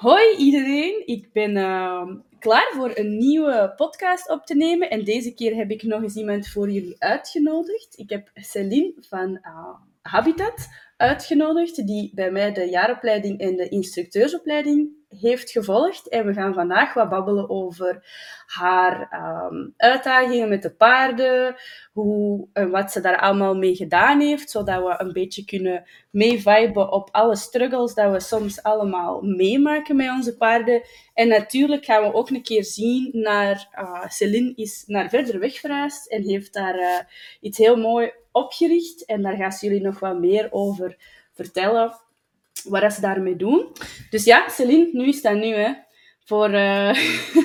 Hoi iedereen, ik ben uh, klaar voor een nieuwe podcast op te nemen. En deze keer heb ik nog eens iemand voor jullie uitgenodigd. Ik heb Celine van uh, Habitat uitgenodigd, die bij mij de jaaropleiding en de instructeursopleiding heeft gevolgd. En we gaan vandaag wat babbelen over haar um, uitdagingen met de paarden, hoe en wat ze daar allemaal mee gedaan heeft, zodat we een beetje kunnen meeviben op alle struggles dat we soms allemaal meemaken met onze paarden. En natuurlijk gaan we ook een keer zien naar uh, Celine is naar verder weg verhuisd en heeft daar uh, iets heel mooi opgericht. En daar gaan ze jullie nog wat meer over vertellen wat ze daarmee doen. Dus ja, Celine, nu is dat nu, hè. Voor uh,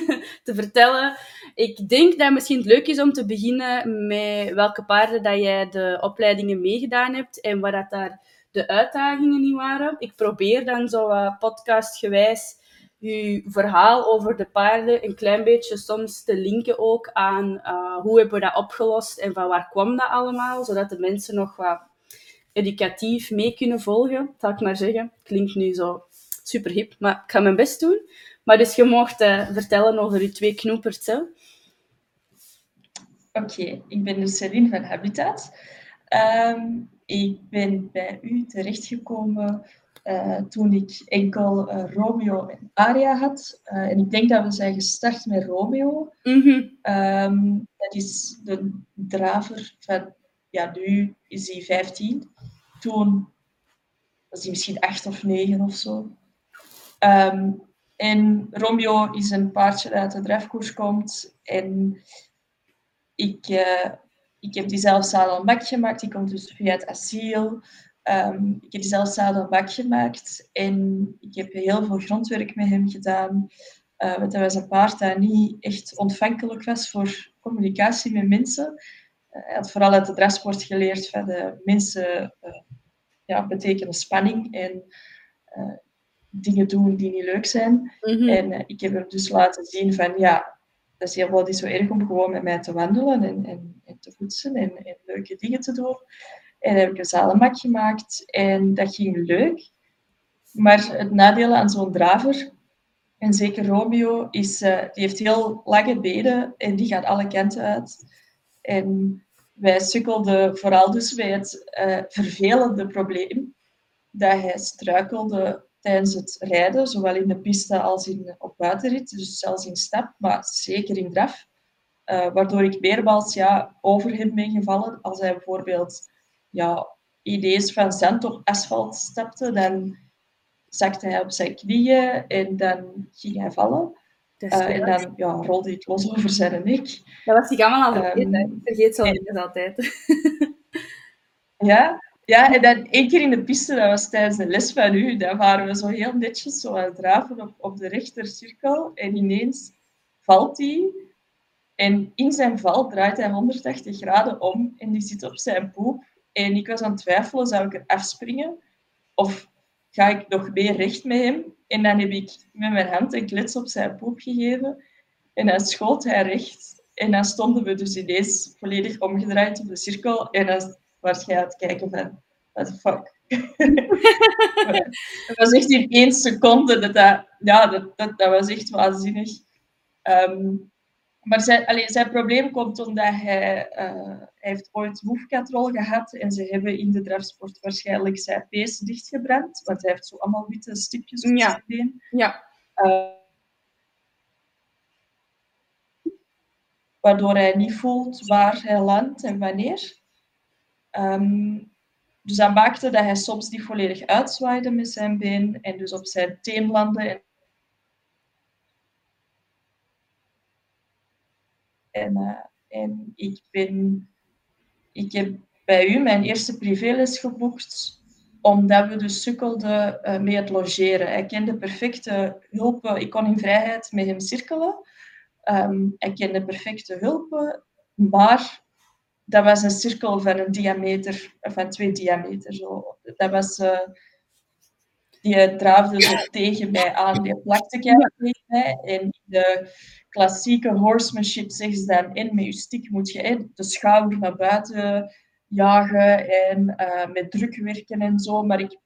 te vertellen. Ik denk dat misschien het leuk is om te beginnen met welke paarden dat jij de opleidingen meegedaan hebt en wat dat daar de uitdagingen niet waren. Ik probeer dan zo podcastgewijs je verhaal over de paarden een klein beetje soms te linken ook aan uh, hoe hebben we dat opgelost en van waar kwam dat allemaal, zodat de mensen nog wat educatief mee kunnen volgen, zal ik maar zeggen. Klinkt nu zo super hip, maar ik ga mijn best doen. Maar dus je mocht uh, vertellen over je twee knoepers. Oké, okay, ik ben dus Celine van Habitat. Um, ik ben bij u terechtgekomen uh, toen ik enkel uh, Romeo en Aria had. en ik denk dat we zijn gestart met Romeo. Mm -hmm. um, dat is de draver van, ja, nu is hij 15 toen was hij misschien acht of negen of zo. Um, en Romeo is een paardje dat uit de drefkoers komt. En ik, uh, ik heb die zelf zadel bak gemaakt. Die komt dus via het asiel. Um, ik heb die zelf zadel bak gemaakt. En ik heb heel veel grondwerk met hem gedaan. Uh, want hij was een paard dat niet echt ontvankelijk was voor communicatie met mensen. Hij had vooral uit de drafsport geleerd van de mensen ja, betekenen spanning en uh, dingen doen die niet leuk zijn. Mm-hmm. En ik heb hem dus laten zien van ja, dat is helemaal niet zo erg om gewoon met mij te wandelen en, en, en te poetsen en, en, leuke dingen te doen. En heb ik een zalenmak gemaakt en dat ging leuk. Maar het nadeel aan zo'n draver, en zeker Romeo, is uh, die heeft heel lange benen en die gaat alle kanten uit. En wij sukkelden vooral dus bij het uh, vervelende probleem dat hij struikelde tijdens het rijden, zowel in de piste als in, op buitenrit, dus zelfs in stap, maar zeker in draf. Uh, waardoor ik meermaals ja, over hem ben gevallen. Als hij bijvoorbeeld ja, ideeën van zand op asfalt stapte, dan zakte hij op zijn knieën en dan ging hij vallen. Uh, en dan ja, rolde ik los over zijn nek. Dat was ik allemaal al vergeten. Um, ik vergeet zo en, altijd. ja, ja, en dan één keer in de piste, dat was tijdens de les van u, daar waren we zo heel netjes zo aan het draven op, op de rechtercirkel. En ineens valt hij. En in zijn val draait hij 180 graden om en die zit op zijn poep. En ik was aan het twijfelen, zou ik er afspringen? Of ga ik nog meer recht met hem? En dan heb ik met mijn hand een klets op zijn poep gegeven. En dan schoot hij recht. En dan stonden we dus ineens volledig omgedraaid op de cirkel. En dan was jij aan het kijken van, what the fuck? dat was echt in één seconde. Dat, dat, ja, dat, dat, dat was echt waanzinnig. Um, maar zijn, probleem komt omdat hij, uh, hij heeft ooit woefkatrol gehad en ze hebben in de drafsport waarschijnlijk zijn pees dichtgebrand, want hij heeft zo allemaal witte stipjes op ja. zijn been. Ja. Uh, waardoor hij niet voelt waar hij landt en wanneer. Um, dus dat maakte dat hij soms niet volledig uitzwaaide met zijn been en dus op zijn teen landde en En, uh, en ik, ben, ik heb bij u mijn eerste privéles geboekt, omdat we dus sukkelden uh, met het logeren. Hij kende perfecte hulpen. Ik kon in vrijheid met hem cirkelen. Um, hij kende perfecte hulpen, maar dat was een cirkel van een diameter, van twee diameter. Zo. Dat was... Uh, die draafde zo tegen mij aan, die plakte tegen mij. En de klassieke horsemanship zeggen ze dan, en met je stick moet je de schouder naar buiten jagen en uh, met druk werken en zo. Maar ik,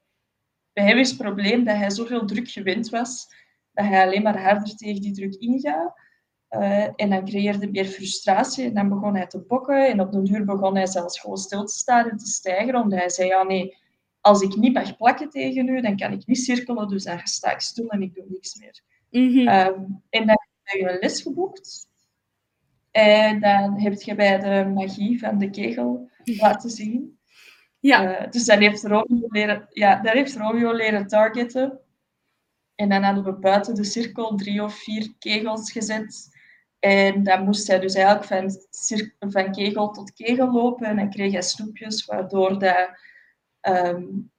bij hem is het probleem dat hij zoveel druk gewend was, dat hij alleen maar harder tegen die druk ingaat. Uh, en dan creëerde meer frustratie en dan begon hij te bokken. En op de duur begon hij zelfs gewoon stil te staan en te stijgen, omdat hij zei, ja nee, als ik niet mag plakken tegen u, dan kan ik niet cirkelen, dus dan sta ik stil en ik doe niks meer. Mhm. um, en dan heb je een les geboekt. En dan heb je bij de magie van de kegel laten zien. Ja. Uh, dus dan heeft, Romeo leren, ja, dan heeft Romeo leren targeten. En dan hadden we buiten de cirkel drie of vier kegels gezet. En dan moest hij dus eigenlijk van, van kegel tot kegel lopen. En dan kreeg hij snoepjes, waardoor dat, um,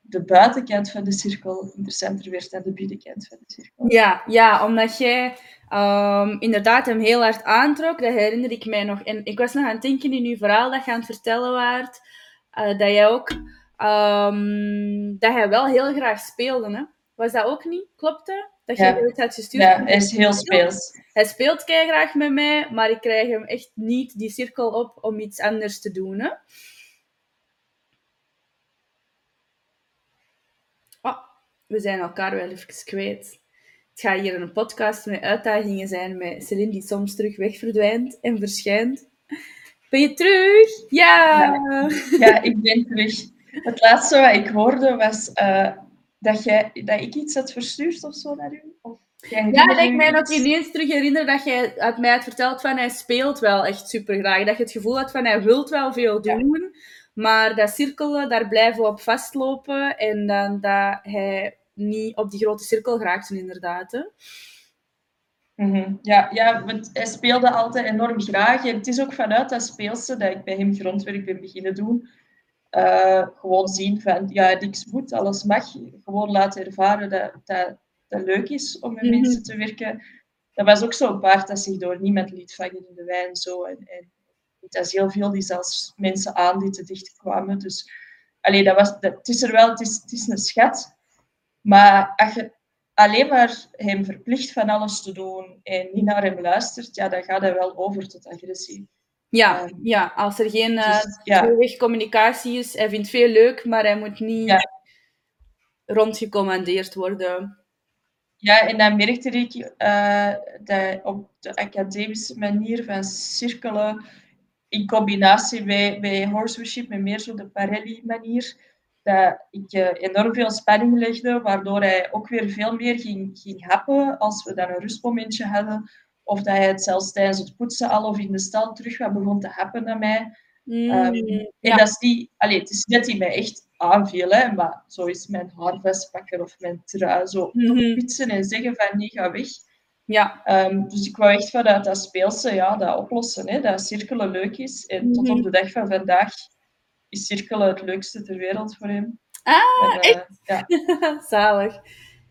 de buitenkant van de cirkel interessanter werd dan de binnenkant van de cirkel. Ja, ja omdat jij um, inderdaad hem heel hard aantrok. Dat herinner ik mij nog. En ik was nog aan het denken in uw verhaal dat je aan het vertellen waart, uh, dat jij ook... Um, dat hij wel heel graag speelde, hè? Was dat ook niet? Klopt dat? Dat je ja. het had gestuurd? Ja, hij is heel speels. Hij speelt graag met mij, maar ik krijg hem echt niet die cirkel op om iets anders te doen. Hè? We zijn elkaar wel even kwijt. Het gaat hier een podcast met uitdagingen zijn met Celine die soms terug wegverdwijnt en verschijnt. Ben je terug? Ja! Ja, ja ik ben terug. Het laatste wat ik hoorde was uh, dat, jij, dat ik iets had verstuurd of zo naar u. Of ja, dat ik mij nog ineens terug herinner dat jij had mij had verteld van hij speelt wel echt super graag. Dat je het gevoel had van hij wilt wel veel doen. Ja. Maar dat cirkelen, daar blijven we op vastlopen. En dan dat hij niet op die grote cirkel raakte, inderdaad. Hè? Mm -hmm. Ja, ja, want hij speelde altijd enorm graag. En het is ook vanuit dat speelse dat ik bij hem grondwerk ben beginnen doen. Uh, gewoon zien van, ja, niks moet, alles mag. Gewoon laten ervaren dat dat, dat leuk is om met mm -hmm. mensen te werken. Dat was ook zo'n paard dat zich door niemand liet vangen in de wijn. Zo. En, en het was heel veel die zelfs mensen aan die te dicht kwamen. Dus allee, dat was, dat, het is er wel, het is, het is een schat. Maar als je alleen maar hem verplicht van alles te doen en niet naar hem luistert, ja, dan gaat hij wel over tot agressie. Ja, um, ja als er geen uh, dus, ja. communicatie is, hij vindt veel leuk, maar hij moet niet ja. rondgecommandeerd worden. Ja, en dan merkte ik uh, dat op de academische manier van cirkelen, in combinatie bij, bij horsemanship, met meer zo de Parelli-manier, dat ik uh, enorm veel spanning legde, waardoor hij ook weer veel meer ging, ging happen als we dan een rustmomentje hadden. Of dat hij het zelfs tijdens het poetsen al of in de stal terug wat begon te happen naar mij. Mm, um, ja. En dat is die, allee, het is net die mij echt aanviel, hè, maar zo is mijn haar vastpakken of mijn trui zo Mhm. toch pitsen en zeggen van nee, ga weg. Ja, Ehm, dus ik wou echt vanuit dat speelse ja, dat oplossen, hè, dat cirkelen leuk is. En tot Mhm. op de dag van vandaag is cirkelen het leukste ter wereld voor hem. Ah, En, eh, ja. zalig.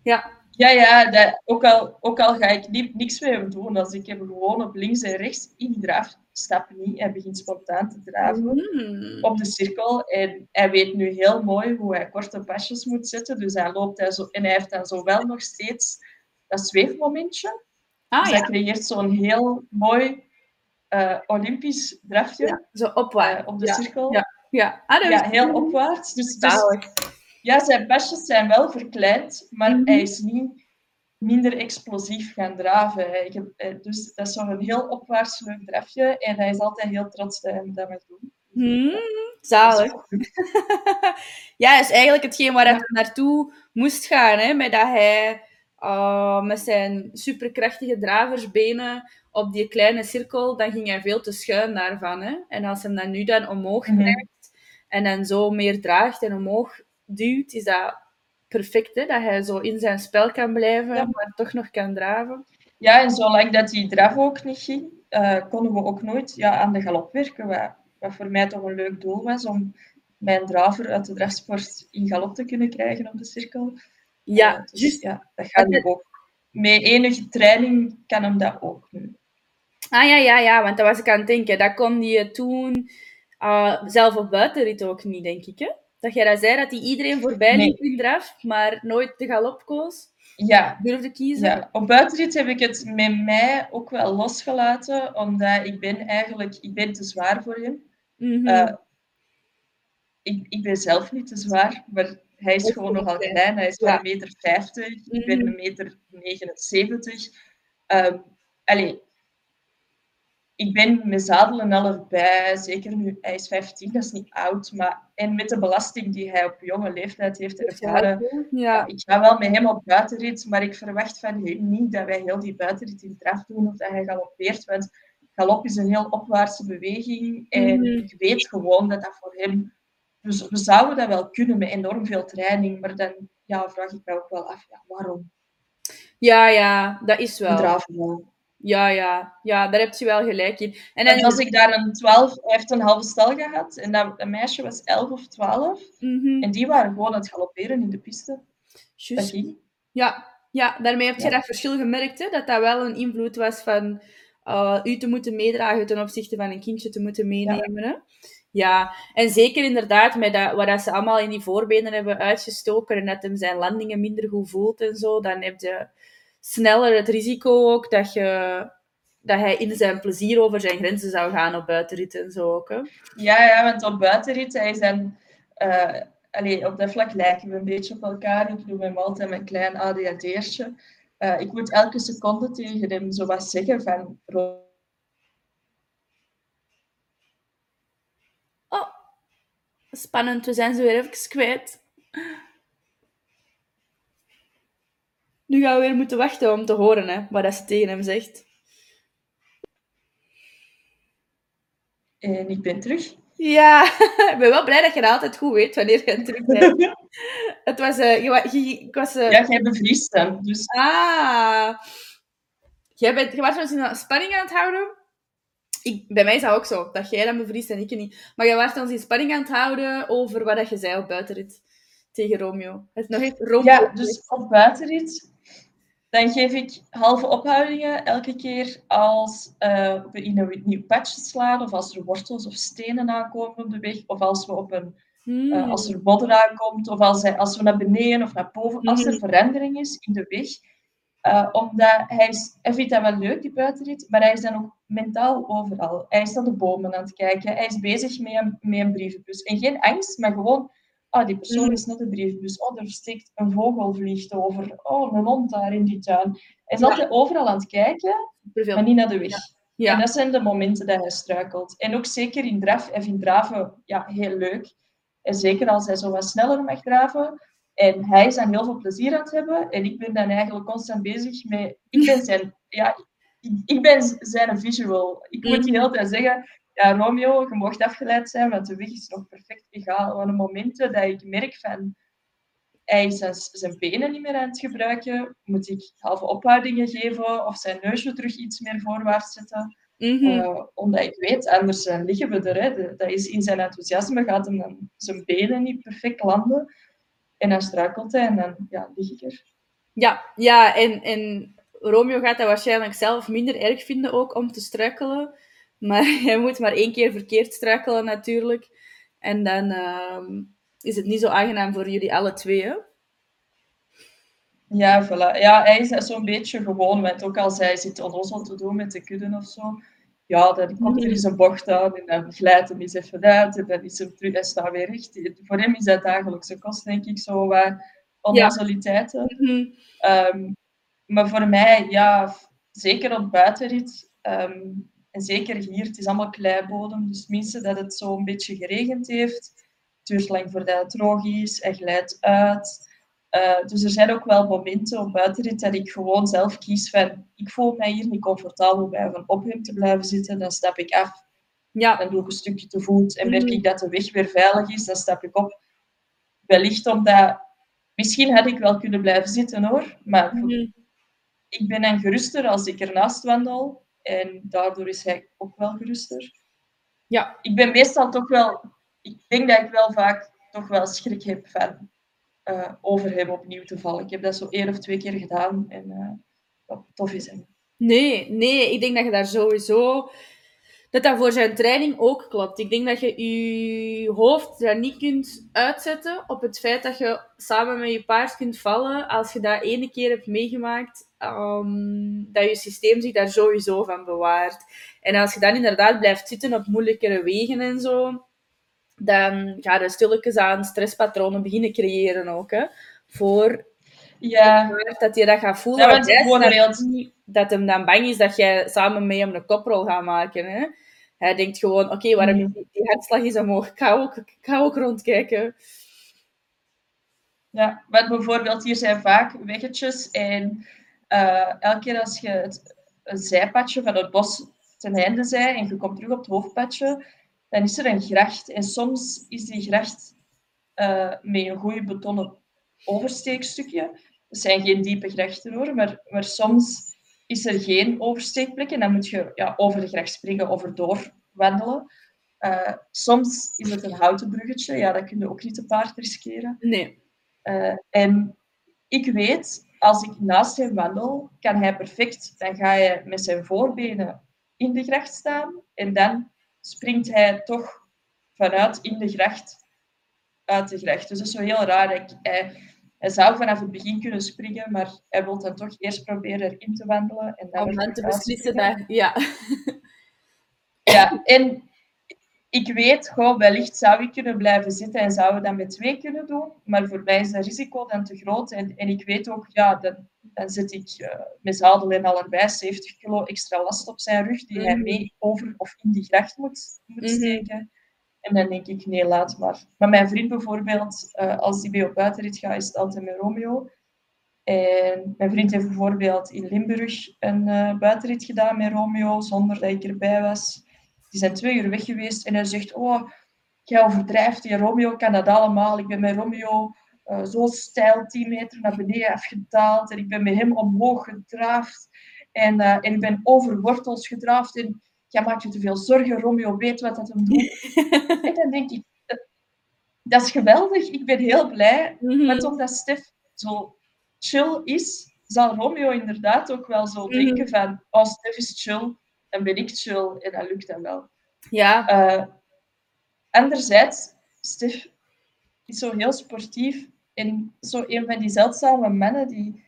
Ja, Ja, ja, dat, ook, al, ook al ga ik niet, niks met hem doen, als ik hem gewoon op links en rechts in draaf, stap niet, hij begint spontaan te draven Mm. op de cirkel. En hij weet nu heel mooi hoe hij korte pasjes moet zetten, dus hij loopt hij zo, en hij heeft dan zo wel nog steeds dat zweefmomentje. Ah dus hij ja, creëert zo'n heel mooi eh, Olympisch drafje ja, zo eh, op de ja. cirkel. Ja. Ah, dat Ja, heel opwaarts. Dus, dus ja, zijn pasjes zijn wel verkleind, maar Mhm. hij is niet minder explosief gaan draven. Heb- eh, dus dat is zo'n heel opwaarts leuk drafje en hij is altijd heel trots dat hij dat mag doen. Hmm, Dat zalig. Ja, is eigenlijk hetgeen waar Ja. hij naartoe moest gaan. Hè? Met dat hij uh, met zijn superkrachtige draversbenen op die kleine cirkel, dan ging hij veel te schuin daarvan. Hè? En als hij dan nu dan omhoog Mhm. krijgt en dan zo meer draagt en omhoog duwt, is dat perfect. Hè? Dat hij zo in zijn spel kan blijven, Ja. maar toch nog kan draven. Ja, en zolang dat die draf ook niet ging, eh, konden we ook nooit ja, aan de galop werken. Wat, wat voor mij toch een leuk doel was om mijn draver uit de drafsport in galop te kunnen krijgen op de cirkel. Ja, dus juist. ja, dat gaat nu ook. Met enige training kan hem dat ook nu. Ah ja, ja, ja, want dat was ik aan het denken. Dat kon hij toen uh, zelf op buitenrit ook niet, denk ik. Hè? Dat jij dat zei, dat hij iedereen voorbij Nee. liep in draf, maar nooit de galop koos, Ja, durfde kiezen. Ja, op buitenrit heb ik het met mij ook wel losgelaten, omdat ik ben eigenlijk ik ben te zwaar voor hem. Mhm. Eh, ik, ik ben zelf niet te zwaar, maar hij is gewoon nogal klein. Hij is maar Ja. een meter 50. Ik ben Mhm. een meter 79. Ehm allee, ik ben met zadelen al erbij. Zeker nu, hij is 15, dat is niet oud. Maar, en met de belasting die hij op jonge leeftijd heeft ervaren, ja, Ja. ik ga wel met hem op buitenrit, maar ik verwacht van hem niet dat wij heel die buitenrit in draf doen of dat hij galoppeert. Want galop is een heel opwaartse beweging. En Mhm. ik weet gewoon dat dat voor hem... Dus we zouden dat wel kunnen met enorm veel training, maar dan ja, vraag ik me ook wel af, ja, waarom? ja, ja, dat is We wel. draven wel. Ja, ja, ja, daar heb je wel gelijk in. En En als ik daar een 12, hij heeft een halve stal gehad en dat een meisje was 11 of 12 Mhm, en die waren gewoon aan het galopperen in de piste. Juist. Ja, ja, daarmee heb je Ja. dat verschil gemerkt, hè? dat dat wel een invloed was van uh, u te moeten meedragen ten opzichte van een kindje te moeten meenemen. Hè? Ja, en zeker inderdaad met dat, wat dat ze allemaal in die voorbenen hebben uitgestoken en dat hem zijn landingen minder goed voelt en zo, dan heb je sneller het risico ook dat, je, dat hij in zijn plezier over zijn grenzen zou gaan op buitenrit en zo ook. Hè? Ja, ja, want op buitenrit, hij zijn... eh allee, op dat vlak lijken we een beetje op elkaar. Ik doe met hem altijd mijn klein ADHD'ertje. Eh ik moet elke seconde tegen hem zo wat zeggen van... "Ro- Oh, spannend, we zijn ze weer even kwijt. Nu gaan we weer moeten wachten om te horen hè, wat dat ze tegen hem zegt. En ik ben terug. Ja, ik ben wel blij dat je dat altijd goed weet wanneer je terug bent. Het was... eh, je, ik was eh, Ja, jij bevriest hem. Dus Ah. Jij, bent, je was in spanning aan het houden. Ik, bij mij is dat ook zo, dat jij dan bevriest en ik niet. Maar jij was ons in spanning aan het houden over wat dat je zei op buitenrit tegen Romeo. Het nog Romeo. ja, dus op buitenrit... Dan geef ik halve ophoudingen elke keer als eh, we in een nieuw padje slaan, of als er wortels of stenen aankomen op de weg, of als we op een Hmm. Eh, als er modder aankomt, of als, hij, als we naar beneden of naar boven, als er Mhm. verandering is in de weg. Eh, omdat hij, is, hij vindt dat wel leuk, die buitenrit, maar hij is dan ook mentaal overal. Hij is naar de bomen aan het kijken, hij is bezig met een, met een brievenbus. En geen angst, maar gewoon, ah, die persoon Mhm. is net de brievenbus. Oh, er steekt een vogel vliegt over. Oh, een hond daar in die tuin. Hij is Ja. altijd overal aan het kijken, maar niet naar de weg. Ja. En dat zijn de momenten dat hij struikelt. En ook zeker in draf. Hij vindt draven ja, heel leuk. En zeker als hij zo wat sneller mag draven. En hij is dan heel veel plezier aan het hebben. En ik ben dan eigenlijk constant bezig met... Ik ben zijn... Ja, ik, ik ben zijn visual. Ik moet die hele tijd zeggen... Ja, Romeo, je mocht afgeleid zijn, want de weg is nog perfect egaal. Want de momenten dat ik merk van... Hij is zijn, zijn benen niet meer aan het gebruiken. Moet ik halve ophoudingen geven of zijn neusje terug iets meer voorwaarts zetten. Mhm. Eh, omdat ik weet, anders eh, liggen we er. Hè. De- dat is in zijn enthousiasme gaat hem dan zijn benen niet perfect landen. En dan struikelt hij en dan ja, lig ik er. Ja, ja en, en Romeo gaat dat waarschijnlijk zelf minder erg vinden ook om te struikelen. Maar hij moet maar één keer verkeerd struikelen natuurlijk. En dan ehm, is het niet zo aangenaam voor jullie alle twee. Hè? Ja, voilà. Ja, hij is dat zo'n beetje gewoon, want ook als hij zit onnozel te doen met de kudden of zo, ja, dan komt er eens een bocht aan en dan glijdt hem eens even uit en dan is hem terug, hij staat weer recht. Voor hem is dat dagelijkse kost, denk ik, zo wat onnozeliteiten. Mhm. Ehm, maar voor mij, ja, zeker op buitenrit, ehm, en zeker hier, het is allemaal kleibodem, dus minstens dat het zo een beetje geregend heeft. Het duurt lang voordat het droog is, hij glijdt uit. Eh, dus er zijn ook wel momenten op buitenrit dat ik gewoon zelf kies van, ik voel mij hier niet comfortabel bij van op hem te blijven zitten, dan stap ik af. Ja, Dan doe ik een stukje te voet en merk Mhm. ik dat de weg weer veilig is, dan stap ik op. Wellicht omdat, misschien had ik wel kunnen blijven zitten hoor, maar Mhm. ik ben dan geruster als ik ernaast wandel. En daardoor is hij ook wel geruster. ja. Ik ben meestal toch wel... Ik denk dat ik wel vaak toch wel schrik heb van eh, over hem opnieuw te vallen. Ik heb dat zo één of twee keer gedaan. En eh, tof is hem. Nee, nee, ik denk dat je daar sowieso... Dat dat voor zijn training ook klopt. Ik denk dat je je hoofd daar niet kunt uitzetten op het feit dat je samen met je paard kunt vallen. Als je dat ene keer hebt meegemaakt, ehm, dat je systeem zich daar sowieso van bewaart. En als je dan inderdaad blijft zitten op moeilijkere wegen en zo, dan ga je stilletjes aan stresspatronen beginnen creëren ook. Hè, voor Ja, dat je dat gaat voelen. Ja, bijvoorbeeld- niet dat hem dan bang is dat jij samen met hem een koprol gaat maken. Hè? Hij denkt gewoon, oké, waarom is die, die hartslag is omhoog? Ik ga ook, ik ga ook rondkijken. Ja, want bijvoorbeeld hier zijn vaak weggetjes en eh, elke keer als je het een zijpadje van het bos ten einde zij en je komt terug op het hoofdpadje, dan is er een gracht. En soms is die gracht eh, met een goed betonnen oversteekstukje. Dat zijn geen diepe grachten hoor, maar, maar soms is er geen oversteekplek en dan moet je ja, over de gracht springen of erdoor wandelen. Eh, soms is het een houten bruggetje, ja, dat kun je ook niet te paard riskeren. Nee. Eh, en ik weet, als ik naast hem wandel, kan hij perfect, dan ga hij met zijn voorbenen in de gracht staan en dan springt hij toch vanuit in de gracht uit de gracht. Dus dat is zo heel raar. Hij, hij zou vanaf het begin kunnen springen, maar hij wil dan toch eerst proberen erin te wandelen. En dan Om dan te beslissen dat... Ja. Ja, en ik weet, gewoon, wellicht zou ik kunnen blijven zitten en zouden we dat met twee kunnen doen. Maar voor mij is dat risico dan te groot. En, en ik weet ook, ja, dan, dan zet ik eh, met zadel en allebei 70 kilo extra last op zijn rug, die hij Mhm. mee over of in die gracht moet, moet Mhm. steken. En dan denk ik, nee, laat maar. Maar mijn vriend bijvoorbeeld, eh, als die mee op buitenrit gaat, is het altijd met Romeo. En mijn vriend heeft bijvoorbeeld in Limburg een eh, buitenrit gedaan met Romeo, zonder dat ik erbij was. Die zijn twee uur weg geweest en hij zegt, oh, jij overdrijft, die Romeo kan dat allemaal. Ik ben met Romeo eh, zo stijl 10 meter naar beneden afgedaald en ik ben met hem omhoog gedraafd. En, en ik ben over wortels gedraafd jij maakt je te veel zorgen, Romeo weet wat dat hem doet. en dan denk ik, dat, is geweldig, ik ben heel blij. Mhm. Maar omdat Stef zo chill is, zal Romeo inderdaad ook wel zo Mhm. denken van, oh, Stef is chill, dan ben ik chill en dat lukt dan wel. Ja. Eh, anderzijds, Stef is zo heel sportief en zo een van die zeldzame mannen die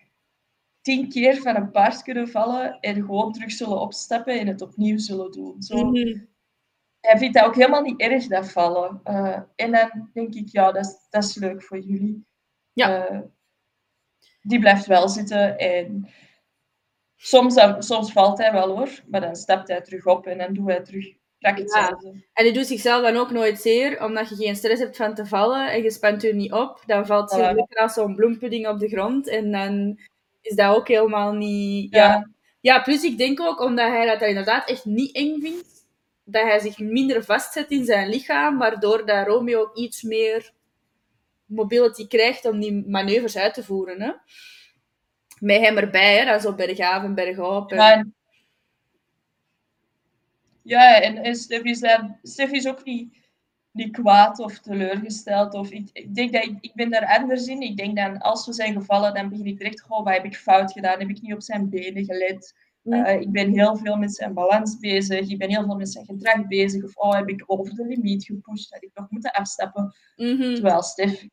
tien keer van een paard kunnen vallen en gewoon terug zullen opstappen en het opnieuw zullen doen. Zo, Mhm. Hij vindt dat ook helemaal niet erg, dat vallen. Eh, en dan denk ik, ja, dat is, dat is leuk voor jullie. Ja. Eh, die blijft wel zitten en soms, soms valt hij wel hoor, maar dan stapt hij terug op en dan doet hij terug hetzelfde. En die doet zichzelf dan ook nooit zeer, omdat je geen stress hebt van te vallen en je spant je niet op. Dan valt je Voilà. lekker als zo'n bloempudding op de grond en dan is dat ook helemaal niet... Ja. Ja, ja, plus ik denk ook, omdat hij dat inderdaad echt niet eng vindt, dat hij zich minder vastzet in zijn lichaam, waardoor dat Romeo iets meer mobility krijgt om die manoeuvres uit te voeren. Hè? Met hem erbij, hè? dan zo bergaf en bergop. En... Ja, en, ja, en, en is dan, Stef is ook niet, niet kwaad of teleurgesteld. Of, ik, ik denk dat ik, ik ben daar anders in. Ik denk dan, als we zijn gevallen, dan begin ik direct, goh, wat heb ik fout gedaan? Heb ik niet op zijn benen gelet? Mm. Eh, ik ben heel veel met zijn balans bezig. Ik ben heel veel met zijn gedrag bezig. Of oh, heb ik over de limiet gepusht? Had ik nog moeten afstappen? Mhm. Terwijl Stef,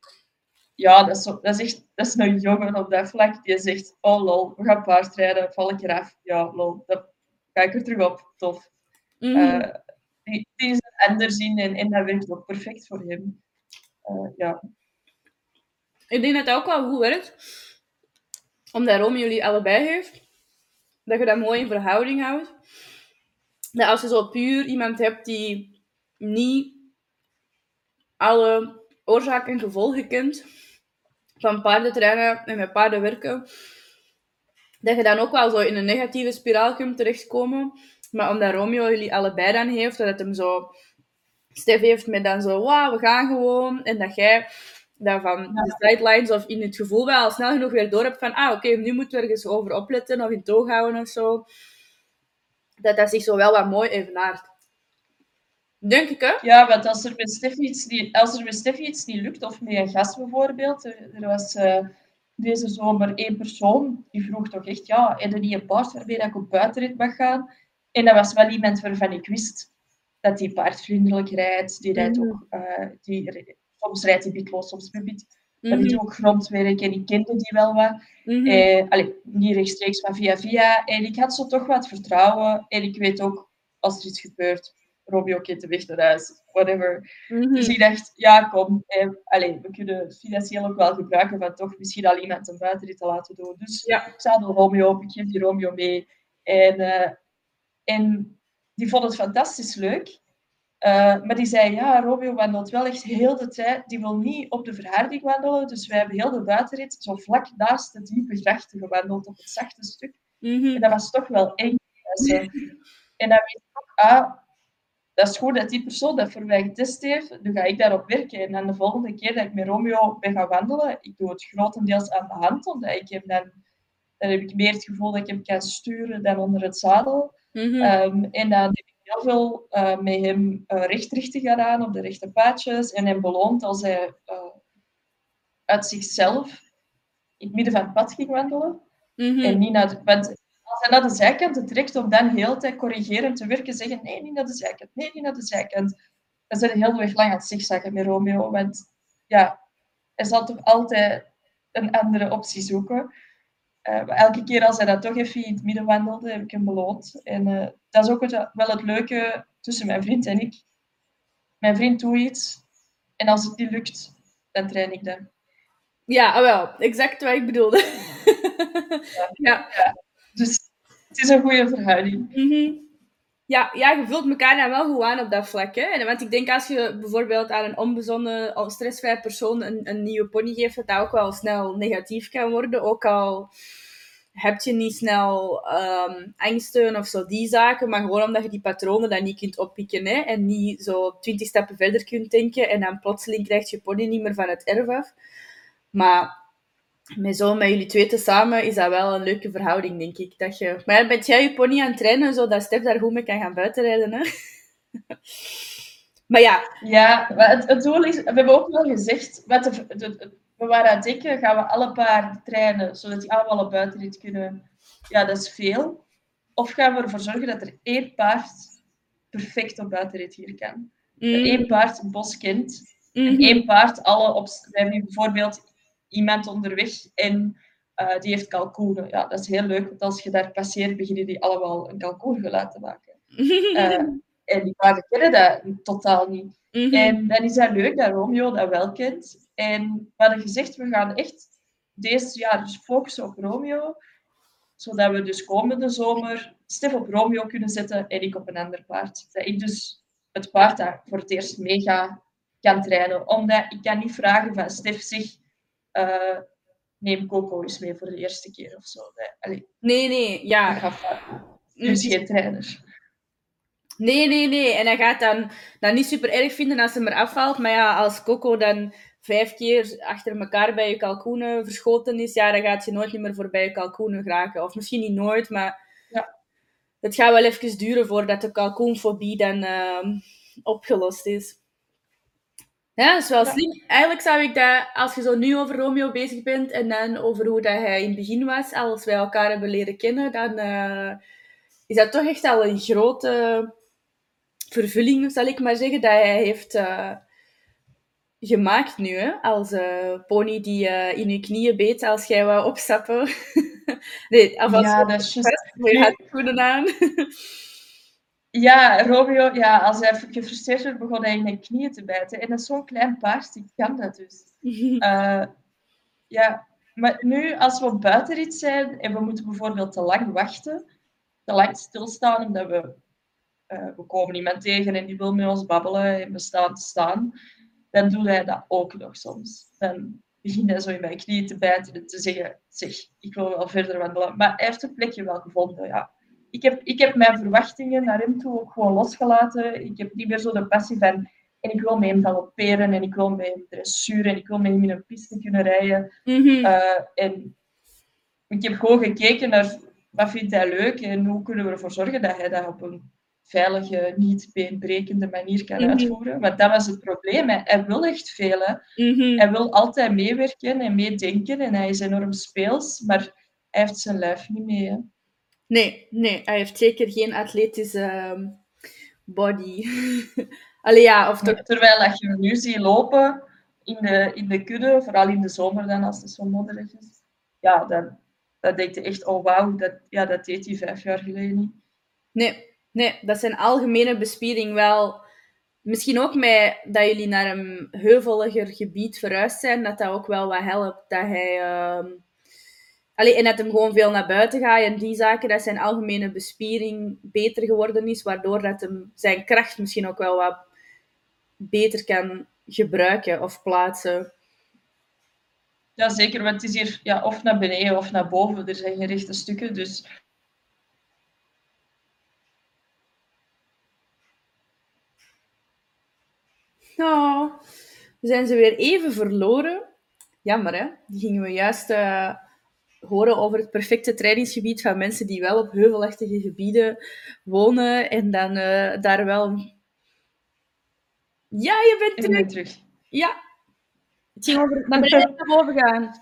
ja, dat is, dat, is echt, dat is een jongen op dat vlak. Die zegt, oh lol, we gaan paardrijden, val ik eraf? Ja, lol, dan ga ik er terug op. Tof. Mhm. Eh, die, die is er anders in en, en dat werkt ook perfect voor hem. Eh, ja. Ik denk dat dat ook wel goed werkt. Omdat Romeo jullie allebei heeft. Dat je dat mooi in verhouding houdt. Dat als je zo puur iemand hebt die niet alle oorzaak en gevolgen kent van paardentrainen en met paarden werken, dat je dan ook wel zo in een negatieve spiraal kunt terechtkomen. Maar omdat Romeo jullie allebei dan heeft, dat het hem zo... Stef heeft met dan zo, wauw, we gaan gewoon. En dat jij dat van de sidelines of in het gevoel wel al snel genoeg weer door hebt van, ah, oké, nu moeten we ergens over opletten of in toog houden of zo. Dat dat zich zo wel wat mooi evenaart. Denk ik, hè? ja, want als er met Stef iets niet, als er met Stef iets niet lukt, of met een gast bijvoorbeeld, er, er was eh, deze zomer één persoon die vroeg toch echt, ja, heb je niet een paard waarmee dat ik op buitenrit mag gaan? En dat was wel iemand waarvan ik wist dat die paardvriendelijk rijdt, die rijdt Mhm. ook, eh, die, soms rijdt hij bitloos, soms bit. Maar Mhm, die doet ook grondwerk en ik kende die wel wat. mhm. Eh, allee, niet rechtstreeks, maar via via. En ik had zo toch wat vertrouwen. En ik weet ook, als er iets gebeurt, Romeo kent de weg naar huis. whatever. Mhm. Dus ik dacht, ja, kom, eh, we kunnen het financieel ook wel gebruiken van toch misschien al iemand een buitenrit te laten doen. Dus Ja. ik zadel Romeo op, ik geef die Romeo mee. En, eh, en die vond het fantastisch leuk. Eh, maar die zei, ja, Romeo wandelt wel echt heel de tijd. Die wil niet op de verharding wandelen. Dus wij hebben heel de buitenrit zo vlak naast de diepe grachten gewandeld op het zachte stuk. Mhm. En dat was toch wel eng. En dan weet ik ook, ah, dat is goed dat die persoon dat voor mij getest heeft. Nu ga ik daarop werken. En dan de volgende keer dat ik met Romeo ben gaan wandelen, ik doe het grotendeels aan de hand, omdat ik heb dan, dan heb ik meer het gevoel dat ik hem kan sturen dan onder het zadel. Mhm. Ehm, en dan heb ik heel veel eh, met hem uh, rechtrichting gedaan op de rechte paadjes en hem beloond als hij uh, uit zichzelf in het midden van het pad ging wandelen. Mhm. En niet naar de, want als hij naar de zijkant trekt om dan heel tijd corrigerend te werken, zeggen nee, niet naar de zijkant, nee, niet naar de zijkant. Dan zijn heel de weg lang aan het zigzaggen met Romeo, want ja, hij zal toch altijd een andere optie zoeken. Uh, maar elke keer als hij dat toch even in het midden wandelde, heb ik hem beloond. En uh, dat is ook het, wel het leuke tussen mijn vriend en ik. Mijn vriend doet iets, en als het niet lukt, dan train ik dat. Ja, ah, wel, exact wat ik bedoelde. ja. ja. ja. Dus het is een goede verhouding. Mm -hmm. Ja, ja, je vult elkaar dan wel goed aan op dat vlak. Hè? Want ik denk als je bijvoorbeeld aan een onbezonnen, stressvrij persoon een, een nieuwe pony geeft, dat dat ook wel snel negatief kan worden. Ook al heb je niet snel um, angsten of zo, die zaken, maar gewoon omdat je die patronen dan niet kunt oppikken hè? en niet zo twintig stappen verder kunt denken en dan plotseling krijgt je pony niet meer van het erf af. Maar met zo met jullie twee tezamen is dat wel een leuke verhouding, denk ik. Dat je... Maar bent jij je pony aan het trainen, zodat Stef daar goed mee kan gaan buitenrijden, hè? maar ja. Ja, het, het doel is... We hebben ook wel gezegd... Wat de, de, we waren aan het denken, gaan we alle paarden trainen, zodat die allemaal op buitenrit kunnen. Ja, dat is veel. Of gaan we ervoor zorgen dat er één paard perfect op buitenrit hier kan. Mm. Dat één paard het bos kent. Mm -hmm. En één paard alle op... We hebben nu bijvoorbeeld iemand onderweg en uh, die heeft kalkoenen. Ja, dat is heel leuk, want als je daar passeert, beginnen die allemaal een kalkoengeluid te maken. Uh, en die paarden kennen dat totaal niet. Mhm. Mm -hmm. En dan is dat leuk dat Romeo dat wel kent. En we hadden gezegd, we gaan echt deze jaar dus focussen op Romeo, zodat we dus komende zomer Stef op Romeo kunnen zetten en ik op een ander paard. Dat ik dus het paard daar voor het eerst mee ga, kan trainen. Omdat ik kan niet vragen van Stef zich uh, neem Coco eens mee voor de eerste keer of zo. Allee, nee, nee, ja. Dus geen trainer. Nee, nee, nee. En hij gaat dan, dan niet super erg vinden als hij maar afvalt. Maar ja, als Coco dan vijf keer achter elkaar bij je kalkoenen verschoten is, ja, dan gaat je nooit meer voorbij je kalkoenen geraken. Of misschien niet nooit, maar ja. het gaat wel even duren voordat de kalkoenfobie dan uh, opgelost is. Ja, dat is wel slim. Eigenlijk zou ik dat, als je zo nu over Romeo bezig bent en dan over hoe dat hij in het begin was, als wij elkaar hebben leren kennen, dan uh, is dat toch echt al een grote vervulling, zal ik maar zeggen, dat hij heeft uh, gemaakt nu. Hè? Als uh, pony die in je knieën beet als jij wou opstappen. nee, als ja, dat is juist. Je had schoenen aan. Ja, Romeo, ja, als hij gefrustreerd werd, begon hij in zijn knieën te bijten. En dat is zo'n klein paard, die kan dat dus. uh, ja, maar nu, als we op buitenrit zijn en we moeten bijvoorbeeld te lang wachten, te lang stilstaan, omdat we, uh, we komen iemand tegen en die wil met ons babbelen en we staan te staan, dan doet hij dat ook nog soms. Dan begint hij zo in mijn knieën te bijten en te zeggen, zeg, ik wil wel verder wandelen. Maar hij heeft een plekje wel gevonden, ja ik heb, ik heb mijn verwachtingen naar hem toe ook gewoon losgelaten. Ik heb niet meer zo de passie van... En ik wil met hem galopperen en ik wil met hem dressuur en ik wil met hem in een piste kunnen rijden. Mm -hmm. uh, en ik heb gewoon gekeken naar wat vindt hij leuk en hoe kunnen we ervoor zorgen dat hij dat op een veilige, niet beenbrekende manier kan Mhm. uitvoeren. Want dat was het probleem. Hij, hij wil echt veel. Hè. Mhm. Hij wil altijd meewerken en meedenken en hij is enorm speels, maar hij heeft zijn lijf niet mee. Hè. Nee, nee, hij heeft zeker geen atletische ehm, body. Allee, ja, of toch... Terwijl dat je hem nu ziet lopen in de, in de kudde, vooral in de zomer dan, als het zo modderig is, ja, dan, dan denk je echt, oh wauw, dat, ja, dat deed hij vijf jaar geleden niet. Nee, nee, dat zijn algemene bespiering wel misschien ook met dat jullie naar een heuveliger gebied verhuisd zijn, dat dat ook wel wat helpt. Dat hij... ehm Allee, en dat hem gewoon veel naar buiten gaat en die zaken, dat zijn algemene bespiering beter geworden is, waardoor dat hem zijn kracht misschien ook wel wat beter kan gebruiken of plaatsen. Ja, zeker, want het is hier ja, of naar beneden of naar boven. Er zijn geen rechte stukken, dus Nou, we zijn ze weer even verloren. Jammer, hè? Die gingen we juist eh, horen over het perfecte trainingsgebied van mensen die wel op heuvelachtige gebieden wonen en dan eh, daar wel... Ja, je bent ben terug. Ja. Het ging over naar beneden naar boven gaan.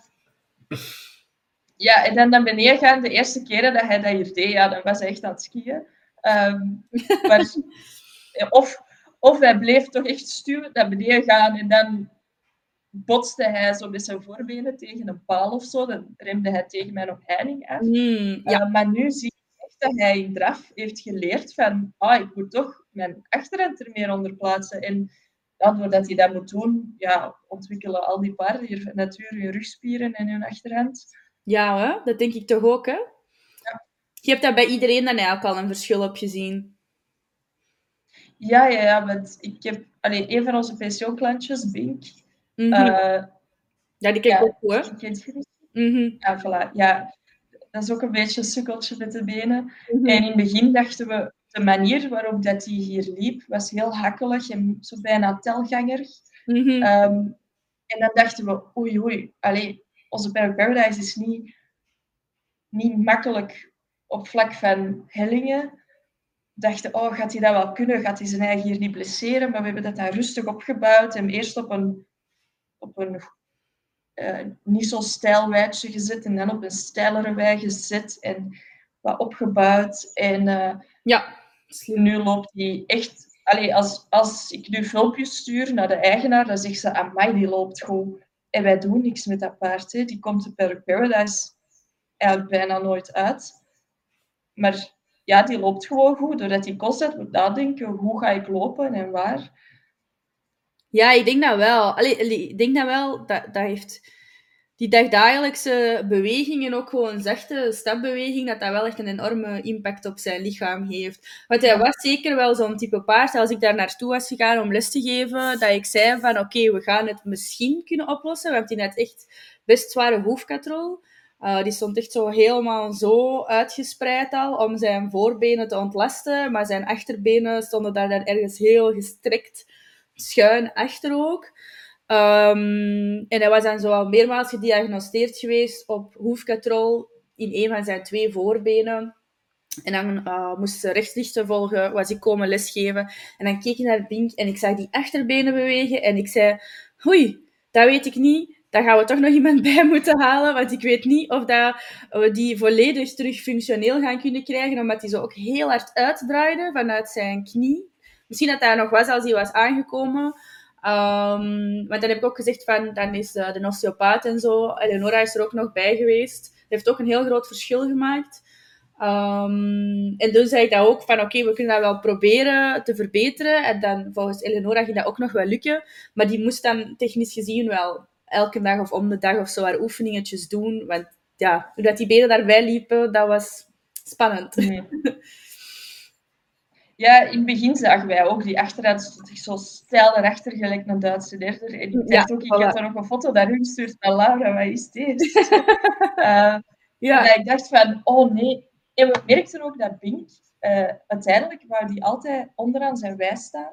Ja, en dan naar beneden gaan, de eerste keren dat hij dat hier deed, ja, dan was hij echt aan het skiën. Ehm, maar, of, of hij bleef toch echt stuwen naar beneden gaan en dan botste hij zo met zijn voorbenen tegen een paal of zo. Dan remde hij tegen mijn omheining af. Hmm, ja. Uh, maar nu zie ik echt dat hij in draf heeft geleerd van, ah, ik moet toch mijn achterhand er meer onder plaatsen. En ja, doordat hij dat moet doen, ja, ontwikkelen al die paarden hier nature hun rugspieren en hun achterhand. ja, hè? dat denk ik toch ook, hè? Je hebt daar bij iedereen dan eigenlijk al een verschil op gezien. Ja, ja, ja, want ik heb, allee, een van onze pensioenklantjes, Bink, Mhm. eh, ja, die ja, ook goed, hè? die kent je niet? Mhm, Ja, voilà. Ja, dat is ook een beetje een sukkeltje met de benen. mhm. En in het begin dachten we, de manier waarop dat hij hier liep, was heel hakkelig en zo bijna telganger. Mhm. Ehm, en dan dachten we, oei oei, allee, onze Park Paradise is niet, niet makkelijk op vlak van hellingen. Dachten, oh, gaat hij dat wel kunnen? Gaat hij zijn eigen hier niet blesseren? Maar we hebben dat dan rustig opgebouwd. En eerst op een, op een eh, niet zo steil weidje gezet en dan op een steilere wei gezet en wat opgebouwd. En eh, Ja, nu loopt hij echt... Allee, als, als ik nu filmpjes stuur naar de eigenaar, dan zegt ze, amai, die loopt goed. En wij doen niks met dat paard. Hè. Die komt per Paradise eigenlijk bijna nooit uit. Maar ja, die loopt gewoon goed, doordat hij constant moet nadenken, hoe ga ik lopen en waar. Ja, ik denk dat wel. Allee, allee, ik denk dat wel, dat, dat heeft die dagdagelijkse bewegingen, ook gewoon zachte stapbeweging, dat dat wel echt een enorme impact op zijn lichaam heeft. Want hij was zeker wel zo'n type paard, als ik daar naartoe was gegaan om les te geven, dat ik zei van oké, we gaan het misschien kunnen oplossen, want die had echt best zware hoefkatrol. Uh, die stond echt zo helemaal zo uitgespreid al om zijn voorbenen te ontlasten, maar zijn achterbenen stonden daar dan ergens heel gestrekt schuin achter ook. Um, en hij was dan zo al meermaals gediagnosteerd geweest op hoefkatrol in een van zijn twee voorbenen. En dan uh, moest ze rechtslichten volgen, was ik komen lesgeven. En dan keek ik naar Bink en ik zag die achterbenen bewegen. En ik zei, oei, dat weet ik niet. Daar gaan we toch nog iemand bij moeten halen. Want ik weet niet of dat we die volledig terug functioneel gaan kunnen krijgen. Omdat hij zo ook heel hard uitdraaide vanuit zijn knie. Misschien dat dat nog was als hij was aangekomen. Um, want dan heb ik ook gezegd van, dan is uh, de osteopaat en zo, Eleonora is er ook nog bij geweest. Dat heeft ook een heel groot verschil gemaakt. Um, en toen zei ik dat ook van, oké, okay, we kunnen dat wel proberen te verbeteren. En dan volgens Eleonora ging dat ook nog wel lukken. Maar die moest dan technisch gezien wel elke dag of om de dag of zo haar oefeningetjes doen. Want ja, hoe dat die benen daarbij liepen, dat was spannend. Nee. Ja, in het begin zagen wij ook die achterhand stond echt zo stijl erachter, gelijk een Duitse derder. En ik dacht Ja, ook, ik voilà. had er nog een foto naar u gestuurd van Laura, wat is dit? Eh, Ja, En ik dacht van, oh nee. En we merkten ook dat Bink, eh, uiteindelijk wou die altijd onderaan zijn wij staan.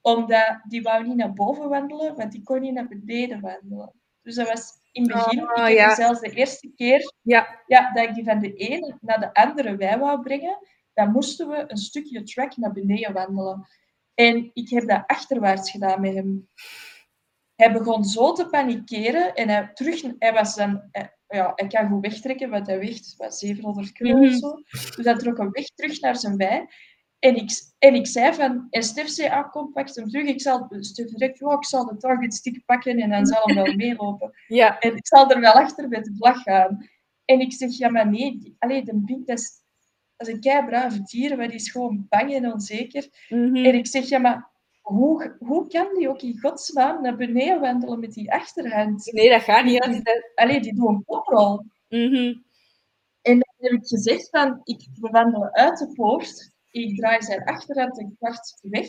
Omdat die wou niet naar boven wandelen, want die kon niet naar beneden wandelen. Dus dat was in het begin, Oh, ik heb ja. zelfs de eerste keer ja, ja, dat ik die van de ene naar de andere wei wou brengen, dan moesten we een stukje track naar beneden wandelen. En ik heb dat achterwaarts gedaan met hem. Hij begon zo te panikeren en hij, terug, hij was dan, hij, ja, hij kan goed wegtrekken, want hij weegt wat 700 kilo Mhm. of zo. Dus hij trok hem weg terug naar zijn wei. En ik, en ik zei van, en Stef zei, ah, kom, pak hem terug. Ik zal, Stef direct, ja, ik zal de target stick pakken en dan zal hem wel meelopen. ja. En ik zal er wel achter met de vlag gaan. En ik zeg, ja, maar nee, die, allee, de Bink, dat is, dat is een kei brave dier, maar die is gewoon bang en onzeker. Mhm. En ik zeg, ja, maar hoe, hoe kan die ook in godsnaam naar beneden wandelen met die achterhand? Nee, dat gaat niet. Die, Dat... Allee, die doet een poprol. Mhm. En dan heb ik gezegd van, ik we wandelen uit de poort. Ik draai zijn achterhand een kwart weg.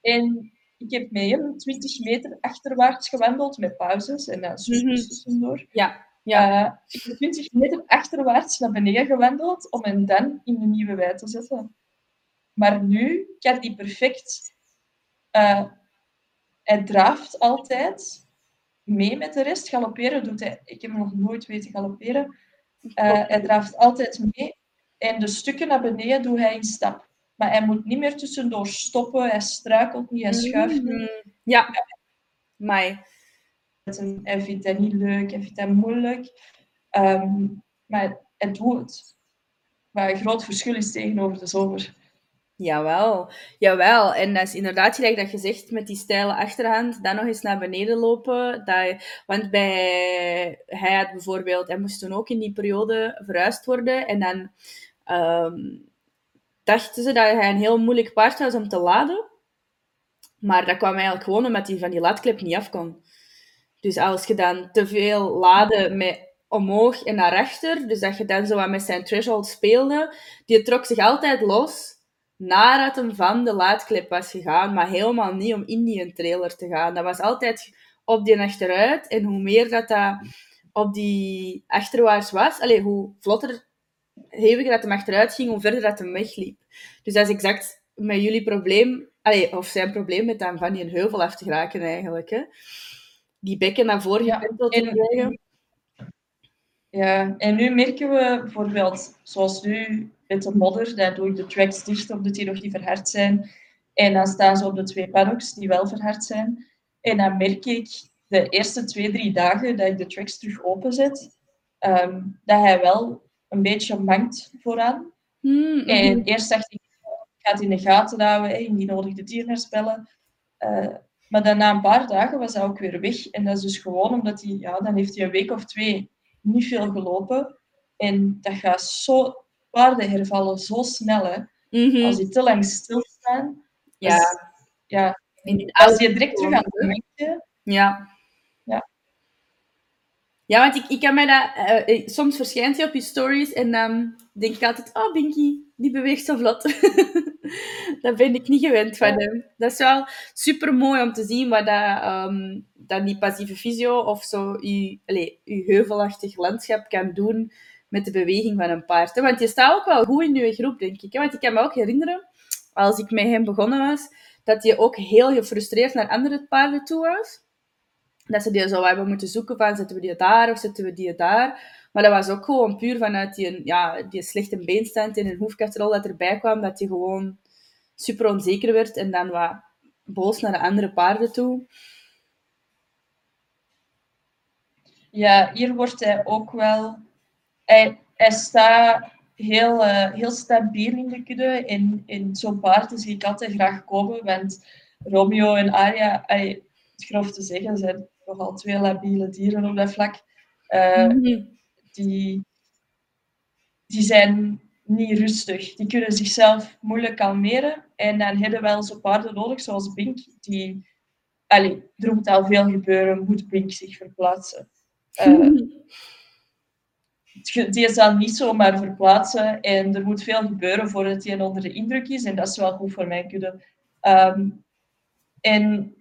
En ik heb met hem 20 meter achterwaarts gewandeld met pauzes en dan zus Mhm. tussendoor. Ja, ja. Eh, ik heb 20 meter achterwaarts naar beneden gewandeld om hem dan in de nieuwe wei te zetten. Maar nu kan hij perfect. eh, hij draaft altijd mee met de rest. Galopperen doet hij. Ik heb hem nog nooit weten galopperen. Eh, hij draaft altijd mee. En de stukken naar beneden doet hij in stap. Maar hij moet niet meer tussendoor stoppen. Hij struikelt niet, hij schuift niet. Mhm. Ja. Maar Hij vindt dat niet leuk, hij vindt dat moeilijk. Ehm, maar hij doet het. Maar een groot verschil is tegenover de zomer. Jawel, jawel. En dat is inderdaad gelijk dat je zegt, met die steile achterhand, dan nog eens naar beneden lopen. Dat, want bij, hij had bijvoorbeeld, hij moest toen ook in die periode verhuisd worden. En dan ehm, dachten ze dat hij een heel moeilijk paard was om te laden. Maar dat kwam eigenlijk gewoon omdat hij van die laadklep niet af kon. Dus als je dan te veel laden met omhoog en naar achter, dus dat je dan zo wat met zijn threshold speelde, die trok zich altijd los nadat hem van de laadklep was gegaan, maar helemaal niet om in die trailer te gaan. Dat was altijd op die achteruit. En hoe meer dat dat op die achterwaarts was, allee, hoe vlotter, heviger dat hem achteruit ging, hoe verder dat hem wegliep. Dus dat is exact met jullie probleem, allee, of zijn probleem met dan van die heuvel af te geraken eigenlijk. Hè? Die bekken naar voren Ja, te krijgen. Ja, en nu merken we bijvoorbeeld, zoals nu met de modder, daar doe ik de tracks dicht omdat die nog niet verhard zijn. En dan staan ze op de twee paddocks die wel verhard zijn. En dan merk ik de eerste twee, drie dagen dat ik de tracks terug openzet, ehm, dat hij wel een beetje mankt vooraan. Hmm. En eerst dacht ik, ik ga het in de gaten houden, hè, indien nodig de dierarts bellen. Eh, maar dan na een paar dagen was hij ook weer weg. En dat is dus gewoon omdat hij, ja, dan heeft hij een week of twee niet veel gelopen. En dat gaat zo, paarden hervallen zo snel, hè. Mhm. Als die te lang stilstaan, Ja, dus, ja, in die als je direct terug aan het. Ja. Ja, want ik, ik kan mij dat... eh, eh, soms verschijnt hij op je stories en dan denk ik altijd... Oh, Binky, die beweegt zo vlot. dat ben ik niet gewend van hem. Dat is wel super mooi om te zien wat dat, ehm, dat die passieve fysio of zo je, allez, je heuvelachtig landschap kan doen met de beweging van een paard. hè. Want je staat ook wel goed in je groep, denk ik. hè. Want ik kan me ook herinneren, als ik met hem begonnen was, dat hij ook heel gefrustreerd naar andere paarden toe was dat ze die zo hebben moeten zoeken van zetten we die daar of zetten we die daar. Maar dat was ook gewoon puur vanuit die, ja, die slechte beenstand en een hoefkastrol dat erbij kwam, dat hij gewoon super onzeker werd en dan wat boos naar de andere paarden toe. Ja, hier wordt hij ook wel. Hij, hij staat heel, eh, heel stabiel in de kudde. En in zo'n paard zie ik altijd graag komen. Want Romeo en Aria, het grof te zeggen, zijn nogal twee labiele dieren op dat vlak. Eh, Mhm. die, die zijn niet rustig. Die kunnen zichzelf moeilijk kalmeren. En dan hebben we wel zo'n paarden nodig, zoals Bink. Die, allee, er moet al veel gebeuren, moet Bink zich verplaatsen. Eh, die zal niet zomaar verplaatsen en er moet veel gebeuren voordat hij onder de indruk is. En dat is wel goed voor mijn kudde. Ehm, en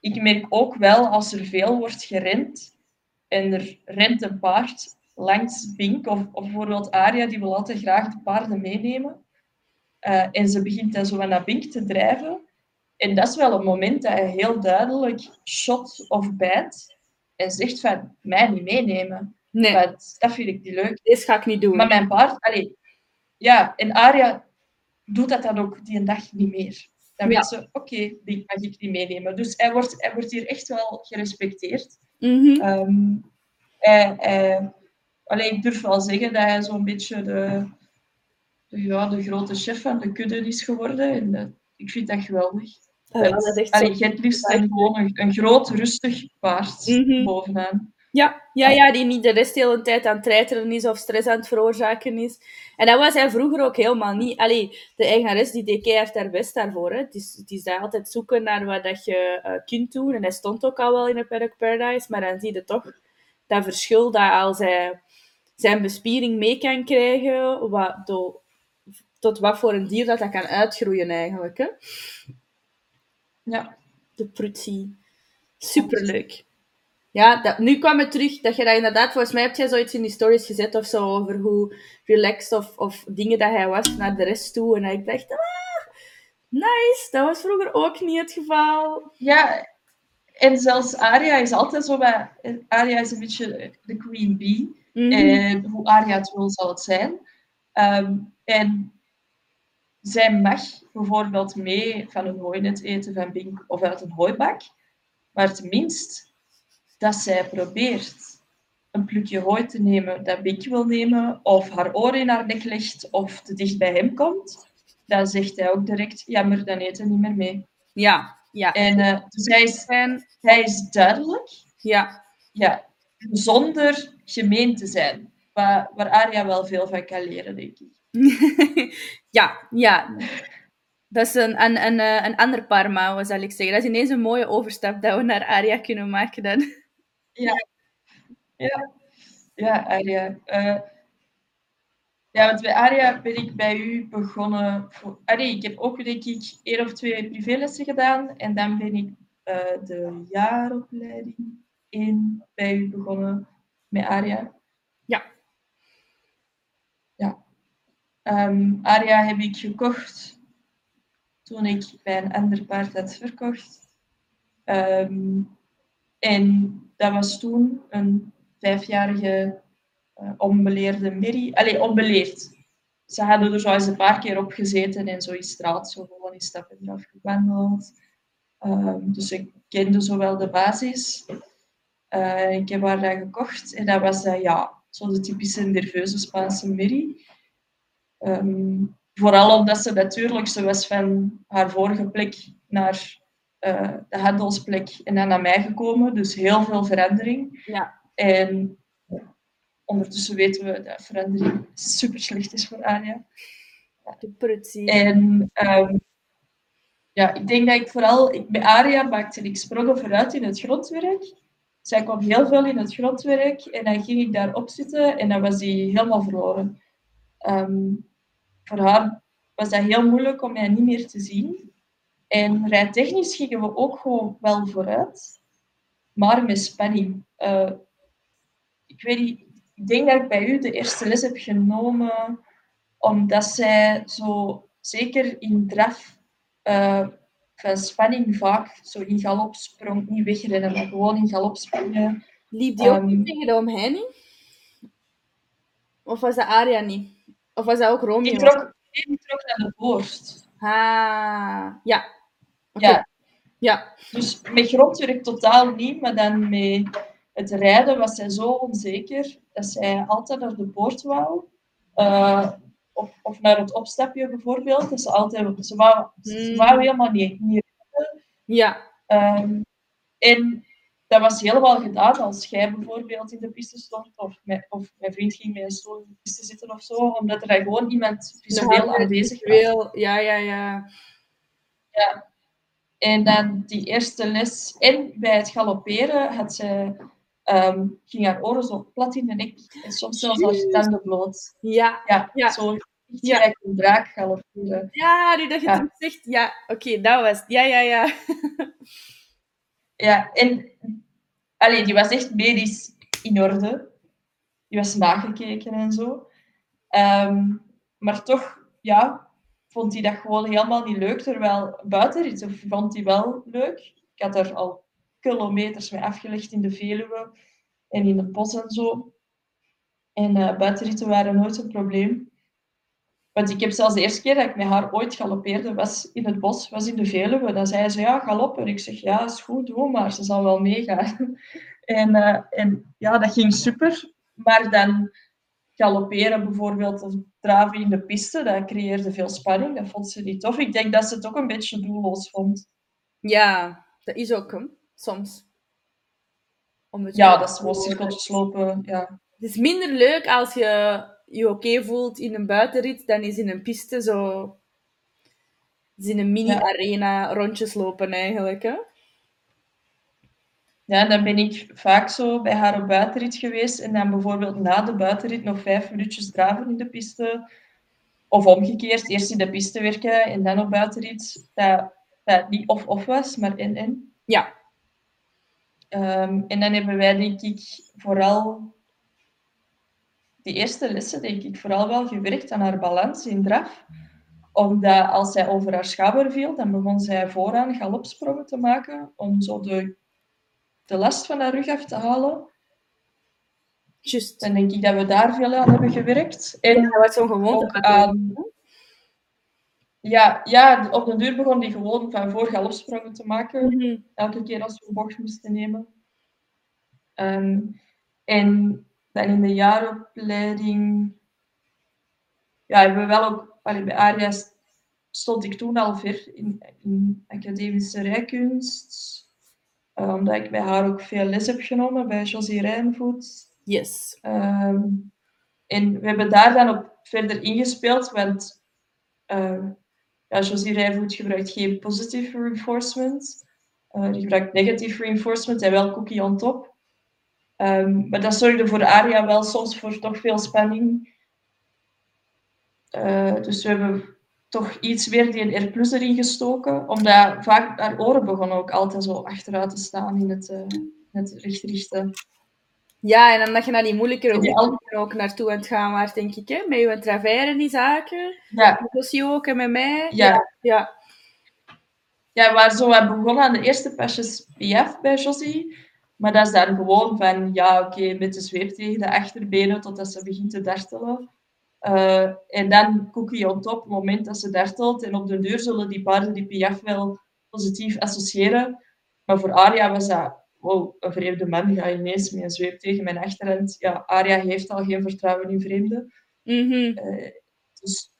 ik merk ook wel als er veel wordt gerend en er rent een paard langs Bink of, of bijvoorbeeld Aria, die wil altijd graag de paarden meenemen. Eh, en ze begint dan zo naar Bink te drijven. En dat is wel een moment dat hij heel duidelijk shot of bijt en zegt van, mij niet meenemen. Nee, Want dat vind ik niet leuk. deze ga ik niet doen. Maar mijn paard, allee, ja, en Aria doet dat dan ook die een dag niet meer. Dan Ja. ze, oké, die mag ik niet meenemen. Dus hij wordt, hij wordt hier echt wel gerespecteerd. Mhm. Ehm, hij, hij- allee, ik durf wel zeggen dat hij zo'n beetje de, de, ja, de grote chef van de kudde is geworden. En dat- ik vind dat geweldig. Ja, dat is echt allee, zo. je hebt liefst een, gewoon een, een groot, rustig paard Mhm. bovenaan. Ja, ja, ja, die niet de rest de hele tijd aan het treiteren is of stress aan het veroorzaken is. En dat was hij vroeger ook helemaal niet. Allee, de eigenares die deed keihard haar best daarvoor. Hè. Het, is, het is daar altijd zoeken naar wat dat je uh, kunt doen. En hij stond ook al wel in een Paddock Paradise, maar dan zie je toch dat verschil dat als hij zijn bespiering mee kan krijgen, wat, do, tot wat voor een dier dat dat kan uitgroeien eigenlijk. Hè. Ja. De prutsie. Superleuk. Ja, dat, nu kwam het terug dat je dat inderdaad, volgens mij heb jij zoiets in die stories gezet of zo, over hoe relaxed of, of dingen dat hij was naar de rest toe. En ik dacht, ah, nice, dat was vroeger ook niet het geval. Ja, en zelfs Aria is altijd zo bij, Aria is een beetje de queen bee. Mm En hoe Aria het wil, zal het zijn. Ehm, en zij mag bijvoorbeeld mee van een hooinet eten van Bink of uit een hooibak. Maar tenminste, dat zij probeert een plukje hooi te nemen dat Bink wil nemen, of haar oor in haar nek legt, of te dicht bij hem komt, dan zegt hij ook direct, jammer, dan eet hij niet meer mee. Ja, ja. En uh, dus hij is, hij is duidelijk. Ja. Ja, zonder gemeen te zijn. Waar, waar Aria wel veel van kan leren, denk ik. ja, ja. Dat is een, een, een, eh, een ander paar mouwen, zal ik zeggen. Dat is ineens een mooie overstap dat we naar Aria kunnen maken dan. Ja, ja. ja Aria. Uh, ja, want bij Aria ben ik bij u begonnen. Voor... ik heb ook denk ik één of twee privélessen gedaan. En dan ben ik uh, de jaaropleiding in bij u begonnen met Aria. Ja. Ja. Um, Aria heb ik gekocht toen ik bij een ander paard had verkocht. Um, en dat was toen een vijfjarige uh, onbeleerde Mary. Allee, onbeleerd. Ze hadden er zo eens een paar keer op gezeten en zo in straat zo gewoon in stappen eraf gewandeld. Um, dus ik kende zowel de basis. Uh, ik heb haar dan gekocht en dat was uh, ja, zo de typische nerveuze Spaanse Mary. Um, vooral omdat ze natuurlijk, ze was van haar vorige plek naar uh, de handelsplek en dan naar mij gekomen. Dus heel veel verandering. Ja. En ondertussen weten we dat verandering super slecht is voor Anja. De prutsie. En um, ja, ik denk dat ik vooral... Ik, bij Aria maakte ik sprongen vooruit in het grondwerk. Zij kwam heel veel in het grondwerk en dan ging ik daarop zitten en dan was die helemaal verloren. Um, voor haar was dat heel moeilijk om mij niet meer te zien. En rijtechnisch gingen we ook gewoon wel vooruit, maar met spanning. Uh, ik weet niet, ik denk dat ik bij u de eerste les heb genomen omdat zij zo, zeker in draf, uh, van spanning vaak zo in galop sprong, niet wegrennen, maar gewoon in galop springen. Liep die ook um, tegen de omheining? Of was dat Aria niet? Of was dat ook Romeo? Die trok, die trok naar de borst. Ah, ja. Okay. Ja. ja. Dus met grondwerk totaal niet, maar dan met het rijden was zij zo onzeker dat zij altijd naar de boord wou. Uh, of, of, naar het opstapje bijvoorbeeld. Dat ze, altijd, ze, wou, ze wou hmm. helemaal niet, niet rijden. Ja. Um, en dat was helemaal gedaan als jij bijvoorbeeld in de piste stond of, met, of mijn vriend ging met een stoel in de piste zitten of zo, omdat er gewoon iemand visueel aanwezig was. Ja, ja, ja. Ja. En dan die eerste les. En bij het galopperen had ze, um, ging haar oren zo plat in de nek. En soms zelfs haar tanden bloot. Ja. Ja, ja. zo ja. een draak galopperen. Ja, nu dat je ja. het zegt. Ja, oké, okay, dat was Ja, ja, ja. ja, en allee, die was echt medisch in orde. Die was nagekeken en zo. Um, maar toch, ja, vond hij dat gewoon helemaal niet leuk. Terwijl buitenritten vond hij wel leuk. Ik had er al kilometers mee afgelegd in de Veluwe en in het bos en zo. En uh, buitenritten waren nooit een probleem. Want ik heb zelfs de eerste keer dat ik met haar ooit galoppeerde, was in het bos, was in de Veluwe. Dan zei ze, ja, galop. En ik zeg, ja, is goed, doe maar. Ze zal wel meegaan. en, uh, en ja, dat ging super. Maar dan galopperen bijvoorbeeld of draven in de piste, dat creëerde veel spanning. Dat vond ze niet tof. Ik denk dat ze het ook een beetje doelloos vond. Ja, dat is ook hem, soms. Om het Ja, dat is gewoon cirkeltjes lopen. Ja. Het is minder leuk als je je oké voelt in een buitenrit dan is in een piste zo... is in een mini-arena rondjes lopen eigenlijk, hè? Ja, dan ben ik vaak zo bij haar op buitenrit geweest en dan bijvoorbeeld na de buitenrit nog vijf minuutjes draven in de piste. Of omgekeerd, eerst in de piste werken en dan op buitenrit. Dat, dat niet of-of was, maar en-en. Ja. Ehm, en dan hebben wij, denk ik, vooral die eerste lessen, denk ik, vooral wel gewerkt aan haar balans in draf. Omdat als zij over haar schouder viel, dan begon zij vooraan galopsprongen te maken om zo de, de last van haar rug af te halen. Just. Dan denk ik dat we daar veel aan hebben gewerkt. En Ja, wat zo'n gewoonte. aan... Ja, ja, op de duur begon die gewoon van voor galopsprongen te maken. Mhm. elke keer als we een bocht moesten nemen. Ehm, en dan in de jaaropleiding ja, hebben we wel ook, allee, bij Aria st- stond ik toen al ver in, in academische rijkunst, omdat ik bij haar ook veel les heb genomen bij Josie Rijnvoet. Yes. Ehm, en we hebben daar dan op verder ingespeeld, want eh, ja, Josie Rijnvoet gebruikt geen positive reinforcement. Eh, die gebruikt negative reinforcement en wel cookie on top. Ehm, maar dat zorgde voor Aria wel soms voor toch veel spanning. Eh, dus we hebben toch iets weer die R plus erin gestoken, omdat vaak haar oren begonnen ook altijd zo achteruit te staan in het, eh het recht richten. Ja, en omdat je naar die moeilijkere ook naartoe aan het gaan was, denk ik, hè? Met je travers en die zaken. Ja, Met Josie ook en met mij. ja. Ja. Ja, waar zo we begonnen aan de eerste pasjes PF bij Josie. Maar dat is dan gewoon van, ja, oké, met de zweep tegen de achterbenen totdat ze begint te dartelen. Eh, en dan cookie on top, op het moment dat ze dartelt. En op de deur zullen die paarden die PF wel positief associëren. Maar voor Aria was dat, wow, een vreemde man gaat ineens met een zweep tegen mijn achterhand. Ja, Aria heeft al geen vertrouwen in vreemden. Mhm. Eh, dus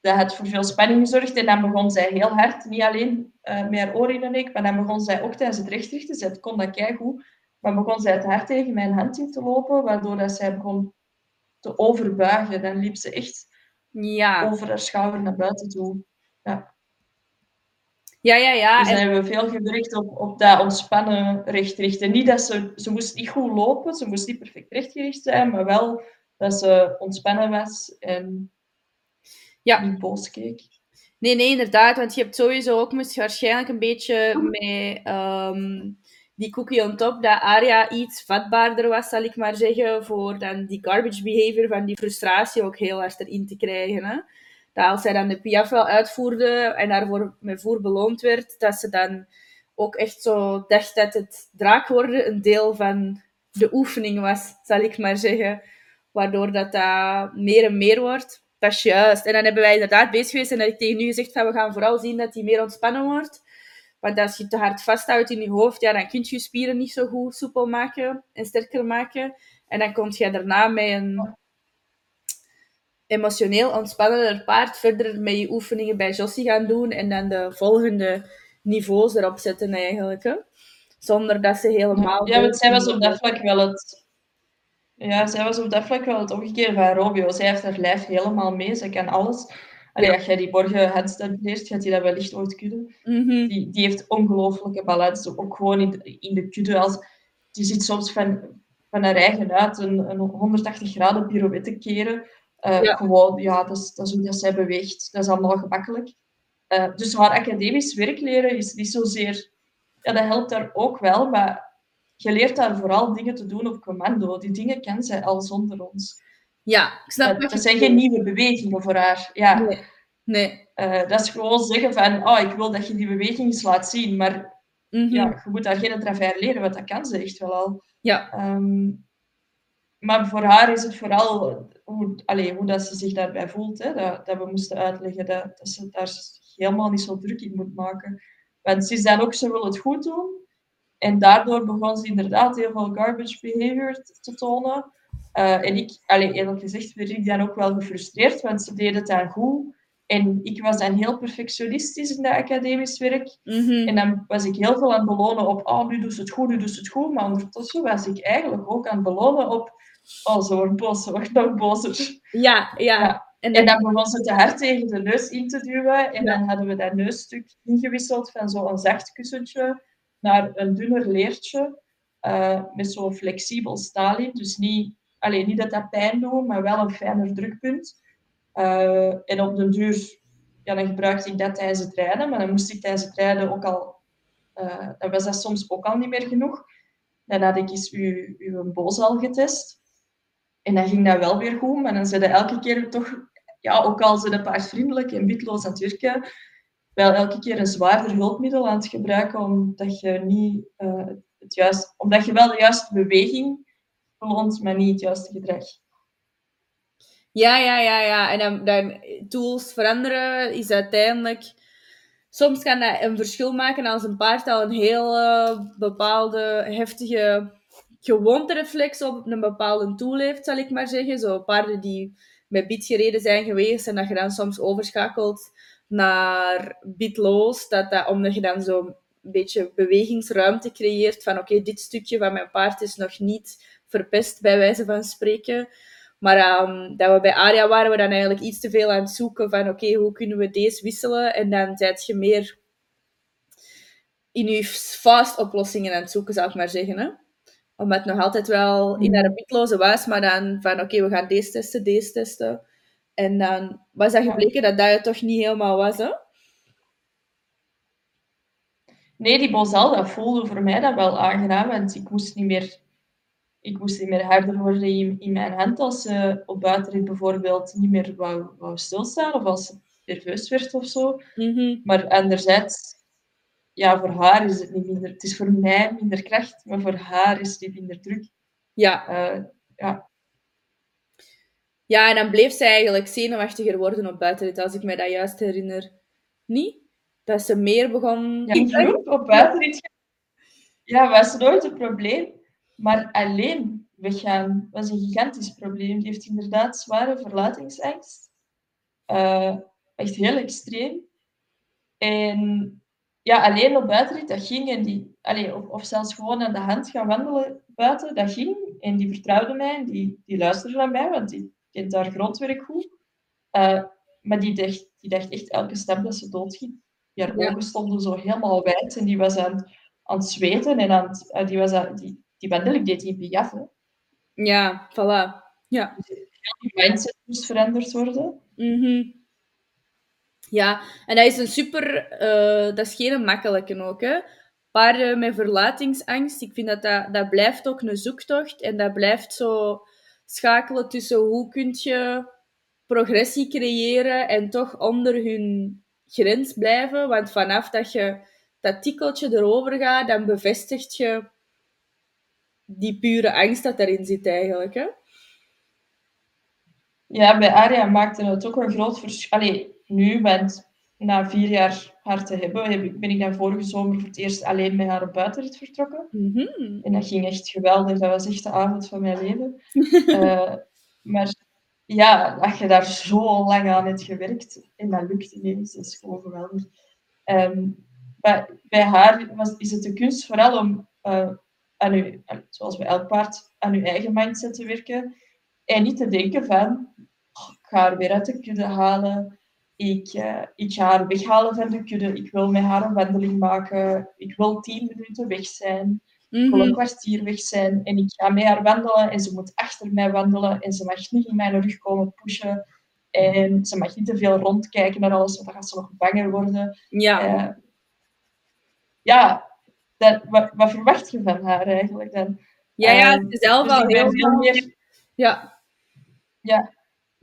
dat had voor veel spanning gezorgd. En dan begon zij heel hard, niet alleen eh, met haar oren de nek, maar dan begon zij ook tijdens het rechtrichten, zij kon dat keigoed, maar begon zij het hard tegen mijn hand in te lopen, waardoor dat zij begon te overbuigen. Dan liep ze echt Ja. over haar schouder naar buiten toe. Ja, ja, ja. Dus dan En, hebben we veel gewerkt op, op dat ontspannen rechtrichten. Niet dat ze, ze moest niet goed lopen, ze moest niet perfect rechtgericht zijn, maar wel dat ze ontspannen was en Ja. niet boos keek. nee, nee, inderdaad. Want je hebt sowieso ook moest je waarschijnlijk een beetje met ehm, die cookie on top, dat Aria iets vatbaarder was, zal ik maar zeggen, voor dan die garbage behavior van die frustratie ook heel hard erin te krijgen. Hè? Dat als zij dan de piaf wel uitvoerde en daarvoor met voer beloond werd, dat ze dan ook echt zo dacht dat het draak worden een deel van de oefening was, zal ik maar zeggen. Waardoor dat, dat meer en meer wordt. Dat is juist. En dan hebben wij inderdaad bezig geweest en dat ik tegen u gezegd van we gaan vooral zien dat die meer ontspannen wordt. Want als je te hard vasthoudt in je hoofd, ja, dan kun je je spieren niet zo goed soepel maken en sterker maken. En dan kom je daarna met een emotioneel ontspannender paard verder met je oefeningen bij Jossie gaan doen en dan de volgende niveaus erop zetten eigenlijk. Hè? Zonder dat ze helemaal... Ja, want zij was op dat vlak wel het... Ja, zij was op dat vlak wel het omgekeerde van Robio. Zij heeft haar lijf helemaal mee, zij kan alles. Allee, als jij die borgen handstand leert, gaat hij dat wellicht ooit kunnen. Mhm. Die, die heeft ongelooflijke balans, ook gewoon in de, in de kudde. Als, die zit soms van, van haar eigen uit een, een 180 graden pirouette keren. Eh, Ja. Gewoon, ja, dat is, dat is hoe dat zij beweegt. Dat is allemaal gemakkelijk. Eh, dus haar academisch werk leren is niet zozeer... Ja, dat helpt daar ook wel, maar je leert daar vooral dingen te doen op commando. Die dingen kan zij al zonder ons. Ja, ik snap Dat, zijn geen nieuwe bewegingen voor haar. Ja, Nee. Nee. eh, dat is gewoon zeggen van, oh, ik wil dat je die beweging eens laat zien, maar Mhm. ja, je moet daar geen travers leren, want dat kan ze echt wel al. Ja. Ehm, maar voor haar is het vooral hoe, allee, hoe dat ze zich daarbij voelt. Hè, dat, dat we moesten uitleggen dat, dat ze daar helemaal niet zo druk in moet maken. Want ze is dan ook, ze wil het goed doen. En daardoor begon ze inderdaad heel veel garbage behavior te tonen. Eh, en ik, allee, eerlijk gezegd, werd ik dan ook wel gefrustreerd, want ze deed het dan goed. En ik was dan heel perfectionistisch in dat academisch werk. Mhm. En dan was ik heel veel aan het belonen op, oh, nu doet ze het goed, nu doet ze het goed. Maar ondertussen was ik eigenlijk ook aan het belonen op, oh, ze wordt boos, ze wordt nog bozer. Ja, ja. Ja. En En dan, dan begon ze te hard tegen de neus in te duwen. En Ja. dan hadden we dat neusstuk ingewisseld van zo'n zacht kussentje naar een dunner leertje. eh, met zo'n flexibel staal in. Dus niet, alleen niet dat dat pijn doet, maar wel een fijner drukpunt. Eh, en op den duur ja, dan gebruikte ik dat tijdens het rijden. Maar dan moest ik tijdens het rijden ook al... eh, dan was dat soms ook al niet meer genoeg. Dan had ik eens uw, uw bozal getest. En dan ging dat wel weer goed, maar dan zeiden elke keer toch, ja, ook al zijn de paardvriendelijk en witloos aan het wel elke keer een zwaarder hulpmiddel aan het gebruiken, omdat je niet eh, het juist, omdat je wel de juiste beweging verloont, maar niet het juiste gedrag. ja, ja, ja, ja. En dan, dan tools veranderen is uiteindelijk... Soms kan dat een verschil maken als een paard al een heel eh, bepaalde heftige gewoontereflex op een bepaalde tool heeft, zal ik maar zeggen. Zo paarden die met bit gereden zijn geweest en dat je dan soms overschakelt naar bitloos, dat dat, omdat je dan zo een beetje bewegingsruimte creëert van oké, dit stukje van mijn paard is nog niet verpest, bij wijze van spreken. Maar ehm, dat we bij Aria waren we dan eigenlijk iets te veel aan het zoeken van oké, hoe kunnen we deze wisselen? En dan zet je meer in je fast oplossingen aan het zoeken, zou ik maar zeggen. Hè? Omdat nog altijd wel in haar bitloze was, maar dan van oké, we gaan deze testen, deze testen. En dan was dat gebleken dat dat het toch niet helemaal was, hè? Nee, die bozal, dat voelde voor mij dat wel aangenaam, want ik moest niet meer, ik moest niet meer harder worden in, in mijn hand als ze op buitenrit bijvoorbeeld niet meer wou, wou stilstaan of als ze nerveus werd of zo. Mhm. Maar anderzijds, ja, voor haar is het niet minder. Het is voor mij minder kracht, maar voor haar is het minder druk. Ja. Eh, ja. ja, en dan bleef zij eigenlijk zenuwachtiger worden op buitenrit, als ik me dat juist herinner. Niet? Dat ze meer begon... ja, in groep op buitenrit ja, was nooit een probleem. Maar alleen weggaan was een gigantisch probleem. Die heeft inderdaad zware verlatingsangst. Eh, echt heel extreem. En ja, alleen op buitenrit, dat ging. En die, allee, of, of zelfs gewoon aan de hand gaan wandelen buiten, dat ging. En die vertrouwde mij en die, die luisterde naar mij, want die kent haar grondwerk goed. Eh, maar die dacht, die dacht echt elke stap dat ze doodging. Die haar Ja. ogen stonden zo helemaal wijd en die was aan, aan het zweten en aan het, eh, die, was aan, die, die wandeling deed die hè. Ja, voilà. Ja. Die mindset moest veranderd worden. Mhm. Ja, en dat is een super... eh, dat is geen makkelijke ook, hè. Paarden met verlatingsangst, ik vind dat, dat dat blijft ook een zoektocht. En dat blijft zo schakelen tussen hoe kun je progressie creëren en toch onder hun grens blijven. Want vanaf dat je dat tikkeltje erover gaat, dan bevestigt je die pure angst dat erin zit eigenlijk, hè. Ja, bij Aria maakte het ook een groot verschil. Allee, nu, want na vier jaar haar te hebben, ben ik dan vorige zomer voor het eerst alleen met haar op buitenrit vertrokken. Mhm. En dat ging echt geweldig. Dat was echt de avond van mijn leven. Eh, maar ja, als je daar zo lang aan hebt gewerkt en dat lukt ineens, dat is gewoon geweldig. Ehm, bij, bij haar was, is het de kunst vooral om, eh, aan uw, zoals bij elk paard, aan je eigen mindset te werken. En niet te denken van, "Oh, ik ga haar weer uit de kudde halen. Ik, eh, ik ga haar weghalen van de kudde. Ik wil met haar een wandeling maken. Ik wil tien minuten weg zijn. Ik wil een Mhm. kwartier weg zijn en ik ga met haar wandelen en ze moet achter mij wandelen en ze mag niet in mijn rug komen pushen en ze mag niet te veel rondkijken naar alles, want dan gaat ze nog banger worden. Ja. Eh, ja, dat, wat, wat verwacht je van haar eigenlijk dan? Ja, ja, Ehm, het is zelf dus al ik ben heel veel meer, Ja, ja,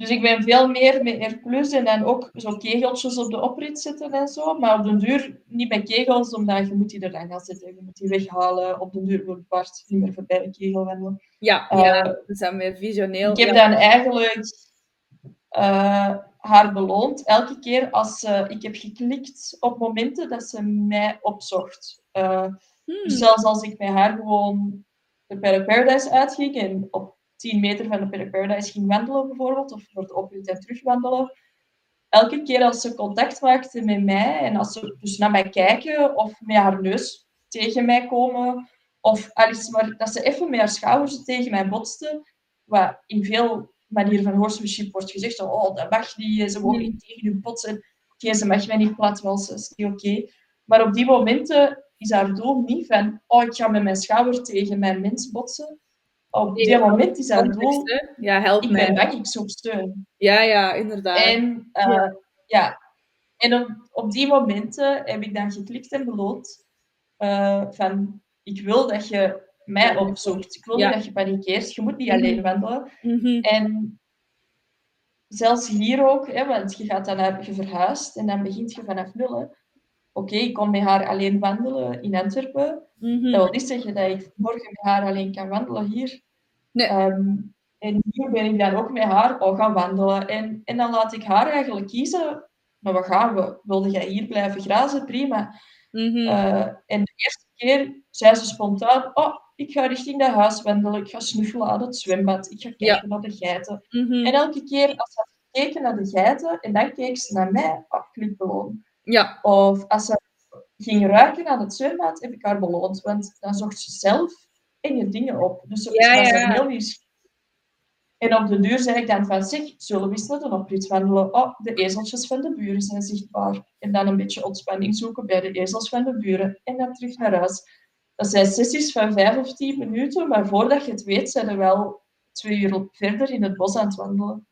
dus ik ben veel meer met R plus en dan ook zo kegeltjes op de oprit zetten en zo, maar op den duur niet bij kegels, omdat je moet die er dan gaan zetten, je moet die weghalen. Op den duur het paard niet meer voorbij de kegel wandelen. ja, Eh, ja. Dat is dan meer visioneel. Ik heb ja. dan eigenlijk eh, haar beloond elke keer als ik heb geklikt op momenten dat ze mij opzocht. Hmm. dus zelfs als ik met haar gewoon de Paddock Paradise uitging en op 10 meter van de Paddock Paradise ging wandelen bijvoorbeeld, of voor de oprit en terug wandelen, elke keer als ze contact maakte met mij en als ze dus naar mij kijken of met haar neus tegen mij komen, of alles, maar dat ze even met haar schouders tegen mij botste, wat in veel manieren van horsemanship wordt gezegd, oh, dat mag niet, ze mogen niet tegen je botsen. Oké, ze mag mij niet platwalsen, is niet oké. Maar op die momenten is haar doel niet van, oh, ik ga met mijn schouder tegen mijn mens botsen. Op die moment is haar doel, ja, help ik mij. ben bang, ik zoek steun. Ja, ja, inderdaad. En, uh, ja. ja. En op, op, die momenten heb ik dan geklikt en beloond uh, van, ik wil dat je mij opzoekt. Ik wil Ja. niet dat je panikeert. Je moet niet Mhm. alleen wandelen. Mhm. En zelfs hier ook, hè, want je gaat dan naar, je verhuist en dan begint je vanaf nul. hè. Oké, ik kon met haar alleen wandelen in Antwerpen. Mhm. Dat wil niet zeggen dat ik morgen met haar alleen kan wandelen hier. Nee. Ehm, en hier ben ik dan ook met haar al gaan wandelen. En, en dan laat ik haar eigenlijk kiezen. Maar wat gaan we? Wilde jij hier blijven grazen? Prima. Mhm. Eh, en de eerste keer zei ze spontaan: Oh, ik ga richting dat huis wandelen. Ik ga snuffelen aan het zwembad. Ik ga kijken naar de geiten. Mhm. En elke keer als ze had gekeken naar de geiten en dan keek ze naar mij, oh, klik beloon. Ja. Of als ze ging ruiken aan het zwembad, heb ik haar beloond. Want dan zocht ze zelf enge dingen op. Dus ze Ja, was ja. heel nieuwsgierig. En op de deur zei ik dan van, zeg, zullen we eens naar de oprit wandelen? Oh, de ezeltjes van de buren zijn zichtbaar. En dan een beetje ontspanning zoeken bij de ezels van de buren. En dan terug naar huis. Dat zijn sessies van vijf of tien minuten, maar voordat je het weet, zijn er wel twee uur verder in het bos aan het wandelen.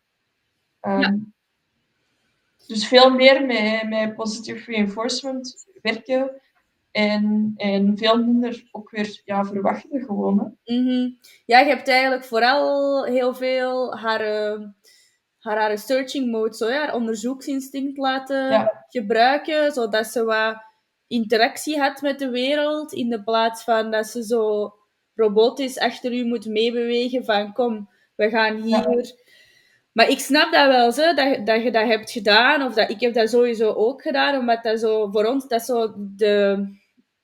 Ehm, Dus veel meer met, met positive reinforcement werken en, en veel minder ook weer ja, verwachten gewoon. Hè. Mhm. Ja, je hebt eigenlijk vooral heel veel haar, eh, haar, haar searching mode, zo, ja, haar onderzoeksinstinct laten Ja. gebruiken, zodat ze wat interactie had met de wereld, in de plaats van dat ze zo robotisch achter u moet meebewegen van kom, we gaan hier... Maar ik snap dat wel, zo, dat, dat je dat hebt gedaan, of dat ik heb dat sowieso ook gedaan, omdat dat zo voor ons, dat zo de,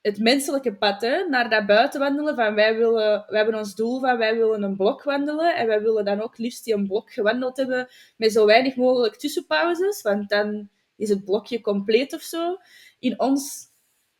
het menselijke pad, naar dat buiten wandelen, van wij, willen, wij hebben ons doel van wij willen een blok wandelen, en wij willen dan ook liefst die een blok gewandeld hebben, met zo weinig mogelijk tussenpauzes, want dan is het blokje compleet of zo. In ons,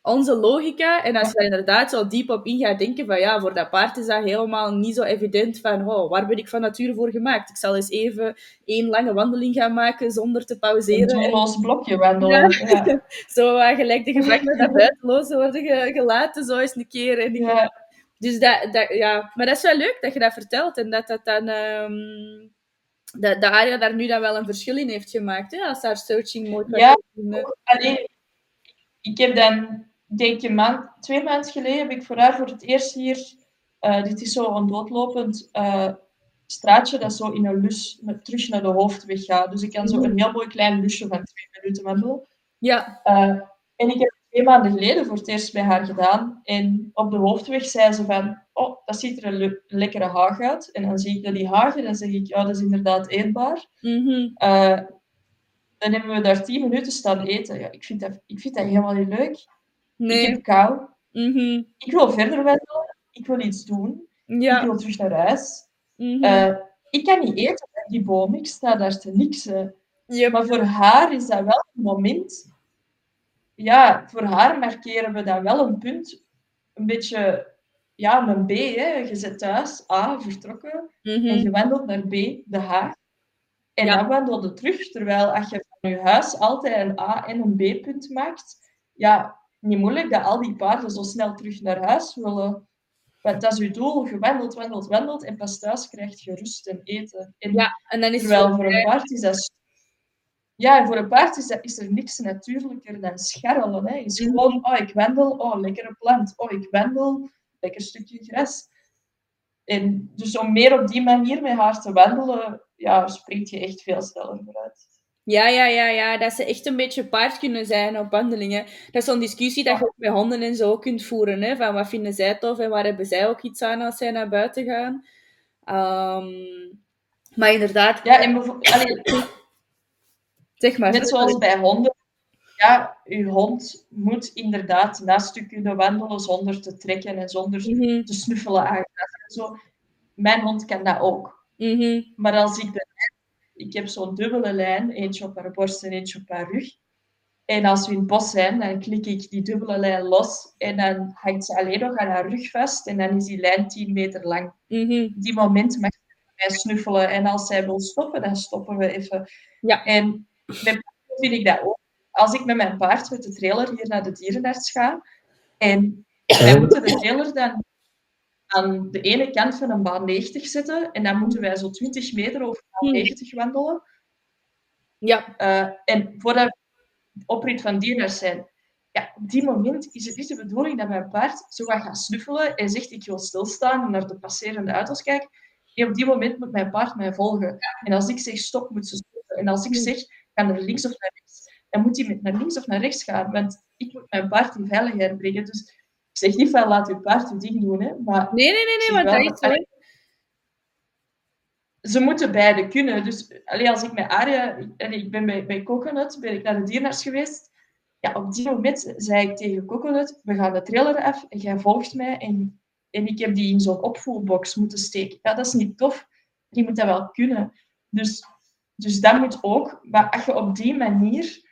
onze logica, en als je daar inderdaad zo diep op in gaat denken, van ja, voor dat paard is dat helemaal niet zo evident van, oh, waar ben ik van nature voor gemaakt? Ik zal eens even één lange wandeling gaan maken zonder te Een pauzeren. en doelloos blokje wandelen. Ja. zo uh, gelijk de gevangenen naar buitenloos worden ge- gelaten, zo eens een keer. En Ja. Dus dat, dat, ja. Maar dat is wel leuk dat je dat vertelt. En dat dat dan... ehm, dat, dat Aria daar nu dan wel een verschil in heeft gemaakt, hè, als haar searching mode Ja. Alleen, ik heb dan, denk je, maand, twee maanden geleden heb ik voor haar voor het eerst hier, eh, dit is zo een doodlopend eh, straatje dat zo in een lus met, terug naar de hoofdweg gaat. Dus ik kan zo een heel mooi klein lusje van twee minuten wandelen. Ja. Eh, en ik heb het twee maanden geleden voor het eerst bij haar gedaan. En op de hoofdweg zei ze van, oh, dat ziet er een le- lekkere haag uit. En dan zie ik dat die haag en dan zeg ik, ja, dat is inderdaad eetbaar. Mhm. Dan hebben we daar tien minuten staan eten. Ja, ik, vind dat, ik vind dat helemaal niet leuk. Ik Nee. heb kou. Mhm. Ik wil verder wandelen. Ik wil iets doen. Ik Ja. wil terug naar huis. Mhm. Eh, ik kan niet eten die boom. Ik sta daar te niksen. Yep. Maar voor haar is dat wel een moment. Ja, voor haar markeren we dan wel een punt. Een beetje, ja, een B. Hè. Je zit thuis, A, vertrokken. En Mhm. je wandelt naar B, de Haag. En Ja. dan wandel je terug. Terwijl als je van je huis altijd een A en een B-punt maakt, ja, niet moeilijk dat al die paarden zo snel terug naar huis willen. Want dat is je doel. Je wandelt, wandelt, wandelt. En pas thuis krijg je rust en eten. En Ja, en dan is het Terwijl voor een paard is dat... Ja, en voor een paard is, dat, is er niks natuurlijker dan scharrelen. Hè. is Mhm. gewoon, oh, ik wandel, oh, lekkere plant. Oh, ik wandel, lekker stukje gras. En dus om meer op die manier met haar te wandelen, ja, springt je echt veel sneller vooruit. Ja, ja, ja, ja, dat ze echt een beetje paard kunnen zijn op wandelingen. Dat is zo'n discussie dat je ook met honden en zo kunt voeren. Hè? Van wat vinden zij tof en waar hebben zij ook iets aan als zij naar buiten gaan. Ehm, maar inderdaad, Ja, en allee, zeg maar. net zoals bij honden. Ja, je hond moet inderdaad naast u kunnen wandelen zonder te trekken en zonder Mhm, te snuffelen aan en zo. Mijn hond kan dat ook. mhm, Maar als ik mij ik heb zo'n dubbele lijn, eentje op haar borst en eentje op haar rug. En als we in het bos zijn, dan klik ik die dubbele lijn los en dan hangt ze alleen nog aan haar rug vast en dan is die lijn 10 meter lang. Mhm. Op die moment mag ze mij snuffelen en als zij wil stoppen, dan stoppen we even. Ja. En met vind ik dat ook. Als ik met mijn paard met de trailer hier naar de dierenarts ga en wij moeten de trailer dan aan de ene kant van een baan 90 zetten en dan moeten wij zo 20 meter over baan Hmm. 90 wandelen. Ja, Eh, en voordat we oprit van dierenarts zijn, ja, op die moment is het niet de bedoeling dat mijn paard zo gaat snuffelen en zegt ik wil stilstaan en naar de passerende auto's kijken. Nee, op die moment moet mijn paard mij volgen. En als ik zeg stop, moet ze stoppen. En als ik zeg ga naar links of naar rechts, dan moet hij naar links of naar rechts gaan. Want ik moet mijn paard in veiligheid brengen. Dus ik zeg niet van laat uw paard uw ding doen, hè, maar nee, nee, nee, nee, want dat is ze moeten beide kunnen. Dus allee, als ik met Aria, allee, ik ben bij, bij Coconut, ben ik naar de dierenarts geweest. Ja, op die moment zei ik tegen Coconut, we gaan de trailer af en jij volgt mij. En, en ik heb die in zo'n opvoerbox moeten steken. Ja, dat is niet tof. Die moet dat wel kunnen. Dus, dus dat moet ook. Maar als je op die manier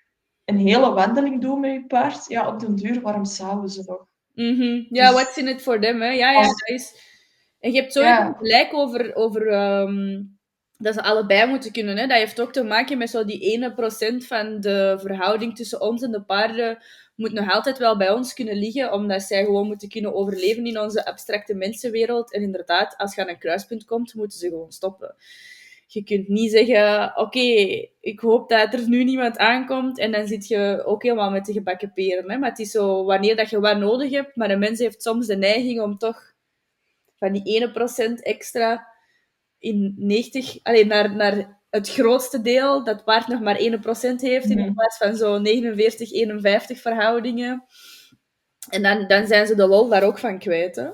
een hele wandeling doet met je paard, ja, op den duur, waarom zouden ze nog? Mhm. Ja, Dus- what's in it for them, hè? Ja, ja, dat is... En je hebt zo Ja. gelijk over, over ehm, dat ze allebei moeten kunnen. Hè? Dat heeft ook te maken met zo die ene procent van de verhouding tussen ons en de paarden moet nog altijd wel bij ons kunnen liggen, omdat zij gewoon moeten kunnen overleven in onze abstracte mensenwereld. En inderdaad, als je aan een kruispunt komt, moeten ze gewoon stoppen. Je kunt niet zeggen, oké, ik hoop dat er nu niemand aankomt, en dan zit je ook helemaal met de gebakken peren. Hè? Maar het is zo, wanneer dat je wat nodig hebt, maar een mens heeft soms de neiging om toch van die ene procent extra in 90, alleen naar, naar het grootste deel, dat paard nog maar 1% heeft, in Mhm. plaats van zo 49, 51 verhoudingen. En dan, dan zijn ze de lol daar ook van kwijt. Hè?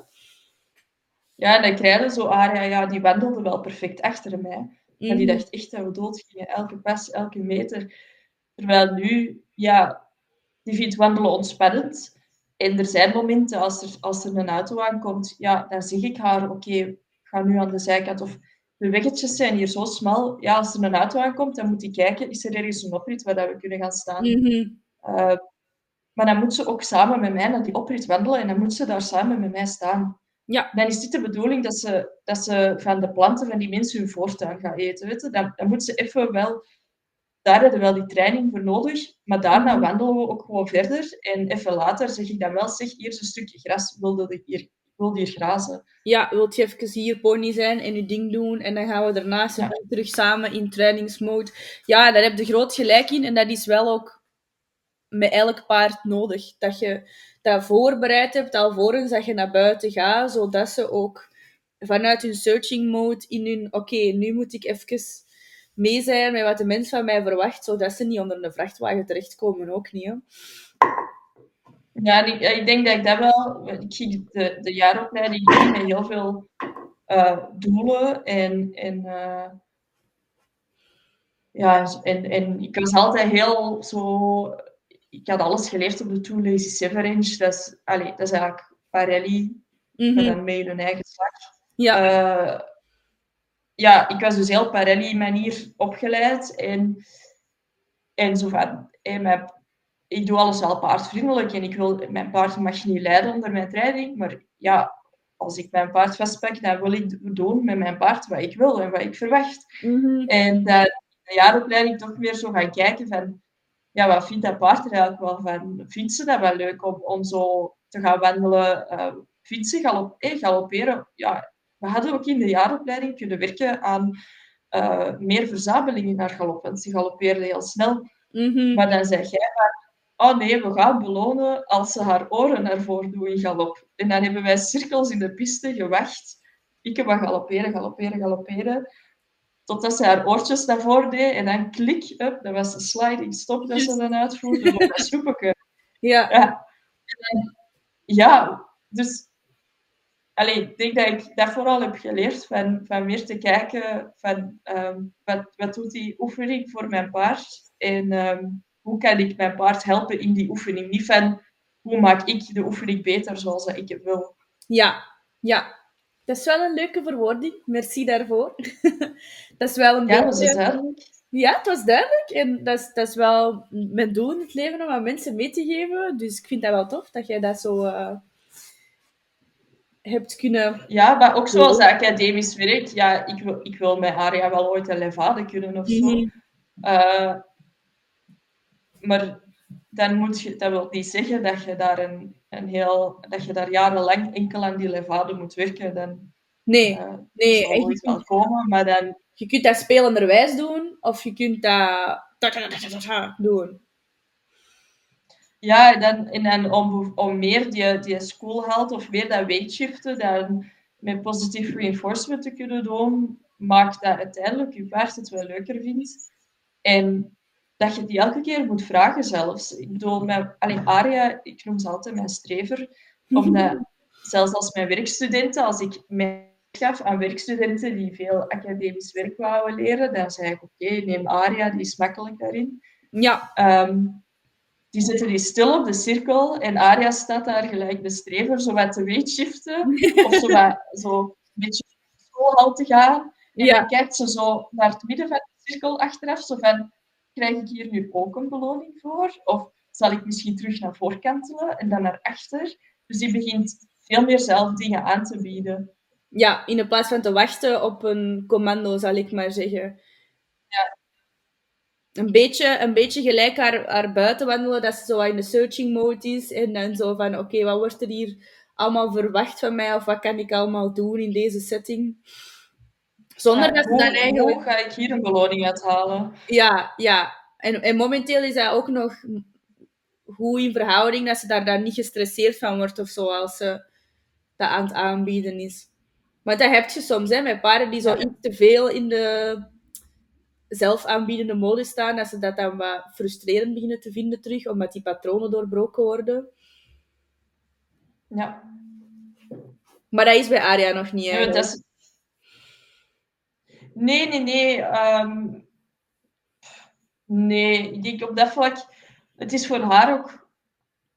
Ja, en dan krijg je zo Aria, ja, die wandelde wel perfect achter mij. Maar die Mhm. dacht echt dat we dood gingen, elke pas, elke meter. Terwijl nu, ja, die vindt wandelen ontspannend. En er zijn momenten, als er, als er een auto aankomt, ja, dan zeg ik haar, oké, ga nu aan de zijkant. Of de weggetjes zijn hier zo smal. Ja, als er een auto aankomt, dan moet ik kijken, is er ergens een oprit waar dat we kunnen gaan staan. Mhm. Uh, maar dan moet ze ook samen met mij naar die oprit wandelen en dan moet ze daar samen met mij staan. Ja. Dan is dit de bedoeling dat ze, dat ze van de planten van die mensen hun voortuin gaat eten. Weet je? Dan, dan moet ze even wel... Daar hebben we wel die training voor nodig. Maar daarna Mhm. wandelen we ook gewoon verder. En even later zeg ik dan wel, zeg, hier is een stukje gras. Wilde ik hier, wil hier grazen. Ja, wilt je even hier pony zijn en je ding doen en dan gaan we daarnaast Ja. terug samen in trainingsmode. Ja, daar heb je groot gelijk in en dat is wel ook met elk paard nodig. Dat je dat voorbereid hebt alvorens dat je naar buiten gaat, zodat ze ook vanuit hun searching mode in hun oké, nu moet ik even mee zijn met wat de mens van mij verwacht, zodat ze niet onder een vrachtwagen terechtkomen, ook niet. Hè? Ja, ik, denk dat ik dat wel... Ik ging de, de jaaropleiding met heel veel uh, doelen en... en uh, ja, en, en ik was altijd heel zo... Ik had alles geleerd op de Too Lazy Seven Range. Dat is, allee, dat is eigenlijk Parelli, Mhm. maar dan met hun eigen slag. Ja, Uh, ja, ik was dus heel Parelli-manier opgeleid. En, en zo van... En mijn, ik doe alles wel paardvriendelijk en ik wil, mijn paard mag niet lijden onder mijn training. Maar ja, als ik mijn paard vastpak, dan wil ik doen met mijn paard wat ik wil en wat ik verwacht. Mhm. En dat de jaaropleiding toch meer zo gaan kijken van, ja, wat vindt dat paard er eigenlijk wel van? Vindt ze dat wel leuk om, om zo te gaan wandelen? Uh, vindt ze galop, eh, galopperen? Ja, we hadden ook in de jaaropleiding kunnen werken aan uh, meer verzameling in haar galop, want ze galoppeerde heel snel. Mhm. Maar dan zeg jij maar, oh nee, we gaan belonen als ze haar oren naar voren doen in galop. En dan hebben wij cirkels in de piste gewacht. Ik heb galopperen, galopperen, galopperen. Totdat ze haar oortjes naar voren deed en dan klik, up, dat was de sliding stop dat ze dan uitvoerde op dat. Ja. Ja. Ja, dus Allee, ik denk dat ik dat vooral heb geleerd van, van meer te kijken van um, wat, wat doet die oefening voor mijn paard en um, hoe kan ik mijn paard helpen in die oefening. Niet van hoe maak ik de oefening beter zoals ik het wil. Ja, ja. Dat is wel een leuke verwoording. Merci daarvoor. dat is wel een Ja, beetje... dat is duidelijk. Ja, het was duidelijk. En dat is, dat is wel mijn doel in het leven om aan mensen mee te geven. Dus ik vind dat wel tof dat jij dat zo eh, hebt kunnen... Ja, maar ook zoals academisch werk. Ja, ik wil, ik wil met Aria wel ooit een levade kunnen of zo. Mhm. Eh, maar dan moet je, dat wil niet zeggen dat je daar een, een heel, dat je daar jarenlang enkel aan die levade moet werken. Dan Nee, eh, nee, zal echt wel komen, maar dan Je kunt dat spelenderwijs doen, of je kunt dat doen. Ja, dan, en dan om, om meer die, die school haalt of meer dat weightshiften, dan met positieve reinforcement te kunnen doen, maakt dat uiteindelijk je paard het wel leuker vindt. En dat je die elke keer moet vragen zelfs. Ik bedoel, mijn, alleen Aria, ik noem ze altijd mijn strever, omdat zelfs als mijn werkstudenten, als ik mij gaf aan werkstudenten die veel academisch werk wouden leren, dan zei ik, oké, neem Aria, die is makkelijk daarin. Ja, Ehm, die zitten die stil op de cirkel en Aria staat daar gelijk de strever, zo wat te weightshiften, of zo, wat, zo een beetje op schoolhal te gaan. En Ja. dan kijkt ze zo naar het midden van de cirkel achteraf, zo van, krijg ik hier nu ook een beloning voor? Of zal ik misschien terug naar voren kantelen en dan naar achter? Dus die begint veel meer zelf dingen aan te bieden. ja, in plaats van te wachten op een commando, zal ik maar zeggen. Ja. Een beetje, een beetje gelijk haar, haar buiten wandelen, dat ze zo in de searching mode is. En dan zo van, oké, wat wordt er hier allemaal verwacht van mij? Of wat kan ik allemaal doen in deze setting? Zonder Ja, dat ze dan eigenlijk... hoe ga ik hier een beloning uithalen? Ja, ja. En, en momenteel is dat ook nog goed in verhouding, dat ze daar dan niet gestresseerd van wordt of zo, als ze dat aan het aanbieden is. Maar dat heb je soms, hè, met paarden die zo iets te veel in de zelfaanbiedende mode staan, dat ze dat dan wat frustrerend beginnen te vinden terug, omdat die patronen doorbroken worden. Ja. Maar dat is bij Aria nog niet, Ja, hè. maar dat is... Nee, nee, nee. ehm, Nee, ik denk op dat vlak... Het is voor haar ook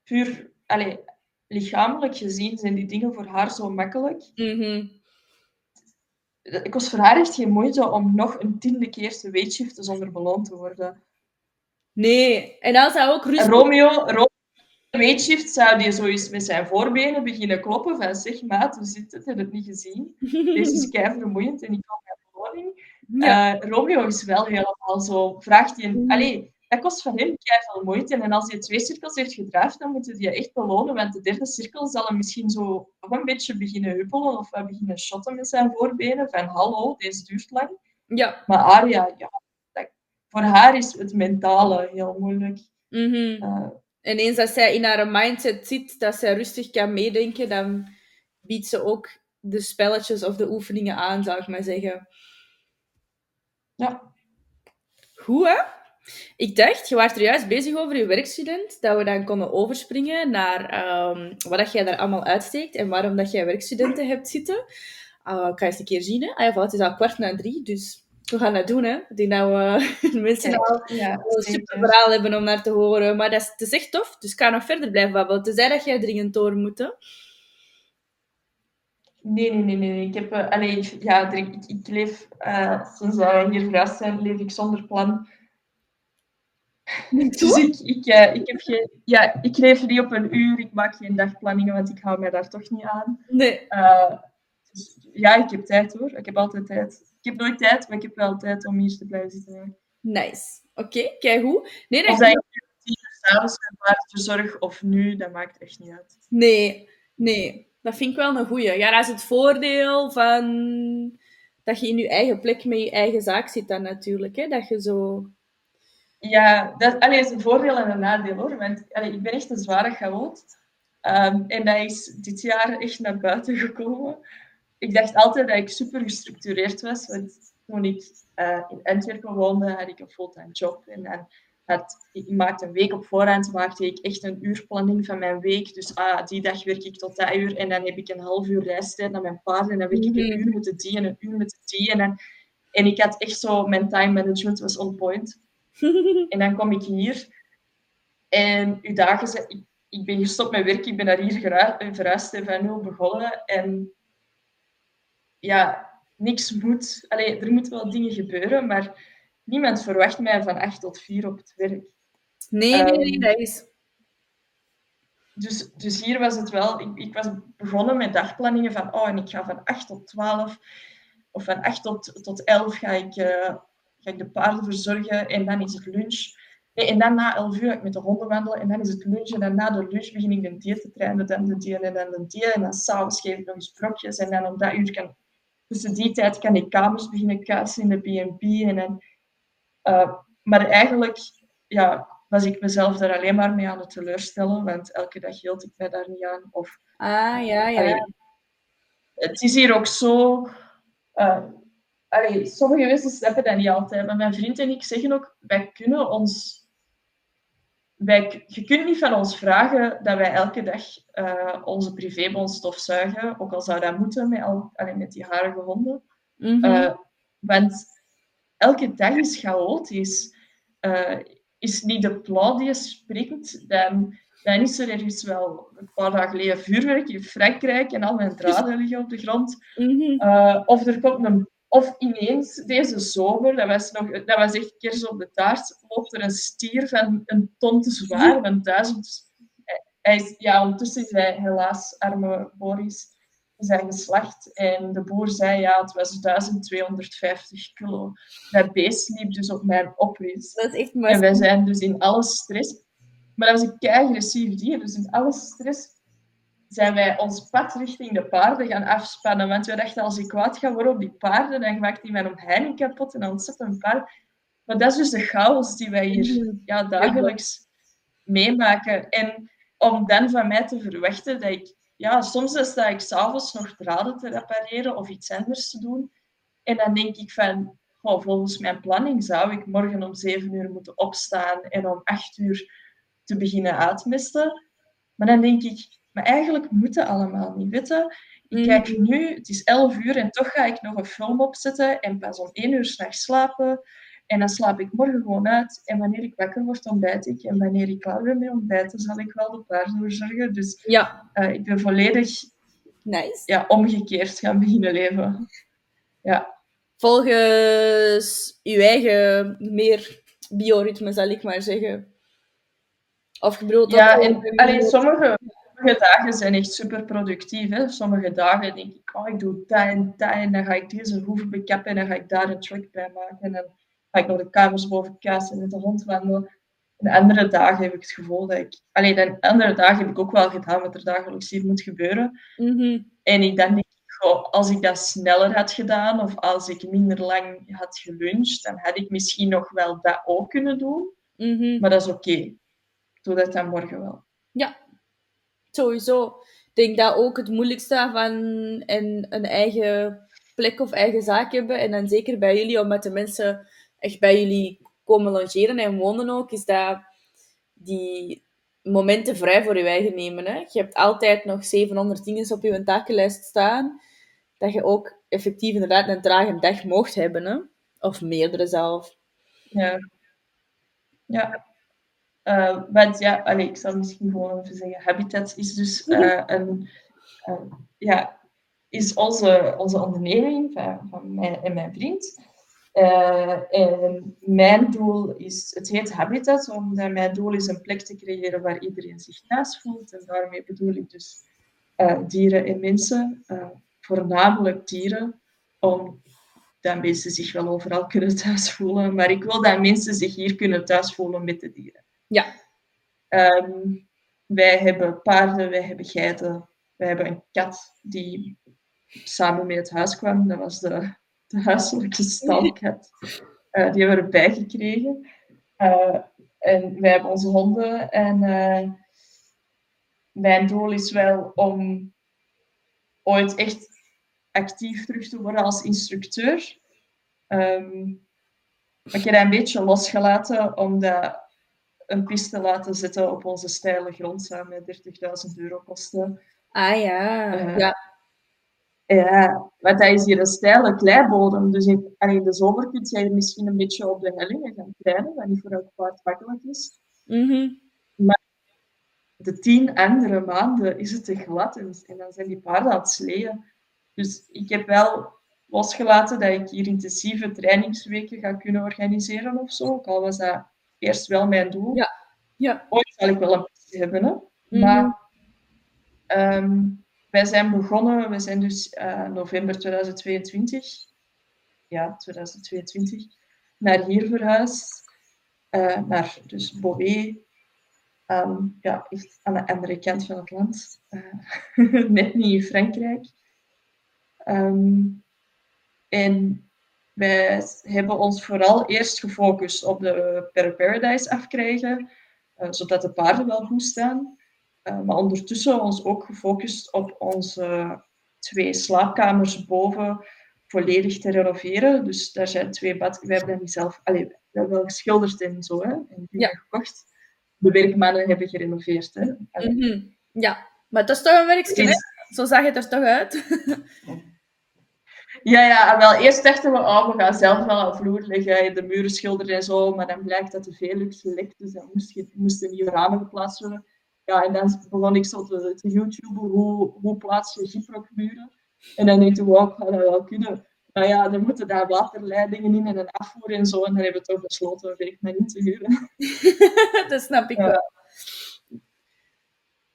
puur... Allee, lichamelijk gezien zijn die dingen voor haar zo makkelijk. Mhm. Het kost voor haar echt geen moeite om nog een tiende keer te weightshiften zonder beloond te worden. Nee, en als dat ook rustig... Romeo, Romeo weightshift zou die zo eens met zijn voorbenen beginnen kloppen van zeg maat, hoe zit het? Heb je het niet gezien? Deze is kei vermoeiend en ik beloning. Ja. Eh, Romeo is wel helemaal zo, vraagt hij... Mm. Allee, dat kost van hem veel moeite. En als hij twee cirkels heeft gedraafd, dan moeten die echt belonen. Want de derde cirkel zal hem misschien zo een beetje beginnen huppelen of beginnen shotten met zijn voorbenen. Van hallo, deze duurt lang. ja. Maar Aria, ja, voor haar is het mentale heel moeilijk. Mhm. Eh, En eens dat zij in haar mindset zit, dat zij rustig kan meedenken, dan biedt ze ook de spelletjes of de oefeningen aan, zou ik maar zeggen. Ja. Goed, hè? Ik dacht, je was er juist bezig over je werkstudent, dat we dan konden overspringen naar ehm, wat dat jij daar allemaal uitsteekt en waarom dat jij werkstudenten hebt zitten. Uh, ik ga eens een keer zien, hè. Ah, ja, voilà, het is al kwart na drie, dus we gaan dat doen, hè. Dat we de mensen al ja, een super verhaal hebben om naar te horen. Maar dat is, het is echt tof, dus ik ga nog verder blijven babbelen. Tenzij dat jij dringend door moet, hè. Nee, nee, nee, nee. Ik heb, allee, ik- ja, ik, ik leef, eh, sinds wij hier verhuisd zijn, leef ik zonder plan. Dus ik, ik, eh, ik heb geen, ja, ik leef niet op een uur, ik maak geen dagplanningen, want ik hou mij daar toch niet aan. Nee. Dus, ja, ik heb tijd hoor. Ik heb altijd tijd. Ik heb nooit tijd, maar ik heb wel tijd om hier te blijven zitten. Nice. Oké, kijk hoe. Nee, Of dat dat ik tien uur s'avonds mijn paard verzorg of nu, dat maakt echt niet uit. Nee, nee. Dat vind ik wel een goeie. Ja, dat is het voordeel van dat je in je eigen plek met je eigen zaak zit dan natuurlijk. Hè? Dat je zo... Ja, dat is een voordeel en een nadeel hoor. Want allee, ik ben echt een zware chaot. Ehm, en dat is dit jaar echt naar buiten gekomen. Ik dacht altijd dat ik super gestructureerd was. Want toen ik eh, in Antwerpen woonde, had ik een fulltime job. En had, ik maakte een week op voorhand maakte ik echt een uurplanning van mijn week. Dus ah, die dag werk ik tot dat uur. En dan heb ik een half uur reistijd naar mijn paard. En dan werk ik een Mhm. uur met de die en een uur met de die. En, dan, en ik had echt zo, mijn time management was on point. En dan kom ik hier en uw dagen zijn... Ik, ik ben gestopt met werk, ik ben naar hier gera- verhuisd en van nul begonnen. En ja, niks moet. Allee, er moeten wel dingen gebeuren, maar niemand verwacht mij van 8 tot 4 op het werk. Nee, nee, nee, Ehm, dat is... Dus, dus hier was het wel, ik, ik was begonnen met dagplanningen van, oh, en ik ga van 8 tot 12 of van 8 tot, tot 11 ga ik, eh, ga ik de paarden verzorgen en dan is het lunch. Nee, en dan na 11 uur ga ik met de honden wandelen en dan is het lunch. En dan na de lunch begin ik de dier te trainen, dan de dier en dan de dier. En dan s'avonds geef ik nog eens brokjes en dan om dat uur kan, tussen die tijd kan ik kamers beginnen kuisen in de B&B. En dan, eh, maar eigenlijk, ja, was ik mezelf daar alleen maar mee aan het teleurstellen, want elke dag hield ik mij daar niet aan. Of, Ah, ja, ja. allee, het is hier ook zo. allee, sommige mensen snappen dat niet altijd, maar mijn vriend en ik zeggen ook: wij kunnen ons. Wij, je kunt niet van ons vragen dat wij elke dag eh, onze privébons stofzuigen, ook al zou dat moeten met, al, allee, met die harige honden. Mhm. Want elke dag is chaotisch. Eh, is niet de plan die je springt, dan, dan is er ergens wel een paar dagen geleden vuurwerk in Frankrijk en al mijn draden liggen op de grond. Mhm. Eh, of er komt een... Of ineens deze zomer, dat was, nog, dat was echt kers op de taart, loopt er een stier van een ton te zwaar, van duizend... Hij is, ja, ondertussen is hij helaas, arme Boris, hij geslacht. En de boer zei, ja, het was 1250 kilo. Dat beest liep dus op mijn oprit. Dat is echt En maar... wij zijn dus in alle stress. Maar dat was een kei-agressief dier. Dus in alle stress zijn wij ons pad richting de paarden gaan afspannen. Want we dachten, als ik kwaad ga worden op die paarden, dan maakt die mijn omheining kapot en dan zet een paard. Maar dat is dus de chaos die wij hier Mhm. ja, dagelijks meemaken. En om dan van mij te verwachten dat ik... Ja, soms dan sta ik s'avonds nog draden te repareren of iets anders te doen. En dan denk ik van, oh, volgens mijn planning zou ik morgen om zeven uur moeten opstaan en om acht uur te beginnen uitmisten. Maar dan denk ik, maar eigenlijk moet het allemaal niet weten. Ik Mhm. kijk nu, het is elf uur en toch ga ik nog een film opzetten en pas om één uur s'nachts slapen. En dan slaap ik morgen gewoon uit. En wanneer ik wakker word, ontbijt ik. En wanneer ik klaar ben met ontbijten, zal ik wel de paarden verzorgen. Dus Ja, eh, ik ben volledig nice. ja, omgekeerd gaan beginnen leven. Ja, Volgens uw eigen meer bioritme, zal ik maar zeggen. Bedoelt ja en over- allee, sommige, sommige dagen zijn echt super productief. Hè. Sommige dagen denk ik, oh, ik doe dat en dat. En dan ga ik deze hoeven bekappen en dan ga ik daar een track bij maken. En ga ik nog de kamers boven kuisen en met de hond wandelen. En andere dagen heb ik het gevoel dat ik... Allee, dan andere dagen heb ik ook wel gedaan wat er dagelijks hier moet gebeuren. Mhm. En ik dan denk goh, als ik dat sneller had gedaan of als ik minder lang had geluncht, dan had ik misschien nog wel dat ook kunnen doen. Mhm. Maar dat is oké. Ik doe dat dan morgen wel. Ja, sowieso. Ik denk dat ook het moeilijkste van een, een eigen plek of eigen zaak hebben, en dan zeker bij jullie, omdat de mensen echt bij jullie komen logeren en wonen ook, is dat die momenten vrij voor je eigen nemen. Hè? Je hebt altijd nog 700 dingen op je takenlijst staan, dat je ook effectief inderdaad een trage dag mocht hebben. Hè? Of meerdere zelf. Ja. Ja. Want ja, ik zal misschien gewoon even zeggen, Habitat is dus eh, een, eh, ja, is onze, onze onderneming van, van mij en mijn vriend. Eh, en mijn doel is, het heet Habitat, omdat mijn doel is een plek te creëren waar iedereen zich thuis voelt. En daarmee bedoel ik dus eh, dieren en mensen, eh, voornamelijk dieren, om dat mensen zich wel overal kunnen thuis voelen. Maar ik wil dat mensen zich hier kunnen thuis voelen met de dieren. Ja. Ehm, wij hebben paarden, wij hebben geiten, wij hebben een kat die samen met het huis kwam. Dat was de, de huiselijke stalkat. Eh, die hebben we erbij gekregen. Eh, en wij hebben onze honden. En eh, mijn doel is wel om ooit echt actief terug te worden als instructeur. Ehm, maar ik heb dat een beetje losgelaten om dat een piste te laten zetten op onze steile grond zou met 30.000 euro kosten. Ah ja, ja. Ja, want dat is hier een steile kleibodem. Dus in, en in de zomer kun je hier misschien een beetje op de hellingen gaan trainen, wat niet voor elk paard makkelijk is. Mhm. De tien andere maanden is het te glad en, en dan zijn die paarden aan het sleeën. Dus ik heb wel losgelaten dat ik hier intensieve trainingsweken ga kunnen organiseren of zo. Ook al was dat eerst wel mijn doel. Ja. ja. Ooit zal ik wel een passie hebben, hè. Maar ehm, wij zijn begonnen, we zijn dus uh, november 2022, ja, 2022, naar hier verhuisd. Uh, naar dus Beauvais, ja, echt aan de andere kant van het land. Uh, net niet in Frankrijk. Um, en wij hebben ons vooral eerst gefocust op de Paradise afkrijgen, zodat de paarden wel goed staan. Uh, maar ondertussen ons ook gefocust op onze twee slaapkamers boven volledig te renoveren. Dus daar zijn twee bad... Wij hebben die zelf... Allee, we hebben wel geschilderd en zo, hè. En die ja. gekocht. De werkmannen hebben gerenoveerd, hè. Mm -hmm. Ja, maar dat is toch een werkje, is... Zo zag het er toch uit? Ja, ja, wel, eerst dachten we, oh, we gaan zelf wel aan vloer leggen, de muren schilderen en zo, maar dan blijkt dat de Velux lekt, dus dan moest moesten nieuwe ramen geplaatst worden. Ja, en dan begon ik zo te, te YouTube hoe, hoe plaats je gyprokmuren. En dan denk ik, wow, ga dat wel kunnen. Maar ja, dan moeten daar waterleidingen in en een afvoer en zo. En dan hebben we toch besloten, dat ik mij niet te huren. dat snap ik ja. wel.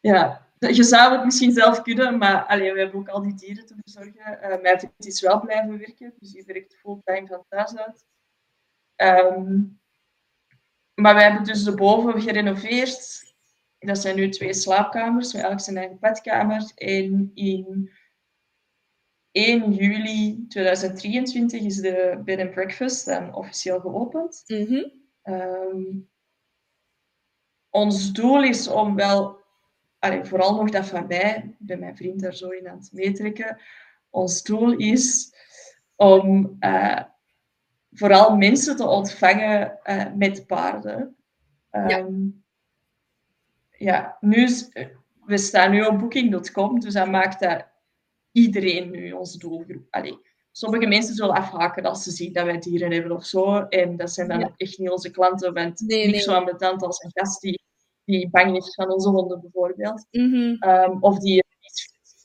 Ja, je zou het misschien zelf kunnen, maar allee, we hebben ook al die dieren te verzorgen. Uh, mijn vriend is wel blijven werken, dus die werkt fulltime van thuis uit. Um, maar we hebben dus de boven gerenoveerd. Dat zijn nu twee slaapkamers, met elk zijn eigen badkamer. En in 1 juli 2023 is de bed and breakfast dan officieel geopend. Mm -hmm. um, ons doel is om wel allee, vooral nog dat van mij, bij mijn vriend daar zo in aan het meetrekken. Ons doel is om uh, vooral mensen te ontvangen uh, met paarden. Um, ja. Ja, nu is, we staan nu op booking.com, dus dat maakt dat iedereen nu ons doelgroep. Allee, sommige mensen zullen afhaken als ze zien dat wij dieren hebben of zo. En dat zijn dan ja. echt niet onze klanten, want nee, niet nee. zo ambetant als een gast die die bang is van onze honden bijvoorbeeld. Mm -hmm. um, of die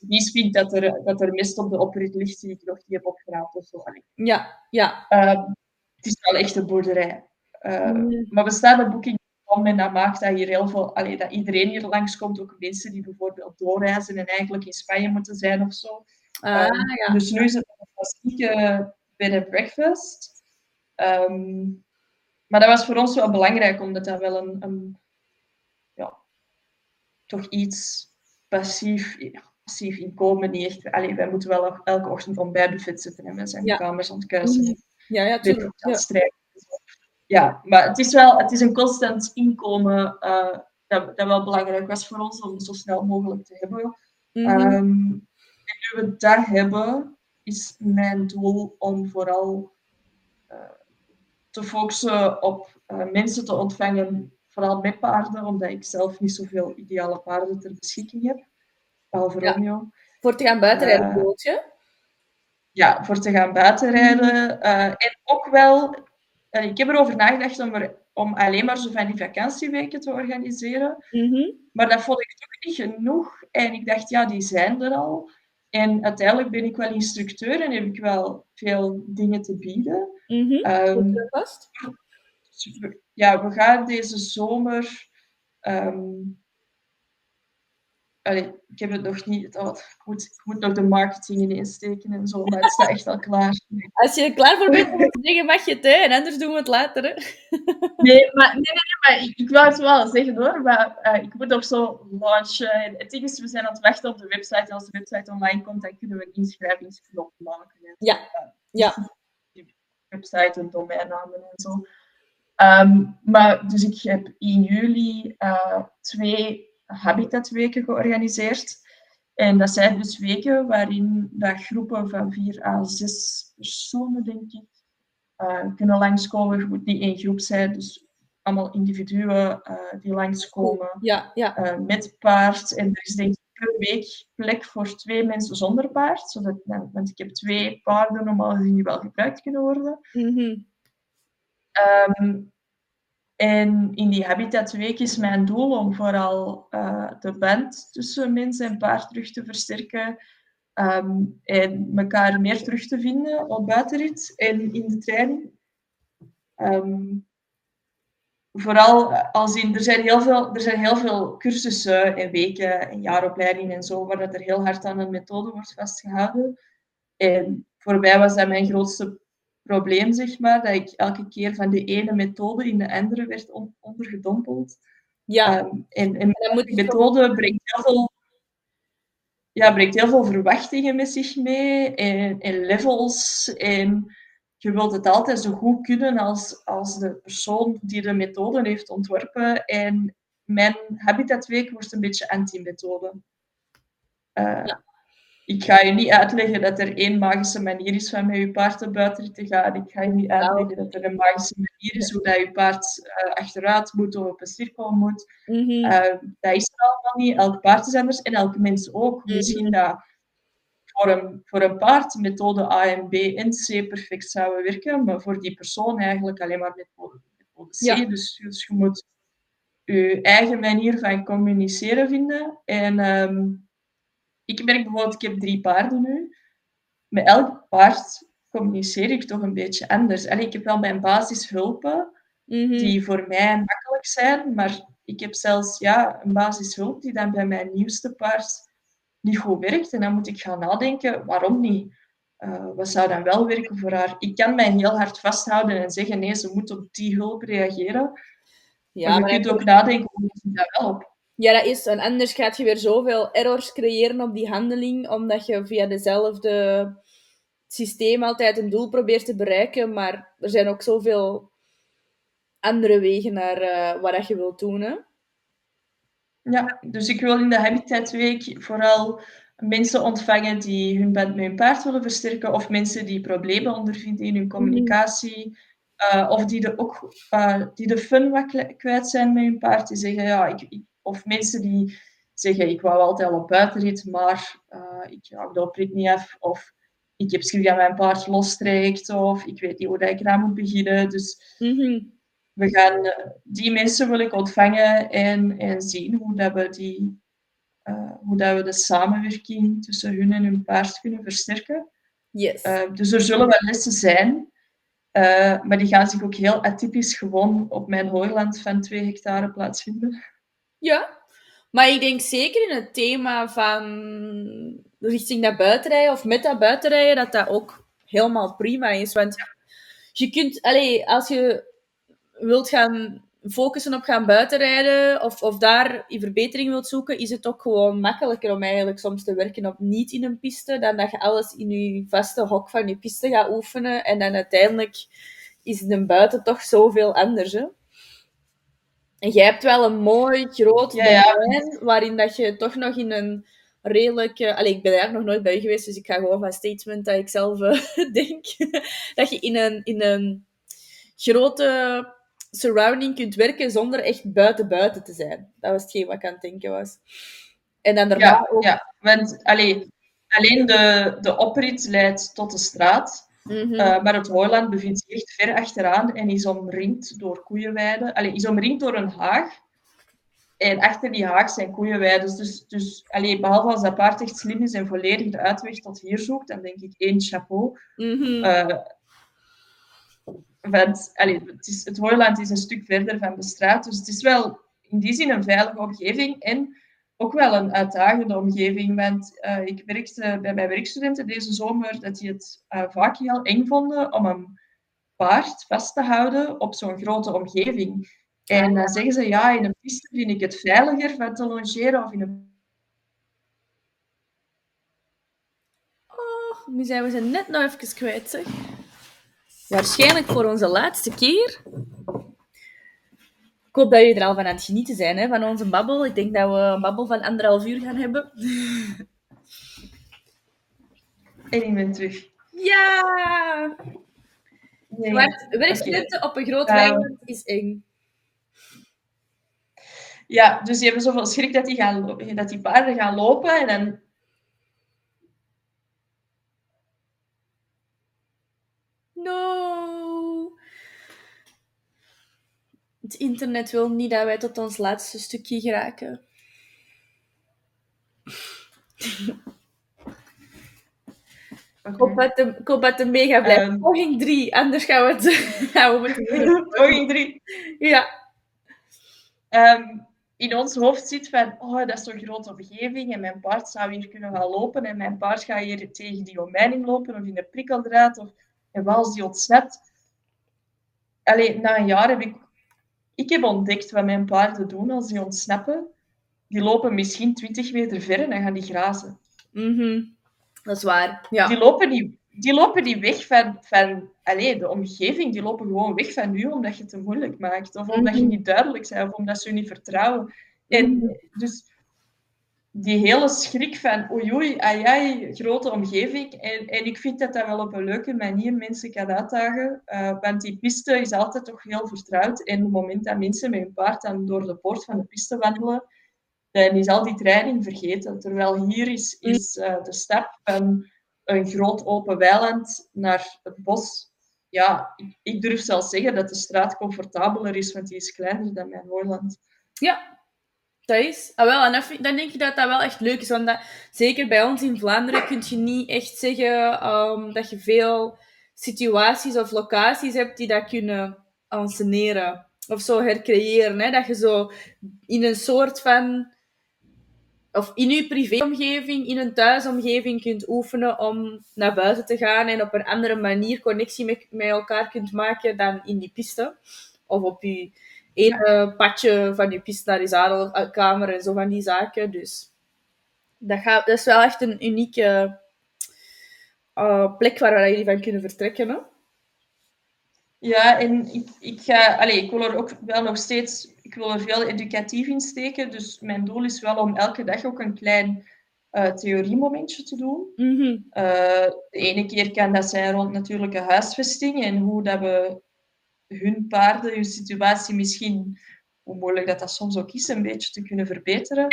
die vindt dat er, dat er mist op de oprit ligt die ik nog niet heb opgeraapt of zo. Ja, ja. Um, het is wel echt een boerderij. Uh, mm. Maar we staan op en dat maakt dat hier heel veel, allee, dat iedereen hier langskomt, ook mensen die bijvoorbeeld doorreizen en eigenlijk in Spanje moeten zijn of zo. Ah, um, ja. Dus nu is het een klassieke bed and breakfast. Um, maar dat was voor ons wel belangrijk, omdat dat wel een, een toch iets passief, passief inkomen. Niet echt, allee, wij moeten wel elke ochtend ontbijtbuffet zitten en we zijn ja. kamers aan het kuisen. Ja, ja, tuurlijk. Ja. Ja, maar het is wel het is een constant inkomen uh, dat, dat wel belangrijk was voor ons om zo snel mogelijk te hebben. Mm -hmm. um, en nu we dat hebben, is mijn doel om vooral uh, te focussen op uh, mensen te ontvangen vooral met paarden, omdat ik zelf niet zoveel ideale paarden ter beschikking heb. Behalve ja. Romeo. Voor te gaan buitenrijden, uh, je? Ja, voor te gaan buitenrijden. En ook wel, uh, ik heb erover nagedacht om, er, om alleen maar zo van die vakantieweken te organiseren. Mm -hmm. Maar dat vond ik toch niet genoeg. En ik dacht, ja, die zijn er al. En uiteindelijk ben ik wel instructeur en heb ik wel veel dingen te bieden. Mm -hmm. um, vast? ja, we gaan deze zomer. Um, allee, ik heb het nog niet. Oh, ik, moet, ik moet nog de marketing in insteken en zo, maar het staat echt al klaar. Als je er klaar voor bent om te zeggen, mag je het, hè? En anders doen we het later. Hè? Nee, maar, nee, nee, maar ik, ik wil het wel zeggen hoor. Maar uh, ik moet nog zo launchen. En het ding is, we zijn aan het wachten op de website. En als de website online komt, dan kunnen we een inschrijvingsknop maken. En, ja. Uh, ja. Website en domeinnamen en zo. Um, maar dus ik heb in juli uh, twee habitatweken georganiseerd. En dat zijn dus weken waarin dat groepen van vier à zes personen, denk ik, uh, kunnen langskomen. Niet één groep zijn, dus allemaal individuen uh, die langskomen ja, ja. met paard. En er is denk ik per week plek voor twee mensen zonder paard. Zodat, want ik heb twee paarden normaal gezien die wel gebruikt kunnen worden. Mm -hmm. Um, en in die Habitatweek is mijn doel om vooral uh, de band tussen mens en paard terug te versterken. Ehm, en elkaar meer terug te vinden op buitenrit en in de training. Ehm, vooral als in, er, zijn heel veel, er zijn heel veel cursussen en weken en jaaropleidingen en zo, waar er heel hard aan een methode wordt vastgehouden. En voor mij was dat mijn grootste probleem, zeg maar, dat ik elke keer van de ene methode in de andere werd ondergedompeld. Ja. Ehm, en, en die methode brengt heel veel ja, brengt heel veel verwachtingen met zich mee en, en levels. En je wilt het altijd zo goed kunnen als, als de persoon die de methode heeft ontworpen. En mijn Habitatweek wordt een beetje anti-methode. Uh, ik ga je niet uitleggen dat er één magische manier is van met je paard te buiten te gaan. Ik ga je niet uitleggen dat er een magische manier is hoe dat je paard uh, achteruit moet of op een cirkel moet. Mm -hmm. uh, dat is er allemaal niet. Elk paard is anders en elke mens ook. Mm -hmm. Misschien dat voor een, voor een paard methode A en B en C perfect zouden werken, maar voor die persoon eigenlijk alleen maar methode, methode C. Ja. Dus, dus, je moet je eigen manier van communiceren vinden. En... Um, ik merk bijvoorbeeld, ik heb drie paarden nu. Met elk paard communiceer ik toch een beetje anders. Allee, ik heb wel mijn basishulpen, mm -hmm. die voor mij makkelijk zijn, maar ik heb zelfs ja, een basishulp die dan bij mijn nieuwste paard niet goed werkt. En dan moet ik gaan nadenken, waarom niet? Uh, wat zou dan wel werken voor haar? Ik kan mij heel hard vasthouden en zeggen, nee, ze moet op die hulp reageren. Ja, maar je maar kunt ook nadenken, hoe ze dat wel op? Ja, dat is. En anders gaat je weer zoveel errors creëren op die handeling, omdat je via dezelfde systeem altijd een doel probeert te bereiken, maar er zijn ook zoveel andere wegen naar uh, wat je wilt doen. Hè? Ja, dus ik wil in de Habitat Week vooral mensen ontvangen die hun band met hun paard willen versterken, of mensen die problemen ondervinden in hun mhm. communicatie, uh, of die de, ook, uh, die de fun wat kwijt zijn met hun paard, die zeggen, ja, ik, ik of mensen die zeggen, ik wou altijd al op buitenrit, maar uh, ik hou de oprit niet af. Of ik heb schrik dat mijn paard lostrekt. Of ik weet niet hoe ik eraan moet beginnen. Dus mm -hmm. we gaan, uh, die mensen wil ik ontvangen en, en zien hoe, dat we, die, uh, hoe dat we de samenwerking tussen hun en hun paard kunnen versterken. Yes. dus er zullen wel lessen zijn. maar die gaan zich ook heel atypisch gewoon op mijn hoogland van 2 hectare plaatsvinden. Ja, maar ik denk zeker in het thema van richting dat buitenrijden of met dat buitenrijden, dat dat ook helemaal prima is. Want je kunt, allez, als je wilt gaan focussen op gaan buitenrijden of, of daar je verbetering wilt zoeken, is het ook gewoon makkelijker om eigenlijk soms te werken op niet in een piste, dan dat je alles in je vaste hok van je piste gaat oefenen en dan uiteindelijk is een buiten toch zoveel anders. Hè? En jij hebt wel een mooi groot ja, ja. waarin dat je toch nog in een redelijk... Uh, ik ben eigenlijk nog nooit bij geweest, dus ik ga gewoon van statement dat ik zelf uh, denk. dat je in een, in een grote surrounding kunt werken zonder echt buiten-buiten te zijn. Dat was hetgeen wat ik aan het denken was. En dan daarna ja, ook... Ja, want allee, alleen de, de oprit leidt tot de straat. Mm -hmm. maar het Hooiland bevindt zich echt ver achteraan en is omringd door koeienweiden. Allee, is omringd door een haag. En achter die haag zijn koeienweiden. Dus, dus allee, behalve als dat paard echt slim is en volledig de uitweg tot hier zoekt, dan denk ik één chapeau. Mm -hmm. uh, want allee, het, is, het Hooiland is een stuk verder van de straat. Dus het is wel in die zin een veilige omgeving. En ook wel een uitdagende omgeving. Want uh, ik merkte bij mijn werkstudenten deze zomer dat die het uh, vaak heel eng vonden om een paard vast te houden op zo'n grote omgeving. En dan zeggen ze, ja, in een piste vind ik het veiliger van te longeren of in een... Oh, nu zijn we ze net nog even kwijt, zeg. Waarschijnlijk voor onze laatste keer. Ik hoop dat jullie er al van aan het genieten zijn, hè, van onze babbel. Ik denk dat we een babbel van anderhalf uur gaan hebben. En ik ben terug. Ja! Nee. Maar werkstudenten okay. op een groot weiland is eng. Ja, dus die hebben zoveel schrik dat die, gaan, dat die paarden gaan lopen en dan Het internet wil niet dat wij tot ons laatste stukje geraken. Ik hoop dat de, ik hoop dat de mega blijft. Ehm. Poging 3, anders gaan we het gaan we het Poging drie. Ja. Ehm, in ons hoofd zit van, oh, dat is zo'n grote omgeving en mijn paard zou hier kunnen gaan lopen en mijn paard gaat hier tegen die omheining lopen of in de prikkeldraad of en wat als die ontsnapt. Allee, na een jaar heb ik, ik heb ontdekt wat mijn paarden doen als die ontsnappen. Die lopen misschien 20 meter ver en dan gaan die grazen. Mhm. Dat is waar. Ja. Die lopen niet, die lopen niet weg van, van allee, de omgeving. Die lopen gewoon weg van u omdat je het te moeilijk maakt. Of omdat je Mhm. niet duidelijk bent. Of omdat ze je niet vertrouwen. En dus die hele schrik van oei oei, ai grote omgeving. En, en ik vind dat dat wel op een leuke manier mensen kan uitdagen. Eh, want die piste is altijd toch heel vertrouwd. En op het moment dat mensen met hun paard dan door de poort van de piste wandelen, dan is al die training vergeten. Terwijl hier is, is eh, de stap van een groot open weiland naar het bos. Ja, ik, ik durf zelfs zeggen dat de straat comfortabeler is, want die is kleiner dan mijn Hooiland. Ja, dat is. Ah, wel, en dan denk ik dat dat wel echt leuk is. Want dat, zeker bij ons in Vlaanderen kun je niet echt zeggen ehm, dat je veel situaties of locaties hebt die dat kunnen anseneren. Of zo hercreëren. Hè? Dat je zo in een soort van... Of in je privéomgeving, in een thuisomgeving kunt oefenen om naar buiten te gaan en op een andere manier connectie met, met elkaar kunt maken dan in die piste. Of op je ene padje van je piste naar je zadelkamer en zo van die zaken. Dus dat, gaat, dat is wel echt een unieke eh, plek waar, jullie van kunnen vertrekken. Hè? Ja, en ik, ik, ga, allee, ik wil er ook wel nog steeds ik wil er veel educatief in steken. Dus mijn doel is wel om elke dag ook een klein uh, theoriemomentje te doen. Mhm. Uh, de ene keer kan dat zijn rond natuurlijke huisvesting en hoe dat we hun paarden, hun situatie misschien, hoe moeilijk dat dat soms ook is, een beetje te kunnen verbeteren.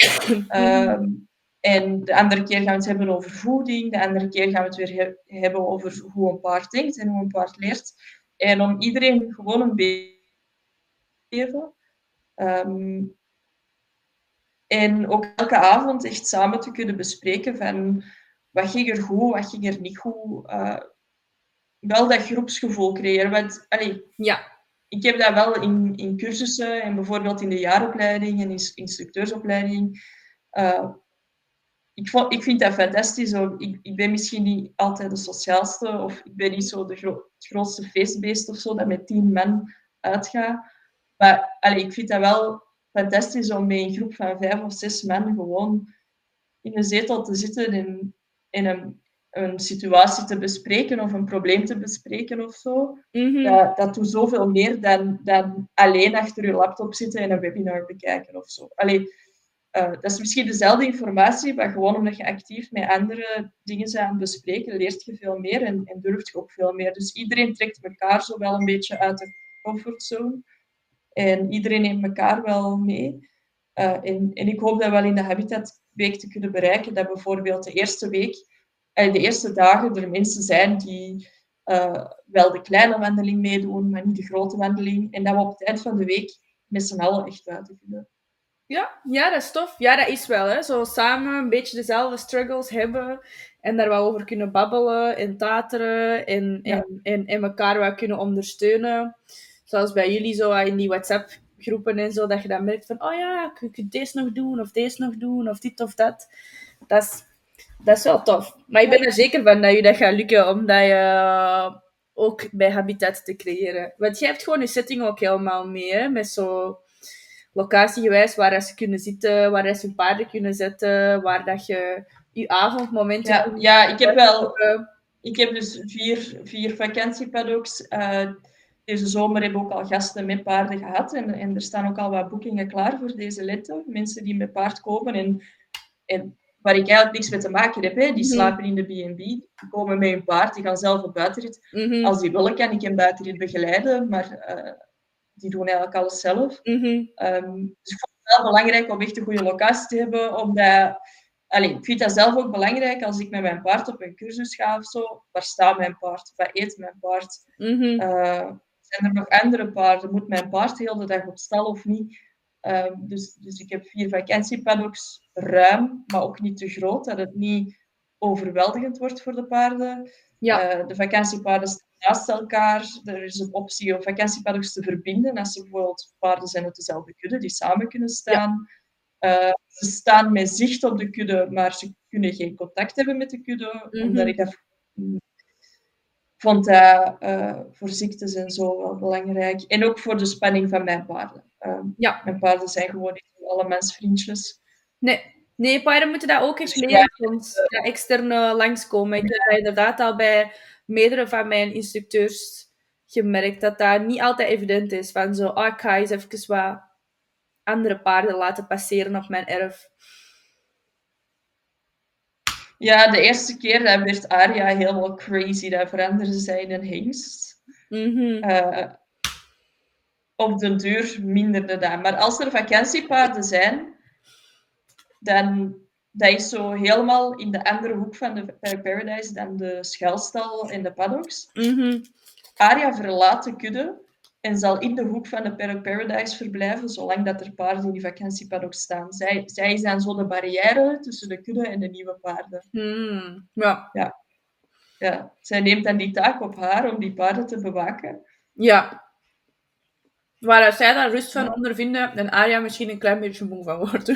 Um, en de andere keer gaan we het hebben over voeding, de andere keer gaan we het weer he hebben over hoe een paard denkt en hoe een paard leert. En om iedereen gewoon een beetje te geven. Um, en ook elke avond echt samen te kunnen bespreken van wat ging er goed, wat ging er niet goed. Uh, wel dat groepsgevoel creëren. Want allee, ja. Ik heb dat wel in, in cursussen en bijvoorbeeld in de jaaropleiding en in instructeursopleiding. Uh, ik, vond, ik vind dat fantastisch. Ik, ik ben misschien niet altijd de sociaalste of ik ben niet zo de gro het grootste feestbeest of zo dat met tien man uitgaat. Maar ik vind dat wel fantastisch om met een groep van vijf of zes man gewoon in een zetel te zitten en, en een, een situatie te bespreken of een probleem te bespreken of zo. Mm -hmm. dat, dat doet zoveel meer dan, dan alleen achter je laptop zitten en een webinar bekijken of zo. Allee, uh, dat is misschien dezelfde informatie, maar gewoon omdat je actief met andere dingen aan het bespreken, leert je veel meer en, en durft je ook veel meer. Dus iedereen trekt elkaar zo wel een beetje uit de comfortzone. En iedereen neemt elkaar wel mee. Uh, en, en ik hoop dat wel in de Habitatweek te kunnen bereiken dat bijvoorbeeld de eerste week, de eerste dagen er mensen zijn die uh, wel de kleine wandeling meedoen, maar niet de grote wandeling. En dat we op het eind van de week met z'n allen echt buiten kunnen. Ja, ja, dat is tof. Ja, dat is wel. Hè. Zo samen een beetje dezelfde struggles hebben en daar wat over kunnen babbelen en tateren en, Ja. en, en, en elkaar wat kunnen ondersteunen. Zoals bij jullie zo in die WhatsApp-groepen en zo, dat je dan merkt van, oh ja, je kunt deze nog doen, of deze nog doen, of dit of dat. Dat is, dat is wel tof. Maar ik ben er zeker van dat je dat gaat lukken, omdat je ook bij Habitat te creëren. Want jij hebt gewoon je setting ook helemaal mee, hè, met zo locatiegewijs waar ze kunnen zitten, waar ze hun paarden kunnen zetten, waar dat je je avondmomenten... Ja, ja, ik heb wel. Ik heb dus vier, vier vakantiepaddocks. Uh, deze zomer hebben we ook al gasten met paarden gehad. En, en er staan ook al wat boekingen klaar voor deze lente. Mensen die met paard komen en, en waar ik eigenlijk niks mee te maken heb. Hè. Die Mhm. slapen in de B&B, die komen met hun paard, die gaan zelf op buitenrit. Mhm, Als die willen, kan ik een buitenrit begeleiden, maar uh, die doen eigenlijk alles zelf. mhm. Um, dus ik vond het wel belangrijk om echt een goede locatie te hebben, omdat... Allee, ik vind dat zelf ook belangrijk als ik met mijn paard op een cursus ga of zo. Waar staat mijn paard? Wat eet mijn paard? Uh, zijn er nog andere paarden? Moet mijn paard heel de dag op stal of niet? Um, dus, dus ik heb vier vakantiepaddocks ruim, maar ook niet te groot. Dat het niet overweldigend wordt voor de paarden. Ja. Eh, de vakantiepaarden staan naast elkaar. Er is een optie om vakantiepaddocks te verbinden. Als ze bijvoorbeeld paarden zijn uit dezelfde kudde, die samen kunnen staan. Eh, ze staan met zicht op de kudde, maar ze kunnen geen contact hebben met de kudde. Mhm. Omdat ik dat vond dat eh, voor ziektes en zo wel belangrijk. En ook voor de spanning van mijn paarden. Ehm, Ja. Mijn paarden zijn gewoon niet alle mensvriendjes. Nee. Nee, paarden moeten dat ook eens Dus leren soms. Ja, extern eh, langskomen. Ik heb inderdaad al bij meerdere van mijn instructeurs gemerkt. Dat dat niet altijd evident is. Van zo, ah, ik ga eens even wat andere paarden laten passeren op mijn erf. Ja, de eerste keer dat werd Aria helemaal crazy. Dat veranderde zij in een hengst. Mhm. Eh, op den duur minderde dat. Maar als er vakantiepaarden zijn, dan dat is zo helemaal in de andere hoek van de Paddock Paradise dan de schuilstal en de paddocks. Mhm. Aria verlaat de kudde en zal in de hoek van de Paddock Paradise verblijven, zolang dat er paarden in die vakantiepaddock staan. Zij, zij is dan zo de barrière tussen de kudde en de nieuwe paarden. Hmm. Ja. Ja, zij neemt dan die taak op haar om die paarden te bewaken. ja. Waar zij daar rust van Ja. ondervinden en Aria misschien een klein beetje moe van wordt.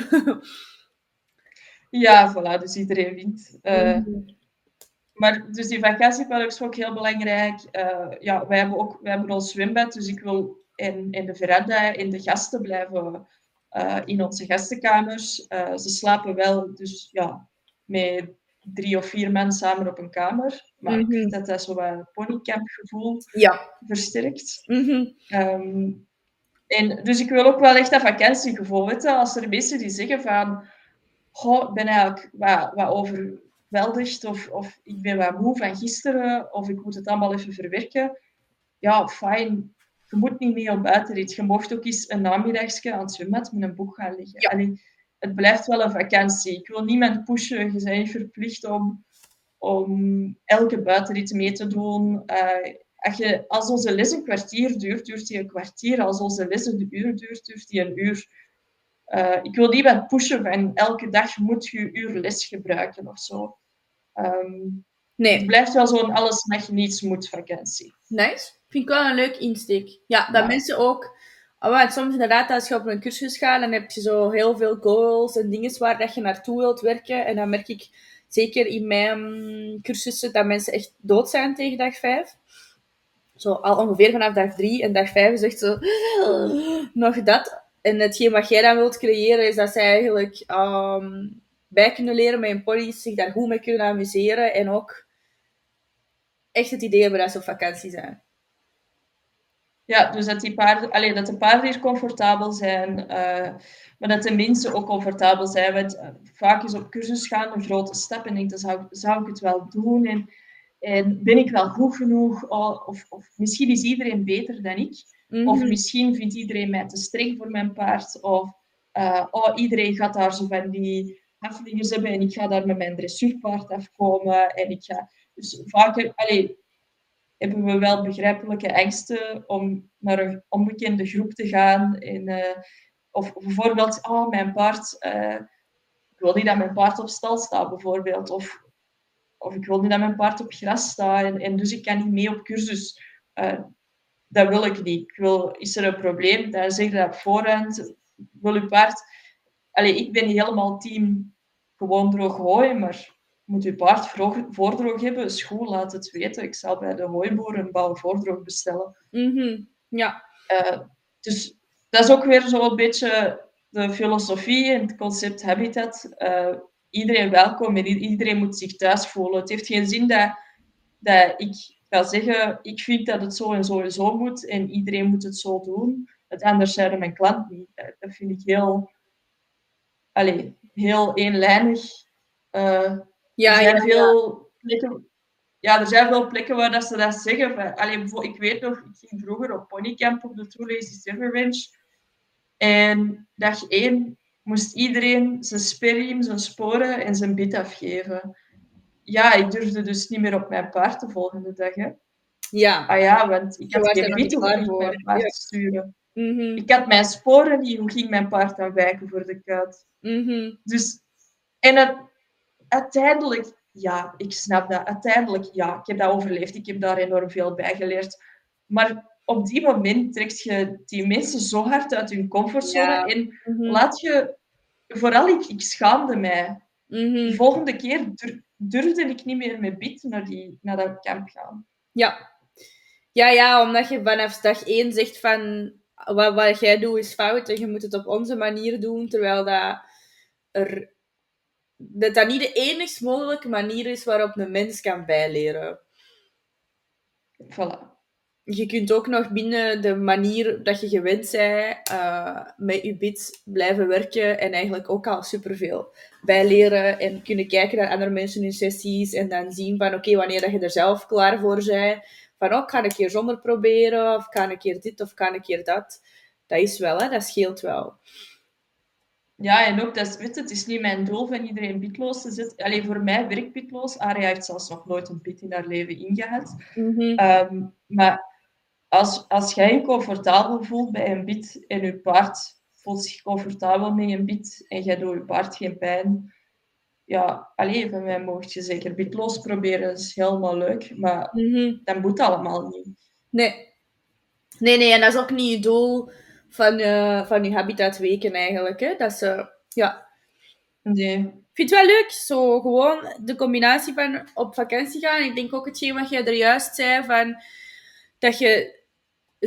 Ja, voilà, dus iedereen wint. Eh, Mhm. Maar dus die vakantiepaddock is ook heel belangrijk. Eh, ja, wij hebben ook wij hebben ons zwembad, dus ik wil in, in de veranda in de gasten blijven eh, in onze gastenkamers. Eh, ze slapen wel, dus ja, met drie of vier man samen op een kamer. Maar ik Mhm. vind dat dat zo wat een ponycamp gevoel Ja. versterkt. Mhm. Ehm, en dus ik wil ook wel echt dat vakantiegevoel. Weet je? Als er mensen die zeggen van... Goh, ik ben eigenlijk wat, wat overweldigd of, of ik ben wat moe van gisteren of ik moet het allemaal even verwerken. Ja, fijn. Je moet niet mee op buitenrit. Je mocht ook eens een namiddagje aan het zwembad met een boek gaan liggen. Ja. Allee, het blijft wel een vakantie. Ik wil niemand pushen. Je bent niet verplicht om, om elke buitenrit mee te doen. Eh, als, je, als onze les een kwartier duurt, duurt die een kwartier. Als onze les een uur duurt, duurt die een uur. Eh, ik wil niemand pushen van elke dag moet je uur les gebruiken of zo. Ehm, Nee. het blijft wel zo'n alles mag niets moet vakantie. Nice. Vind ik wel een leuk insteek. Ja, dat Ja. mensen ook... Oh, soms inderdaad, als je op een cursus gaat, dan heb je zo heel veel goals en dingen waar dat je naartoe wilt werken. En dan merk ik, zeker in mijn mm, cursussen, dat mensen echt dood zijn tegen dag vijf. Zo al ongeveer vanaf dag drie. En dag vijf echt zo... Nog dat. En hetgeen wat jij dan wilt creëren, is dat zij eigenlijk ehm, bij kunnen leren met hun ponies, zich daar goed mee kunnen amuseren. En ook echt het idee hebben dat ze op vakantie zijn. Ja, dus dat, die paarden, allee, dat de paarden hier comfortabel zijn, eh, maar dat de mensen ook comfortabel zijn. Want eh, vaak is op cursus gaan een grote stap en denk, dan zou, zou ik het wel doen? En, en ben ik wel goed genoeg? Oh, of, of misschien is iedereen beter dan ik. Of Mhm. misschien vindt iedereen mij te streng voor mijn paard. Of eh, oh, iedereen gaat daar zo van die afvliegers hebben en ik ga daar met mijn dressuurpaard afkomen. En ik ga... Dus allee, hebben we wel begrijpelijke angsten om naar een onbekende groep te gaan. En, eh, of bijvoorbeeld, oh, mijn paard... eh, ik wil niet dat mijn paard op stal staat, bijvoorbeeld. Of, of ik wil niet dat mijn paard op gras staat. En, en dus ik kan niet mee op cursus. Eh, dat wil ik niet. Ik wil, is er een probleem, dan zeg je dat op voorhand. Wil uw paard... Allee, ik ben niet helemaal team gewoon droog hooi, maar moet uw paard vroeg- voordroog hebben, goed, laat het weten. Ik zal bij de hooiboer een bouw voordroog bestellen. Mhm. Ja. Eh, dus dat is ook weer zo'n beetje de filosofie en het concept habitat. Eh, iedereen welkom en iedereen moet zich thuis voelen. Het heeft geen zin dat, dat ik ga zeggen, ik vind dat het zo en zo en zo moet en iedereen moet het zo doen. Het anders zijn mijn klant niet. Eh, Dat vind ik heel, allez, heel eenlijnig. Eh, Ja, er zijn ja, veel plekken. Ja, er zijn veel plekken waar dat ze dat zeggen. Van, bijvo- ik weet nog, ik ging vroeger op ponycamp op de True Lazy Silver Ranch. En dag één moest iedereen zijn sperriem, zijn sporen en zijn bit afgeven. Ja, ik durfde dus niet meer op mijn paard de volgende dag. Hè. ja. Ah ja, want ik had geen bit om mijn voor. paard te sturen. Mhm. Ik had mijn sporen niet. Hoe ging mijn paard dan wijken voor de kuit? Mhm. Dus, en het, uiteindelijk ja, ik snap dat. Uiteindelijk, ja, ik heb dat overleefd. Ik heb daar enorm veel bij geleerd. Maar op die moment trekt je die mensen zo hard uit hun comfortzone. En Mhm. laat je... Vooral ik, ik schaamde mij. Mhm. De volgende keer dur- durfde ik niet meer met Bit naar, die, naar dat kamp gaan. Ja. Ja, ja, omdat je vanaf dag één zegt van wat, wat jij doet is fout en je moet het op onze manier doen, terwijl dat er dat, dat niet de enigst mogelijke manier is waarop een mens kan bijleren. Voilà. Je kunt ook nog binnen de manier dat je gewend bent eh, met je bits blijven werken en eigenlijk ook al superveel bijleren en kunnen kijken naar andere mensen in sessies en dan zien van oké, wanneer dat je er zelf klaar voor bent, van oh, ik ga een keer zonder proberen of ik ga een keer dit of ik ga een keer dat. Dat is wel, hè, dat scheelt wel. Ja, en ook, dat is, weet het is niet mijn doel van iedereen bitloos te zetten. Alleen voor mij werkt bitloos. Aria heeft zelfs nog nooit een bit in haar leven ingehad. Mhm. Ehm, maar als, als jij je comfortabel voelt bij een bit en je paard voelt zich comfortabel met een bit en jij doet je paard geen pijn, ja, alleen van mij mocht je zeker bitloos proberen. Dat is helemaal leuk, maar Mhm. dat moet allemaal niet. Nee. Nee, nee, en dat is ook niet het doel van, eh van je habitatweken eigenlijk. Hè? Dat ze, ja, Nee. Ik vind het wel leuk, zo gewoon de combinatie van op vakantie gaan. Ik denk ook hetgeen wat jij er juist zei, van dat je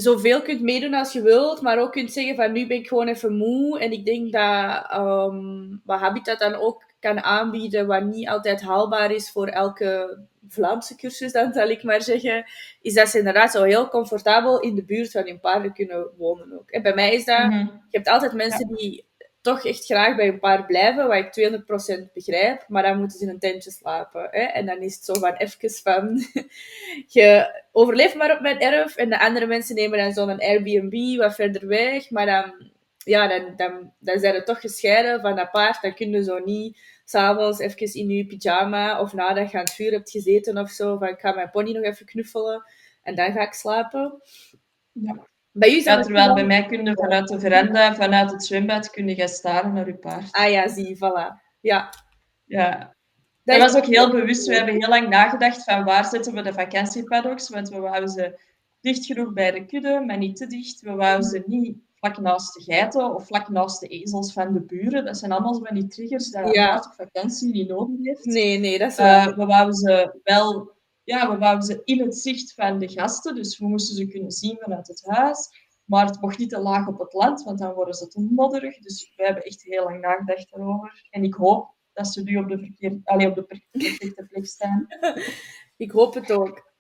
zoveel kunt meedoen als je wilt, maar ook kunt zeggen van nu ben ik gewoon even moe. En ik denk dat ehm, wat Habitat dan ook kan aanbieden, wat niet altijd haalbaar is voor elke Vlaamse cursus, dan zal ik maar zeggen, is dat ze inderdaad zo heel comfortabel in de buurt van hun paarden kunnen wonen ook. En bij mij is dat... Mhm. Je hebt altijd mensen die toch echt graag bij een paard blijven, wat ik 200% begrijp, maar dan moeten ze in een tentje slapen. Hè? En dan is het zo van even van, je overleeft maar op mijn erf, en de andere mensen nemen dan zo'n Airbnb wat verder weg, maar dan, ja, dan, dan, zijn ze toch gescheiden van dat paard, dan kun je zo niet s'avonds even in je pyjama of nadat je aan het vuur hebt gezeten of zo, van ik ga mijn pony nog even knuffelen en dan ga ik slapen. Ja. Bij u Ja, terwijl bij mij kun je vanuit de veranda, vanuit het zwembad, kun je gaan staren naar je paard. Ah ja, zie, voilà. Ja. Ja, Dat Dat was ook heel bewust. We hebben heel lang nagedacht van waar zetten we de vakantiepaddocks, want we wouden ze dicht genoeg bij de kudde, maar niet te dicht. We wouden ze niet vlak naast de geiten of vlak naast de ezels van de buren. Dat zijn allemaal van die triggers dat Ja. op vakantie niet nodig heeft. Nee, nee, dat is wel... we wouden ze wel ja, we wouden ze in het zicht van de gasten, dus we moesten ze kunnen zien vanuit het huis. Maar het mocht niet te laag op het land, want dan worden ze te modderig. Dus we hebben echt heel lang nagedacht daarover. En ik hoop dat ze nu op de, verkeerde, allee, op de per- perfecte plek staan. Ik hoop het ook.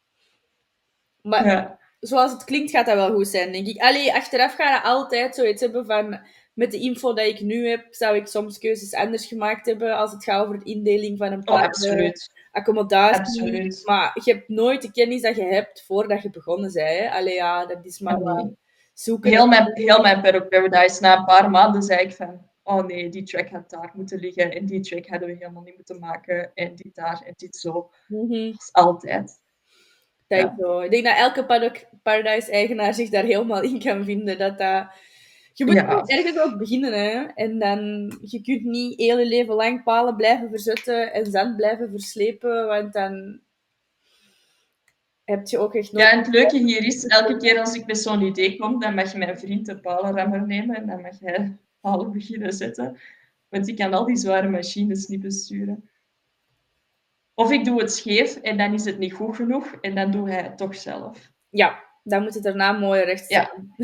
Maar Ja. zoals het klinkt, gaat dat wel goed zijn, denk ik. Allee, achteraf ga je altijd zoiets hebben van... Met de info dat ik nu heb, zou ik soms keuzes anders gemaakt hebben als het gaat over de indeling van een Oh, paar absoluut. Accommodatie. Absoluut. Maar je hebt nooit de kennis dat je hebt voordat je begonnen bent. Hè? Allee, ja, dat is maar zoeken. Heel mijn, heel mijn Paradise, na een paar maanden zei ik van... Oh nee, die track had daar moeten liggen. En die track hadden we helemaal niet moeten maken. En dit daar en dit zo. Dat is altijd. Dat Ja. zo. Ik denk dat elke Paradise-eigenaar zich daar helemaal in kan vinden. Dat dat... Je moet Ja. ergens ook beginnen, hè. En dan... Je kunt niet heel je leven lang palen blijven verzetten en zand blijven verslepen, want dan... Heb je ook echt. Ja, en het leuke hier is, elke keer als ik met zo'n idee kom, dan mag je mijn vriend de palenrammer nemen en dan mag hij palen beginnen zetten. Want ik kan al die zware machines niet besturen. Of ik doe het scheef en dan is het niet goed genoeg en dan doe hij het toch zelf. Ja, dan moet het daarna mooi recht Ja. staan.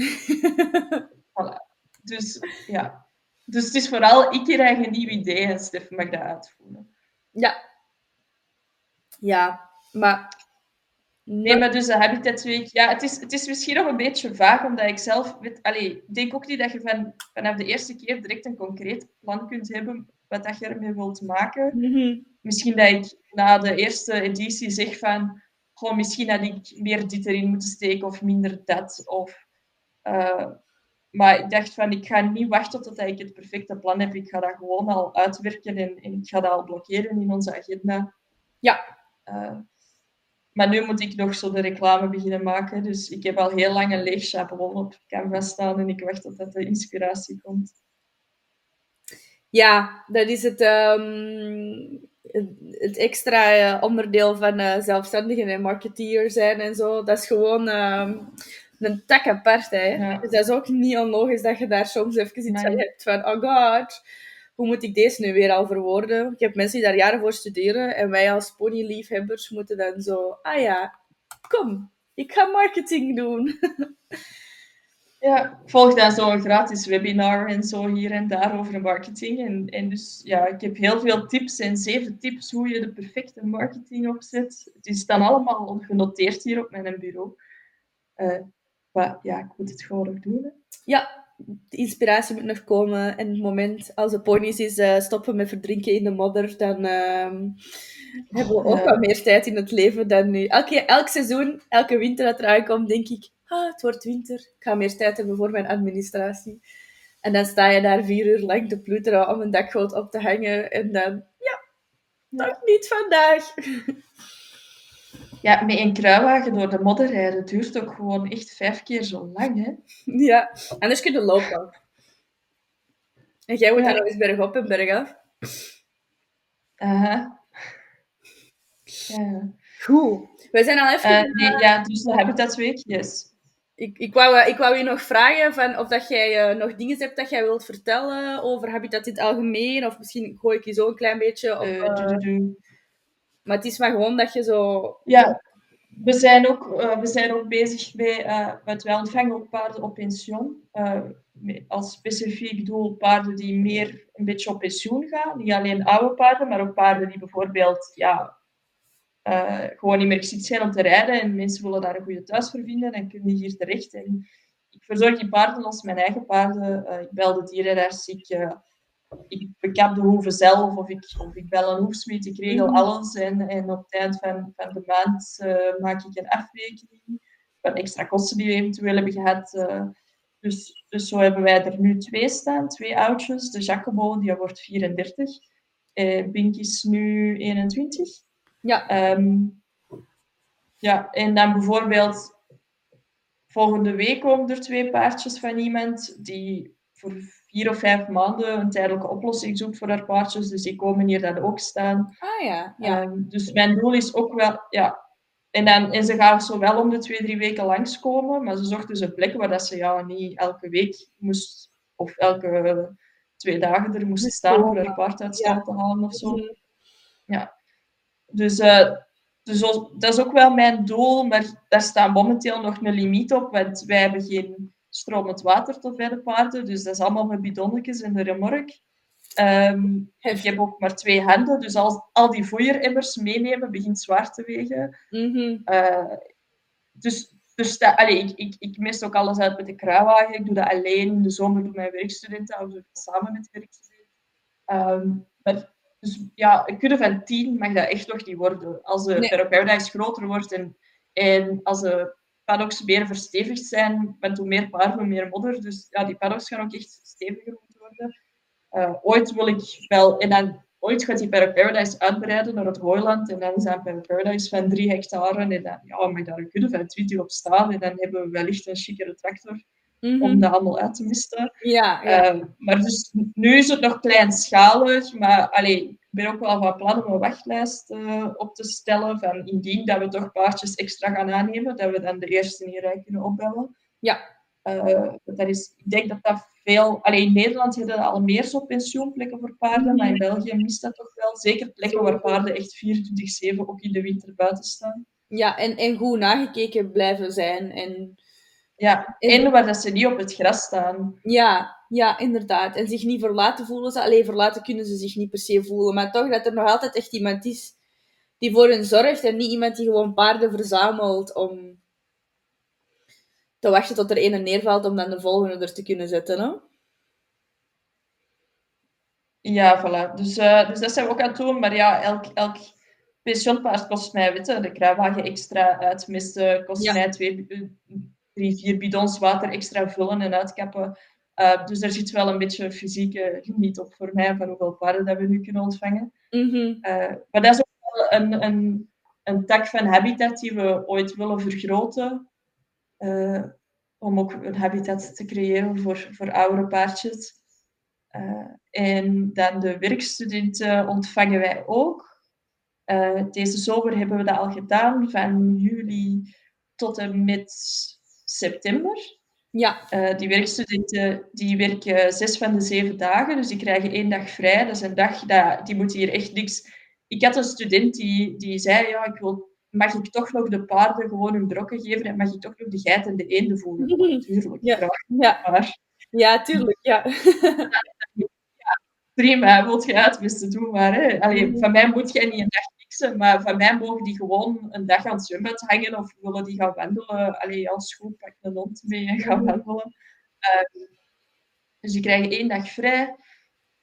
Dus ja. Dus het is vooral, ik krijg een nieuw idee en Stef mag dat uitvoeren. Ja. Ja, maar... Nee, maar dus de Habitat Week, ja, het is, het is misschien nog een beetje vaag, omdat ik zelf weet, allee, ik denk ook niet dat je van, vanaf de eerste keer direct een concreet plan kunt hebben wat dat je ermee wilt maken. Mhm. Misschien dat ik na de eerste editie zeg van, gewoon misschien had ik meer dit erin moeten steken of minder dat. Of, eh, maar ik dacht van, ik ga niet wachten totdat ik het perfecte plan heb. Ik ga dat gewoon al uitwerken en, en ik ga dat al blokkeren in onze agenda. Ja. Eh, maar nu moet ik nog zo de reclame beginnen maken. Dus ik heb al heel lang een leeg schabloon op Canva staan en ik wacht tot de inspiratie komt. Ja, dat is het. ehm, het extra onderdeel van uh, zelfstandigen en marketeer zijn en zo, dat is gewoon ehm, een tak apart. Hè. Dus dat is ook niet onlogisch dat je daar soms even iets hebt van, oh god, hoe moet ik deze nu weer al verwoorden? Ik heb mensen die daar jaren voor studeren en wij als ponyliefhebbers moeten dan zo, ah ja, kom, ik ga marketing doen. Ja, volg dan zo'n gratis webinar en zo hier en daar over marketing. En, en dus ja, ik heb heel veel tips en zeven tips hoe je de perfecte marketing opzet. Het is dan allemaal genoteerd hier op mijn bureau. Uh, maar ja, ik moet het gewoon nog doen. Ja, de inspiratie moet nog komen. En het moment als de ponies is uh, stoppen met verdrinken in de modder, dan uh, hebben we ook wat meer tijd in het leven dan nu. Elke, elk seizoen, elke winter dat eruit komt, denk ik, ah, het wordt winter. Ik ga meer tijd hebben voor mijn administratie. En dan sta je daar vier uur lang te ploeteren om een dakgoot op te hangen. En dan, ja, toch niet vandaag. Ja, met een kruiwagen door de modder rijden duurt ook gewoon echt vijf keer zo lang, hè? Ja, anders kun je lopen. En jij moet ja. daar nog eens bergop en bergaf. Aha. Ja. Goed. We zijn al even... Uh, nee, ja, dus de Habitatweek, yes. Ik, ik, wou, ik wou je nog vragen van of dat jij uh, nog dingen hebt dat jij wilt vertellen over Habitat in het algemeen. Of misschien gooi ik je zo een klein beetje op... Uh, maar het is maar gewoon dat je zo... Ja, we zijn ook, uh, we zijn ook bezig met, uh, wij ontvangen ook paarden op pensioen. Uh, als specifiek doel paarden die meer een beetje op pensioen gaan. Niet alleen oude paarden, maar ook paarden die bijvoorbeeld ja, gewoon niet meer geschikt zijn om te rijden. En mensen willen daar een goede thuis voor vinden. Dan kunnen die hier terecht. En ik verzorg die paarden als mijn eigen paarden. ik bel de dierenarts. Ik ik bekap de hoeven zelf of ik, of ik bel een hoefsmid, ik regel mhm. alles en, en op het eind van, van de maand uh, maak ik een afrekening van extra kosten die we eventueel hebben gehad. Uh, dus, dus zo hebben wij er nu twee staan, twee oudjes. De Jacobo, die wordt 34. Uh, Bink is nu 21. Ja. Um, ja, en dan bijvoorbeeld volgende week komen er twee paardjes van iemand die voor vier of vijf maanden een tijdelijke oplossing zoekt voor haar paardjes. Dus die komen hier dan ook staan. Ah ja. ja. Um, dus mijn doel is ook wel, ja. En, dan, en ze gaan zo wel om de twee, drie weken langskomen, maar ze zocht dus een plek waar dat ze ja, niet elke week moest, of elke twee dagen er moest staan voor haar paard uit ja. te halen of zo. Mhm. Ja. Dus, uh, dus dat is ook wel mijn doel, maar daar staat momenteel nog een limiet op, want wij hebben geen stromend water tot bij de paarden. Dus dat is allemaal met bidonnetjes in de remork. Um, ik heb ook maar twee handen, dus al, al die voeieremmers meenemen begint zwaar te wegen. Mm dus dus ik, ik, ik mist ook alles uit met de kruiwagen. Ik doe dat alleen. In de zomer doen mijn werkstudenten, of samen met werkstudenten. Um, maar, dus ja, een kudde van tien mag dat echt nog niet worden. Als de nee. groter wordt en, en als de paddocks meer verstevigd zijn. Met hoe meer paarden, hoe meer modder. Dus ja, die paddocks gaan ook echt steviger moeten worden. Uh, ooit wil ik wel... En dan ooit gaat die Paradise uitbreiden naar het Hooiland. En dan Paddock Paradise van 3 hectare. En dan ja, mag daar een kudde van 20 op staan. En dan hebben we wellicht een chicere tractor. Mm om dat allemaal uit te misten. Ja, ja. Uh, maar dus nu is het nog kleinschalig, maar allee, ben ook wel van plan om een wachtlijst uh, op te stellen van indien dat we toch paardjes extra gaan aannemen, dat we dan de eerste in kunnen opbellen. Ja. Uh, dat is, ik denk dat dat veel... Alleen in Nederland hebben we al meer zo'n pensioenplekken voor paarden, maar in België mist dat toch wel. Zeker plekken waar paarden echt 24-7 ook in de winter buiten staan. Ja, en, en goed nagekeken blijven zijn. En, ja, en waar dat ze niet op het gras staan. Ja, ja, inderdaad. En zich niet verlaten voelen ze. Alleen verlaten kunnen ze zich niet per se voelen. Maar toch dat er nog altijd echt iemand is die voor hen zorgt. En niet iemand die gewoon paarden verzamelt om te wachten tot er een neervalt om dan de volgende er te kunnen zetten. Hè? Ja, voilà. Dus, uh, dus dat zijn we ook aan het doen. Maar ja, elk, elk pensioenpaard kost mij, weet de kruiwagen extra uitmisten, kost mij twee, drie, vier bidons water extra vullen en uitkappen. Uh, dus er zit wel een beetje fysieke limiet op voor mij van hoeveel paarden dat we nu kunnen ontvangen. Mm -hmm. uh, maar dat is ook wel een, een, een tak van habitat die we ooit willen vergroten. Uh, om ook een habitat te creëren voor, voor oudere paardjes. en dan de werkstudenten ontvangen wij ook. deze zomer hebben we dat al gedaan, van juli tot en met september. Ja. Uh, die werkstudenten die werken zes van de zeven dagen, dus die krijgen één dag vrij. Dat is een dag, dat, die moeten hier echt niks... Ik had een student die, die zei, ja, ik wil, mag ik toch nog de paarden gewoon hun brokken geven en mag ik toch nog de geit en de eenden voeren? Natuurlijk, ja. Ja. Maar, ja, tuurlijk, ja. ja prima, wilt je uitwisten, doen maar. Hè. Allee, van mij moet jij niet een dag maar van mij mogen die gewoon een dag aan het zwembad hangen of willen die gaan wandelen. Allee, als goed, pak een hond mee en gaan Mhm. wandelen. Ehm, dus die krijgen één dag vrij.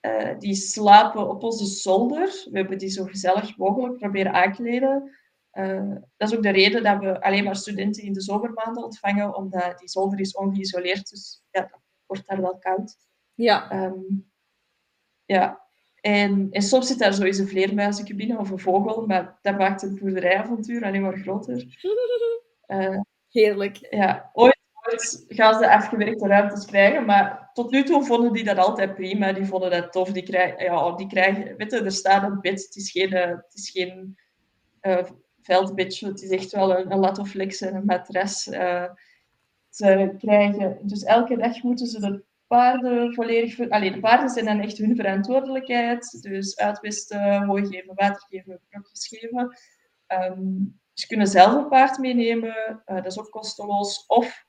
Eh, die slapen op onze zolder. We hebben die zo gezellig mogelijk proberen aankleden. Eh, dat is ook de reden dat we alleen maar studenten in de zomermaanden ontvangen, omdat die zolder is ongeïsoleerd, dus ja, dat wordt daar wel koud. Ja. Ehm, ja, en, en soms zit daar eens een vleermuizencabine of een vogel, maar dat maakt het boerderijavontuur alleen maar groter. Eh, Heerlijk. ja, ooit, ooit gaan ze afgewerkte ruimtes krijgen, maar tot nu toe vonden die dat altijd prima. Die vonden dat tof. Die krijgen, ja, die krijgen, weet je, er staat een bed. Het is geen, eh, het is geen eh, veldbedje. Het is echt wel een, een latoflex en een matras. Eh, ze krijgen, dus elke dag moeten ze de paarden volledig... Ver, allee, de paarden zijn dan echt hun verantwoordelijkheid. Dus uitwisten, hooi geven, water geven, brokjes geven. Ehm, ze kunnen zelf een paard meenemen, uh, dat is ook kosteloos. Of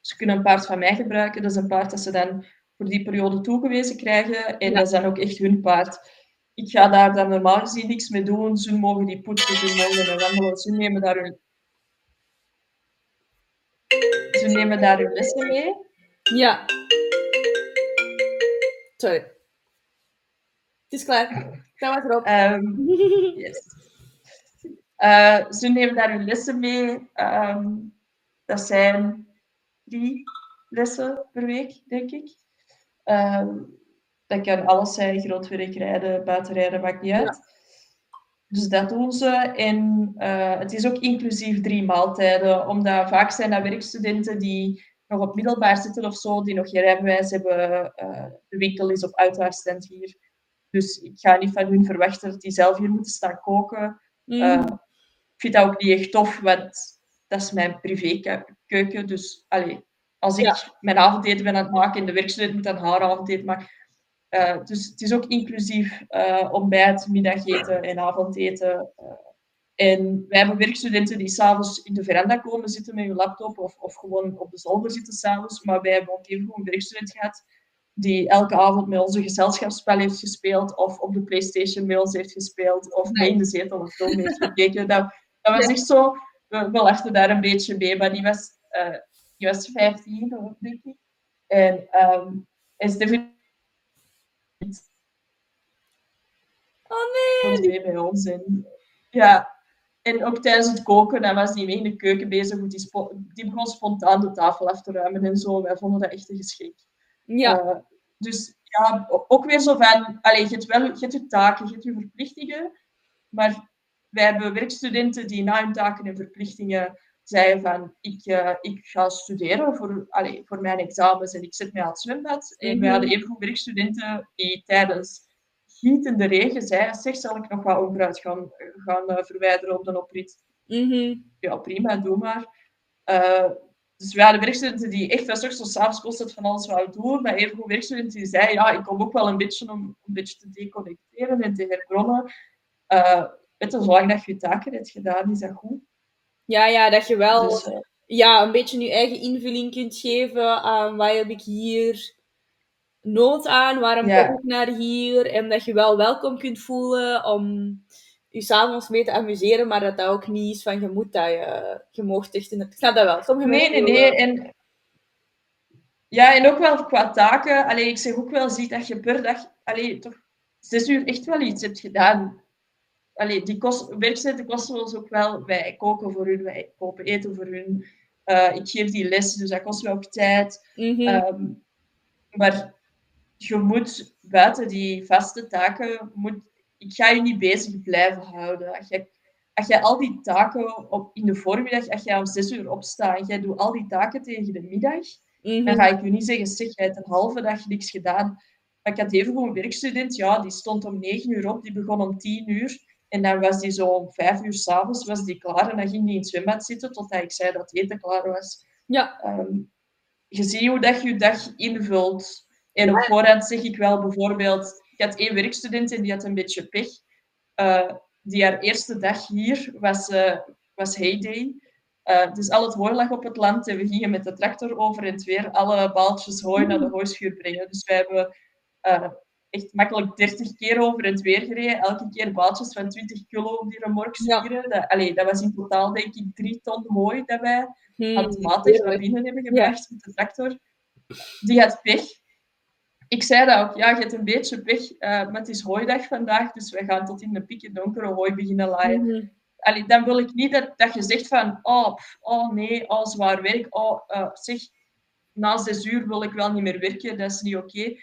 ze kunnen een paard van mij gebruiken, dat is een paard dat ze dan voor die periode toegewezen krijgen. En ja. dat is dan ook echt hun paard. Ik ga daar dan normaal gezien niks mee doen. Ze mogen die poetsen, ze mogen wandelen, ze nemen daar hun... Ze nemen daar hun lessen mee. Ja. Sorry. Het is klaar. Ga maar erop. Um, yes. Uh, ze nemen daar hun lessen mee. Um, dat zijn drie lessen per week, denk ik. Um, dat kan alles zijn, grootwerk rijden, buitenrijden, maakt niet uit. Ja. Dus dat doen ze. En uh, het is ook inclusief drie maaltijden, omdat vaak zijn dat werkstudenten die nog op middelbaar zitten of zo, die nog geen rijbewijs hebben. Uh, de winkel is op uitwaartstand hier. Dus ik ga niet van hun verwachten dat die zelf hier moeten staan koken. Mm. Uh, ik vind dat ook niet echt tof, want dat is mijn privékeuken. Dus allee, als ik ja. mijn avondeten ben aan het maken en de werkstudent moet dan haar avondeten maken. Uh, dus het is ook inclusief ontbijt, middageten en avondeten. En wij hebben werkstudenten die s'avonds in de veranda komen zitten met hun laptop of, of gewoon op de zolder zitten s'avonds. Maar wij hebben ook even een werkstudent gehad die elke avond met onze gezelschapsspel heeft gespeeld of op de Playstation met ons heeft gespeeld of mee in de zetel een film heeft gekeken. Dat, dat was echt zo, we, we lachten daar een beetje mee, maar die was, uh, die was 15, denk ik. En um, is definitief Oh nee! mee bij ons. En, ja, en ook tijdens het koken, dan was die mee in de keuken bezig, die, spo- die begon spontaan de tafel af te ruimen en zo. Wij vonden dat echt een geschik. Ja. Uh, dus ja, ook weer zo van, allez, je hebt wel je, hebt je taken, je hebt je verplichtingen, maar wij hebben werkstudenten die na hun taken en verplichtingen zeiden van, ik, uh, ik ga studeren voor, voor mijn examens en ik zet mij aan het zwembad. En mm-hmm. wij hadden even werkstudenten die tijdens gietende regen zeiden, zeg, zal ik nog wat onkruid gaan, gaan uh, verwijderen op de oprit? Mm-hmm. Ja, prima, doe maar. Uh, dus we hadden werkstudenten die echt ochtends tot s'avonds constant van alles wouden doen, maar even werkstudenten die zeiden, ja, ik kom ook wel een beetje om een beetje te deconnecteren en te herbronnen. Uh, weet je, zolang dat je je taken hebt gedaan, is dat goed. Ja, ja, dat je wel Dus, ja, een beetje je eigen invulling kunt geven aan wat heb ik hier nood aan, waarom Ja. kom ik naar hier, en dat je wel welkom kunt voelen om je s'avonds mee te amuseren, maar dat dat ook niet is van je moet dat je, je moogt echt in het... Ik snap dat wel. Sommige Nee, nee, nee. En, ja, en ook wel qua taken. Allee, ik zeg ook wel, ziet dat je per dag allee, toch zes uur echt wel iets hebt gedaan. Allee, die kost, werkzaamheden kosten ons ook wel. Wij koken voor hun, wij kopen eten voor hun. Eh, ik geef die les, dus dat kost wel ook tijd. Ehm, maar je moet buiten die vaste taken, moet, ik ga je niet bezig blijven houden. Als jij, als jij al die taken op, in de voormiddag, als jij om zes uur opstaat en jij doet al die taken tegen de middag, Mhm. dan ga ik je niet zeggen, zeg, jij hebt een halve dag niks gedaan. Maar ik had even gewoon een werkstudent, ja, die stond om negen uur op, die begon om tien uur. En dan was die zo om vijf uur s'avonds was die klaar en dan ging die in het zwembad zitten totdat ik zei dat het eten klaar was. Ja. Ehm, je ziet hoe dat je je dag invult. En op voorhand zeg ik wel bijvoorbeeld, ik had één werkstudent en die had een beetje pech. Uh, die haar eerste dag hier was, uh, was heyday. Uh, dus al het hooi lag op het land en we gingen met de tractor over en weer alle baaltjes hooi naar de hooischuur brengen. Dus wij hebben echt makkelijk 30 keer over het weer gereden. Elke keer baaltjes van 20 kilo op die remork sturen. Ja. Dat, dat was in totaal denk ik 3 ton hooi dat wij hmm. handmatig naar binnen hebben gebracht met de tractor. Die had pech. Ik zei dat ook, ja, je hebt een beetje pech, uh, maar het is hooidag vandaag, dus we gaan tot in de pikken donkere hooi beginnen laaien. Mm Allee, dan wil ik niet dat, dat je zegt van, oh, oh nee, oh, zwaar werk, oh, uh, zeg, na zes uur wil ik wel niet meer werken, dat is niet oké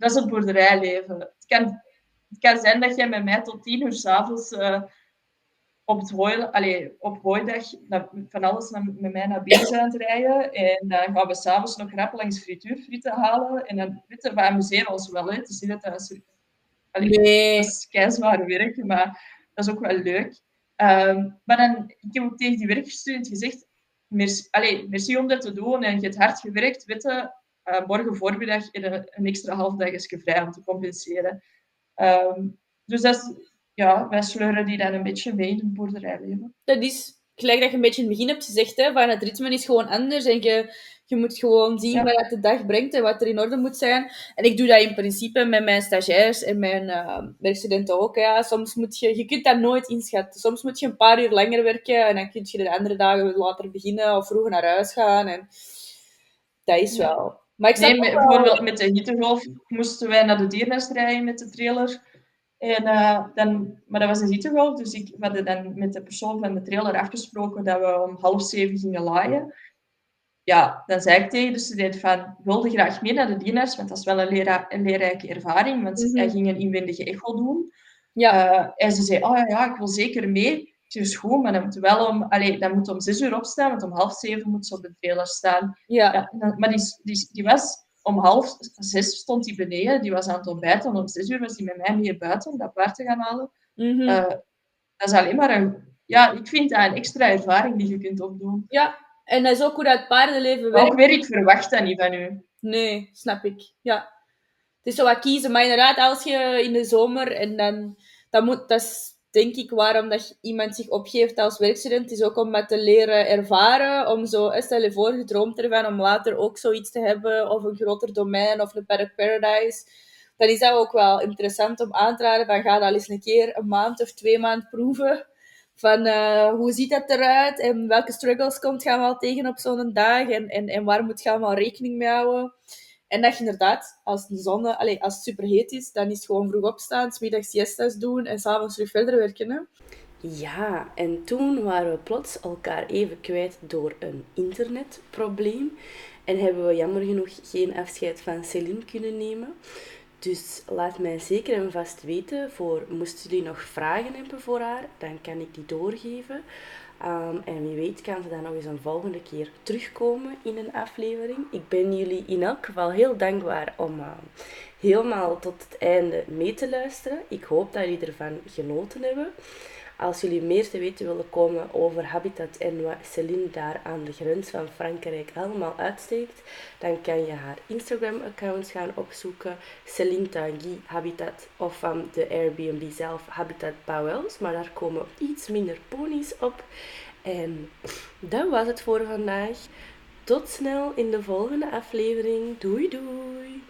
dat is het boerderijleven. Het kan, het kan zijn dat jij met mij tot tien uur s'avonds uh, op het hooi, allez, op hooidag van alles naar, met mij naar binnen zijn aan het rijden. En dan gaan we s'avonds nog rap langs frituurfrieten halen. En dan weten we amuseren ons wel. Hè. Het is niet dat dat is, allez, nee. dat is keizwaar werk, maar dat is ook wel leuk. Um, maar dan, ik heb ook tegen die werkstudent gezegd, merci, allez, merci om dat te doen en je hebt hard gewerkt, weten, uh, morgen voormiddag een, een extra half dag is vrij om te compenseren. Um, dus dat is, ja, wij sleuren die dan een beetje mee in het boerderijleven. Dat is gelijk dat je een beetje in het begin hebt gezegd, hè, van het ritme is gewoon anders en je, je moet gewoon zien ja. wat de dag brengt en wat er in orde moet zijn. En ik doe dat in principe met mijn stagiairs en mijn uh, werkstudenten ook. Ja. Soms moet je, je kunt dat nooit inschatten. Soms moet je een paar uur langer werken en dan kun je de andere dagen later beginnen of vroeger naar huis gaan. En dat is wel... Maar ik nee, met, bijvoorbeeld met de hittegolf moesten wij naar de diernest rijden met de trailer. En, uh, dan, maar dat was een hittegolf, dus ik had dan met de persoon van de trailer afgesproken dat we om half zeven gingen laaien. Ja, dan zei ik tegen de student van, wilde graag mee naar de diernest, want dat is wel een, lera een leerrijke ervaring, want mm hij ging een inwendige echo doen. Ja. Uh, en ze zei, oh ja, ja, ik wil zeker mee. Ik zei, goed, maar dan moet wel om, allee, dan moet om zes uur opstaan, want om half zeven moet ze op de trailer staan. Ja. ja maar die, die, die was om half zes stond hij beneden, die was aan het ontbijten. En om zes uur was hij met mij mee buiten om dat paard te gaan halen. Mm -hmm. dat is alleen maar een... Ja, ik vind dat een extra ervaring die je kunt opdoen. Ja, en dat is ook hoe dat paardenleven werkt. Ook weer, ik verwacht dat niet van u. Nee, snap ik. Ja. Het is zo wat kiezen. Maar inderdaad, als je in de zomer en dan... Dat, moet, dat is denk ik, waarom dat iemand zich opgeeft als werkstudent, is ook om met te leren ervaren. Om zo, stel je voor, je droomt ervan om later ook zoiets te hebben, of een groter domein, of een Parrot Paradise. Dan is dat ook wel interessant om aan te raden van, ga dat eens een keer een maand of twee maanden proeven. Van, uh, hoe ziet dat eruit? En welke struggles komt je wel tegen op zo'n dag? En, en, en waar moet je allemaal rekening mee houden? En dat je inderdaad, als de zon, als het superheet is, dan is het gewoon vroeg opstaan, smiddags siestas doen en s'avonds terug verder werken. Hè? Ja, en toen waren we plots elkaar even kwijt door een internetprobleem. En hebben we jammer genoeg geen afscheid van Celine kunnen nemen. Dus laat mij zeker en vast weten, voor moesten jullie nog vragen hebben voor haar, dan kan ik die doorgeven. Um, en wie weet kan ze dan nog eens een volgende keer terugkomen in een aflevering. Ik ben jullie in elk geval heel dankbaar om uh, helemaal tot het einde mee te luisteren. Ik hoop dat jullie ervan genoten hebben. Als jullie meer te weten willen komen over Habitat en wat Celine daar aan de grens van Frankrijk allemaal uitsteekt, dan kan je haar Instagram-accounts gaan opzoeken. Celine Tanguy Habitat of van de Airbnb zelf Habitat Pauwels. Maar daar komen iets minder ponies op. En dat was het voor vandaag. Tot snel in de volgende aflevering. Doei doei!